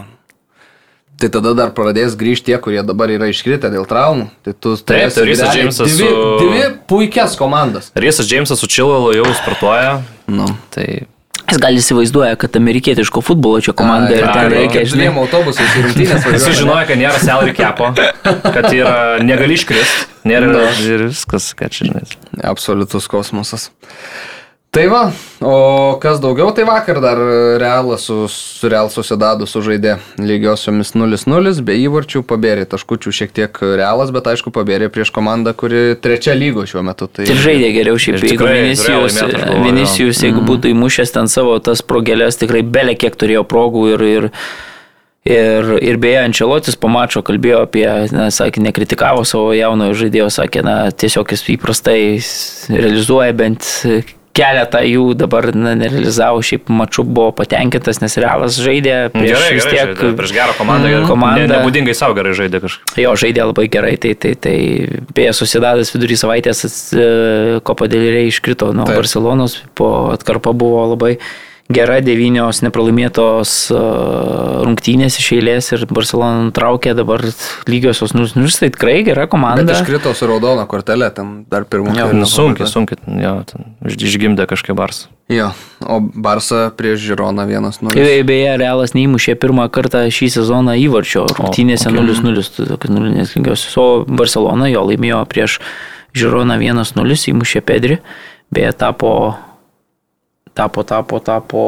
Tai tada dar pradės grįžti tie, kurie dabar yra iškritę dėl traumų. Tai tu Taip, tai Rysas Džeimsas dvi, su... Dvi puikias komandas. Rysas Džeimsas su Čilalu jau sportuoja. Nu. Tai Jis gali įsivaizduoja, kad amerikietiško futbolo čia komanda ir ten reikia, žinai, autobusais ir rungtynės. Jis sužinojo, kad nėra salary capo, kad yra negali iškristi, nėra ir viskas, kad čia žinai. Absoliutus kosmosas. Tai va, o kas daugiau, tai vakar dar Realas su, su Real susidadu sužaidė lygiosiomis 0-0, be įvarčių pabėrė taškučių šiek tiek Realas, bet aišku pabėrė prieš komandą, kuri trečia lygo šiuo metu. Tai ir žaidė geriau šiaip, jeigu Vinicius, Vinicius jeigu mm. būtų įmušęs ten savo tas progelės, tikrai belė kiek turėjo progų ir, ir Ir, ir beje, Ančelotis po mačo kalbėjo apie, na, sakė, nekritikavo savo jaunojo žaidėjo, sakė, na, tiesiog jis įprastai realizuoja bent keletą jų dabar na, nerealizavo, šiaip mačiu buvo patenkintas, nes realas žaidė prieš gerai, vis tiek. Gerai, žaidė, prieš gerą komandą, mm, komandą. Ne, nebūdingai savo gerai žaidė kažkaip. Jo, žaidė labai gerai, tai, tai, tai beje, susidadas vidurį savaitės e, Kopa Deliriai iškrito nuo Taip. Barcelonos, po atkarpa buvo labai gera devynios nepralaimėtos rungtynės iš eilės ir Barcelona nutraukė dabar lygiosios 0-0, tai tikrai gera komanda. Bet iškrito su raudona kortelė, tam dar pirmą kartą. Nu, sunkiai, sunkiai, jo, išgimdė kažkaip Barsą. Jo, o Barsą prieš Žironą 1-0. Beje, Realas neįmušė pirmą kartą šį sezoną įvarčio, rungtynėse 0-0, okay. nulinės lygiosios, o Barcelona jo laimėjo prieš Žironą 1-0, įmušė Pedri, beje, tapo tapo, tapo, tapo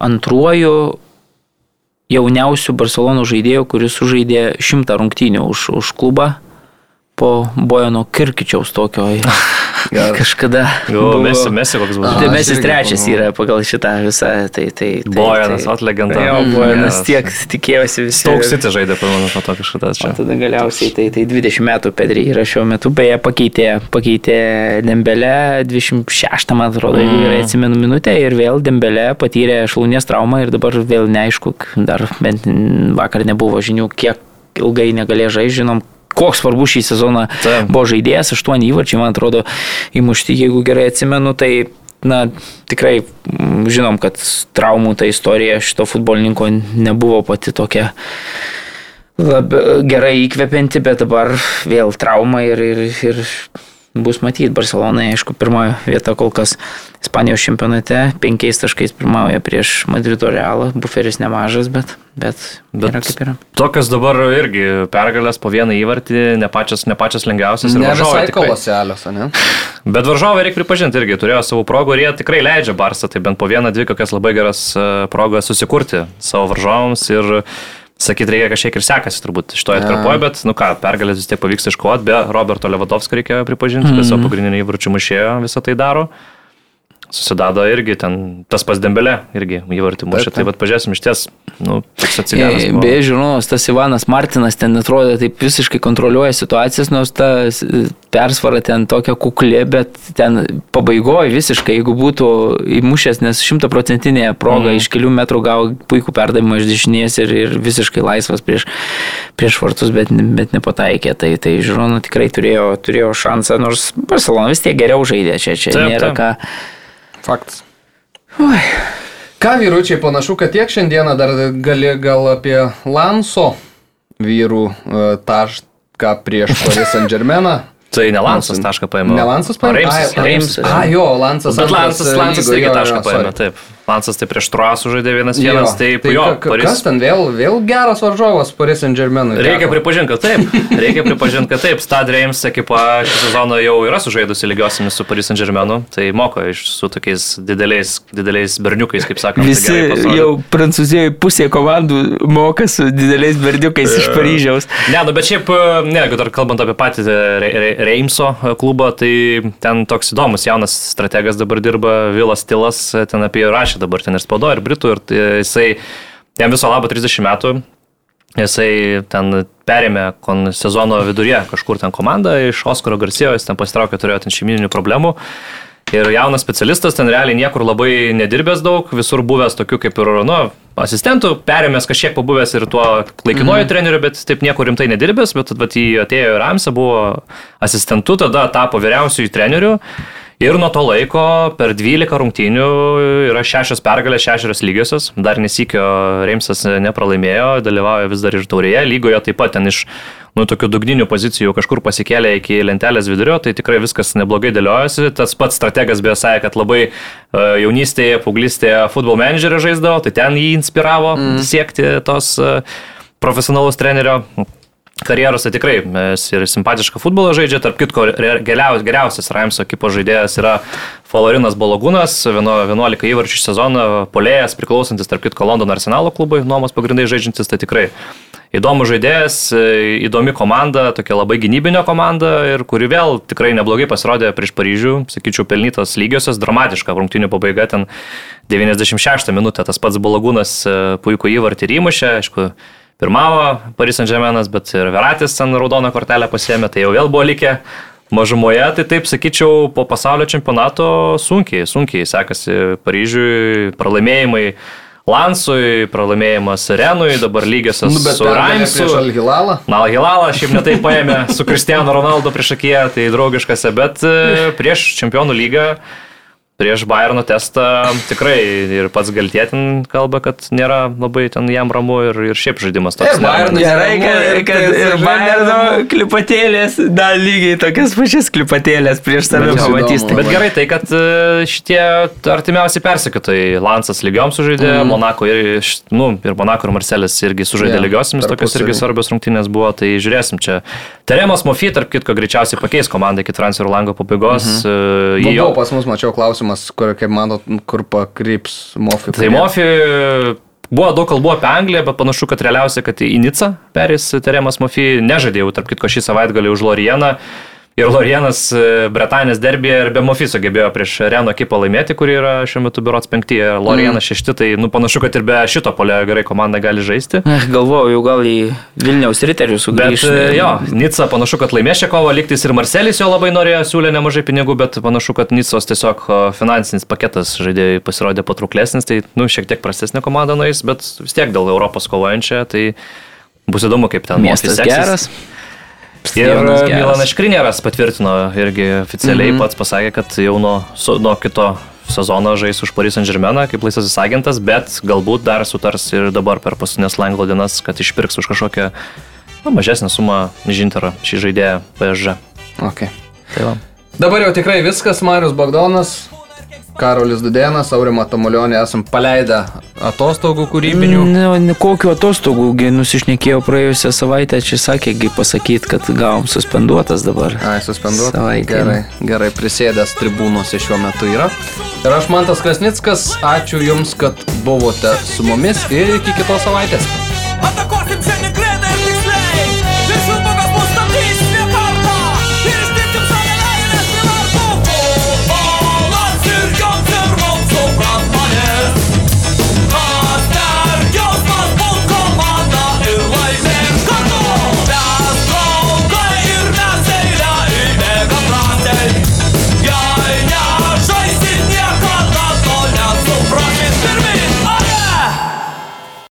antruoju jauniausiu Barcelonų žaidėju, kuris sužaidė šimtą rungtynių už, už klubą po Bojano Kirkičiaus tokio kažkada. Jo, Mesi, Mesi koks buvo. Tai Mesis trečias yra pagal šitą visą. Tai, tai, tai, Bojanas, tai, legenda. Jo, Bojanas tiek tikėjosi visi. Daug City žaidė, pamanu, po to kažkada čia. Tada galiausiai tai, tai 20 metų Pedri yra šiuo metu, beje, pakeitė, pakeitė Dembelę 26, man atrodo, mm. ir atsimenu minutę ir vėl Dembelė patyrė šlaunies traumą ir dabar vėl neaišku, dar bent vakar nebuvo žinių, kiek ilgai negalėjo žaisti, žinom, koks svarbus šį sezoną Ta. buvo žaidėjas, aštuoni įvarčiai, man atrodo, įmušti, jeigu gerai atsimenu, tai na, tikrai mm, žinom, kad traumų ta istorija šito futbolininko nebuvo pati tokia lab, gerai įkvepianti, bet dabar vėl trauma ir, ir, ir bus matyti. Barcelonai, aišku, pirmoji vieta kol kas Ispanijos čempionate, penkiais taškais pirmauja prieš Madrido Realą, buferis nemažas, bet, bet, bet yra kaip yra. Tokios dabar irgi pergalės po vieną įvartį, ne pačias, ne pačias lengviausias. Ne visai koloselios, ne? Bet varžovai reikia pripažinti irgi, turėjo savo progų ir jie tikrai leidžia Barsą, tai bent po vieną, dvi kokias labai geras e, progas susikurti savo varžovams ir Sakyt, reikia kažkiek ir sekasi turbūt to atkarpoje, bet, nu ką, pergalės vis tiek pavyks iškovoti, be Roberto Levadovskio reikia pripažinti, mm -hmm. tiesiog pagrindinį įvarčių mušėjo visą tai daro susidado irgi ten tas pas dembelė, irgi įvartį mušė. Tai vad pažiūrėsim iš ties, nu, toks atsigavęs. Beje, žiūrovas, tas Ivanas Martinas ten atrodo taip visiškai kontroliuoja situacijas, nors ta persvara ten tokia kuklė, bet ten pabaigoje visiškai, jeigu būtų įmušęs, nes šimtaprocentinė proga mm. iš kelių metrų gavo puikų perdavimą iš dešinės ir, ir visiškai laisvas prieš, prieš vartus, bet, bet nepataikė. Tai, tai žiūrovas tikrai turėjo, turėjo šansą, nors Barcelona vis tiek geriau žaidė, čia, čia taip, nėra taip. ką. Faktas. Ui. Ką vyručiai, panašu, kad tiek šiandieną dar gali gal apie Lanso vyrų e, tašką prieš Paris Saint Germainą. Tai ne Lansas tašką paėmė. Ne Lansas paėmė. Reimsas. Reimsas. A, jo, Lansas. Bet Lansas, Lansas irgi tašką paėmė, taip. Lansas tai prieš Truasų žaidė vienas vienas, taip tai jo. Paris... Kas ten vėl, vėl geras varžovas Paris Saint Germainui? Reikia pripažinti, kad taip. Reikia pripažinti, kad taip. Stad Reims ekipa šį sezoną jau yra sužaidusi lygiosiamis su Paris Saint Germainu. Tai moko iš su tokiais dideliais, dideliais berniukais, kaip sakoma. Tai Visi jau Prancūzijoje pusė komandų moka su dideliais berniukais iš Paryžiaus. Ne, nu bet šiaip, ne, jeigu dar kalbant apie patį Reimso klubą, tai ten toks įdomus jaunas strategas dabar dirba, Vilas Tilas, ten apie rašė dabar ten ir spaudo, ir britų, ir jisai, jam viso labo 30 metų, jisai ten perėmė sezono viduryje kažkur ten komandą iš Oskaro Garcijo, jis ten pasitraukė, turėjo ten šeimininių problemų. Ir jaunas specialistas ten realiai niekur labai nedirbęs daug, visur buvęs tokiu kaip ir, nu, asistentų, perėmęs kažkiek pabuvęs ir tuo laikinuoju mm. treneriu, bet taip niekur rimtai nedirbęs, bet vat, jį atėjo ir Ramsė, buvo asistentu, tada tapo vyriausiųjų treneriu. Ir nuo to laiko per 12 rungtynių yra šešios pergalės, šešios lygiosios. Dar nesikio Reimsas nepralaimėjo, dalyvauja vis dar ir taurėje. Lygoje taip pat ten iš nu, tokių dugninių pozicijų kažkur pasikėlė iki lentelės vidurio, tai tikrai viskas neblogai dėliojasi. Tas pats strategas beje sakė, kad labai uh, jaunystėje, paauglystėje futbol menedžerį žaisdavo, tai ten jį inspiravo mm. siekti tos uh, profesionalaus trenerio karjeros tai tikrai ir simpatišką futbolą žaidžia, tarp kitko geriausias, Raimso ekipo žaidėjas yra Florinas Balogūnas, 11 įvarčių sezoną, polėjas, priklausantis tarp kitko Londono arsenalo klubui, nuomos pagrindai žaidžiantis, tai tikrai įdomus žaidėjas, įdomi komanda, tokia labai gynybinė komanda ir kuri vėl tikrai neblogai pasirodė prieš Paryžių, sakyčiau, pelnytos lygiosios, dramatiška rungtinių pabaiga ten 96 minutę, tas pats Balogūnas puikų įvartį įmušė, aišku, pirmavo Paris Saint-Germainas, bet ir Veratis ten raudoną kortelę pasėmė, tai jau vėl buvo likę mažumoje, tai taip sakyčiau, po pasaulio čempionato sunkiai, sunkiai sekasi Paryžiui, pralaimėjimai. Lansui, pralaimėjimas Renui, dabar lygiosios nu, su Raimsu. Alhilalą. Na, Alhilalą šiaip netai paėmė su Cristiano Ronaldo prieš akiją, tai draugiškose, bet e, prieš čempionų lygą prieš Bayerno testą tikrai ir pats Galtėtin kalba, kad nėra labai ten jam ramu ir, ir šiaip žaidimas toks. Ir Bayernas gerai, kad, ir, kad ir Bayerno klipatėlės, da lygiai tokias pačias klipatėlės prieš save pamatys. Bet gerai tai, kad e, šitie artimiausi persekiotojai, Lansas lygiom sužaidė, mm. Monako ir, nu, ir Monako ir Marcelis irgi sužaidė yeah, lygiosiamis, tokios irgi svarbios rungtynės buvo, tai žiūrėsim čia. Teremas Mofi, tarp kitko, greičiausiai pakeis komandą iki transferų lango pabaigos. Mm -hmm. Jo pas mus mačiau klausimą klausimas, kur, kaip manot, kur pakryps Mofi. Tai Mofi buvo daug kalbų apie Angliją, bet panašu, kad realiausia, kad į Nicą perės Teremas Mofi. Nežadėjau, tarp kitko, šį savaitgalį už Lorieną. Ir Lorienas e, Bretanės derbėje ir be Mofiso gebėjo prieš Reno ekipą laimėti, kuri yra šiuo metu biurots penktyje, Lorienas mm. šešti, tai nu, panašu, kad ir be šito polio gerai komanda gali žaisti. Aš galvoju, jau gal į Vilniaus riterius sugrįžti. Bet e, jo, Nica panašu, kad laimės šią kovą, liktis ir Marcelis jo labai norėjo, siūlė nemažai pinigų, bet panašu, kad Nicos tiesiog finansinis paketas žaidėjai pasirodė patrauklesnis, tai nu, šiek tiek prastesnė komanda nueis, bet vis tiek dėl Europos kovojančia, tai bus įdomu, kaip ten miestas geras. Ir Milanas Škrinėras patvirtino irgi oficialiai mm -hmm. pats pasakė, kad jau nuo, su, nuo kito sezono žais už Paris Saint Germain kaip laisvasis agentas, bet galbūt dar sutars ir dabar per paskutinės langlo dienas, kad išpirks už kažkokią nu, mažesnę sumą Žinterą šį žaidėją PSG. Okay. Tai va. Dabar jau tikrai viskas, Marius Bagdonas, Karolis Dudėnas, Aurima Tamulionė esam paleidę atostogų kūrybinių. Ne, ne kokiu atostogų, nusišnekėjau praėjusią savaitę, čia sakėgi pasakyti, kad gavom suspenduotas dabar. Ai, suspenduotas. Savaitė. Gerai, gerai, prisėdęs tribūnose šiuo metu yra. Ir aš Mantas Krasnickas, ačiū Jums, kad buvote su mumis ir iki kitos savaitės. Atakuosim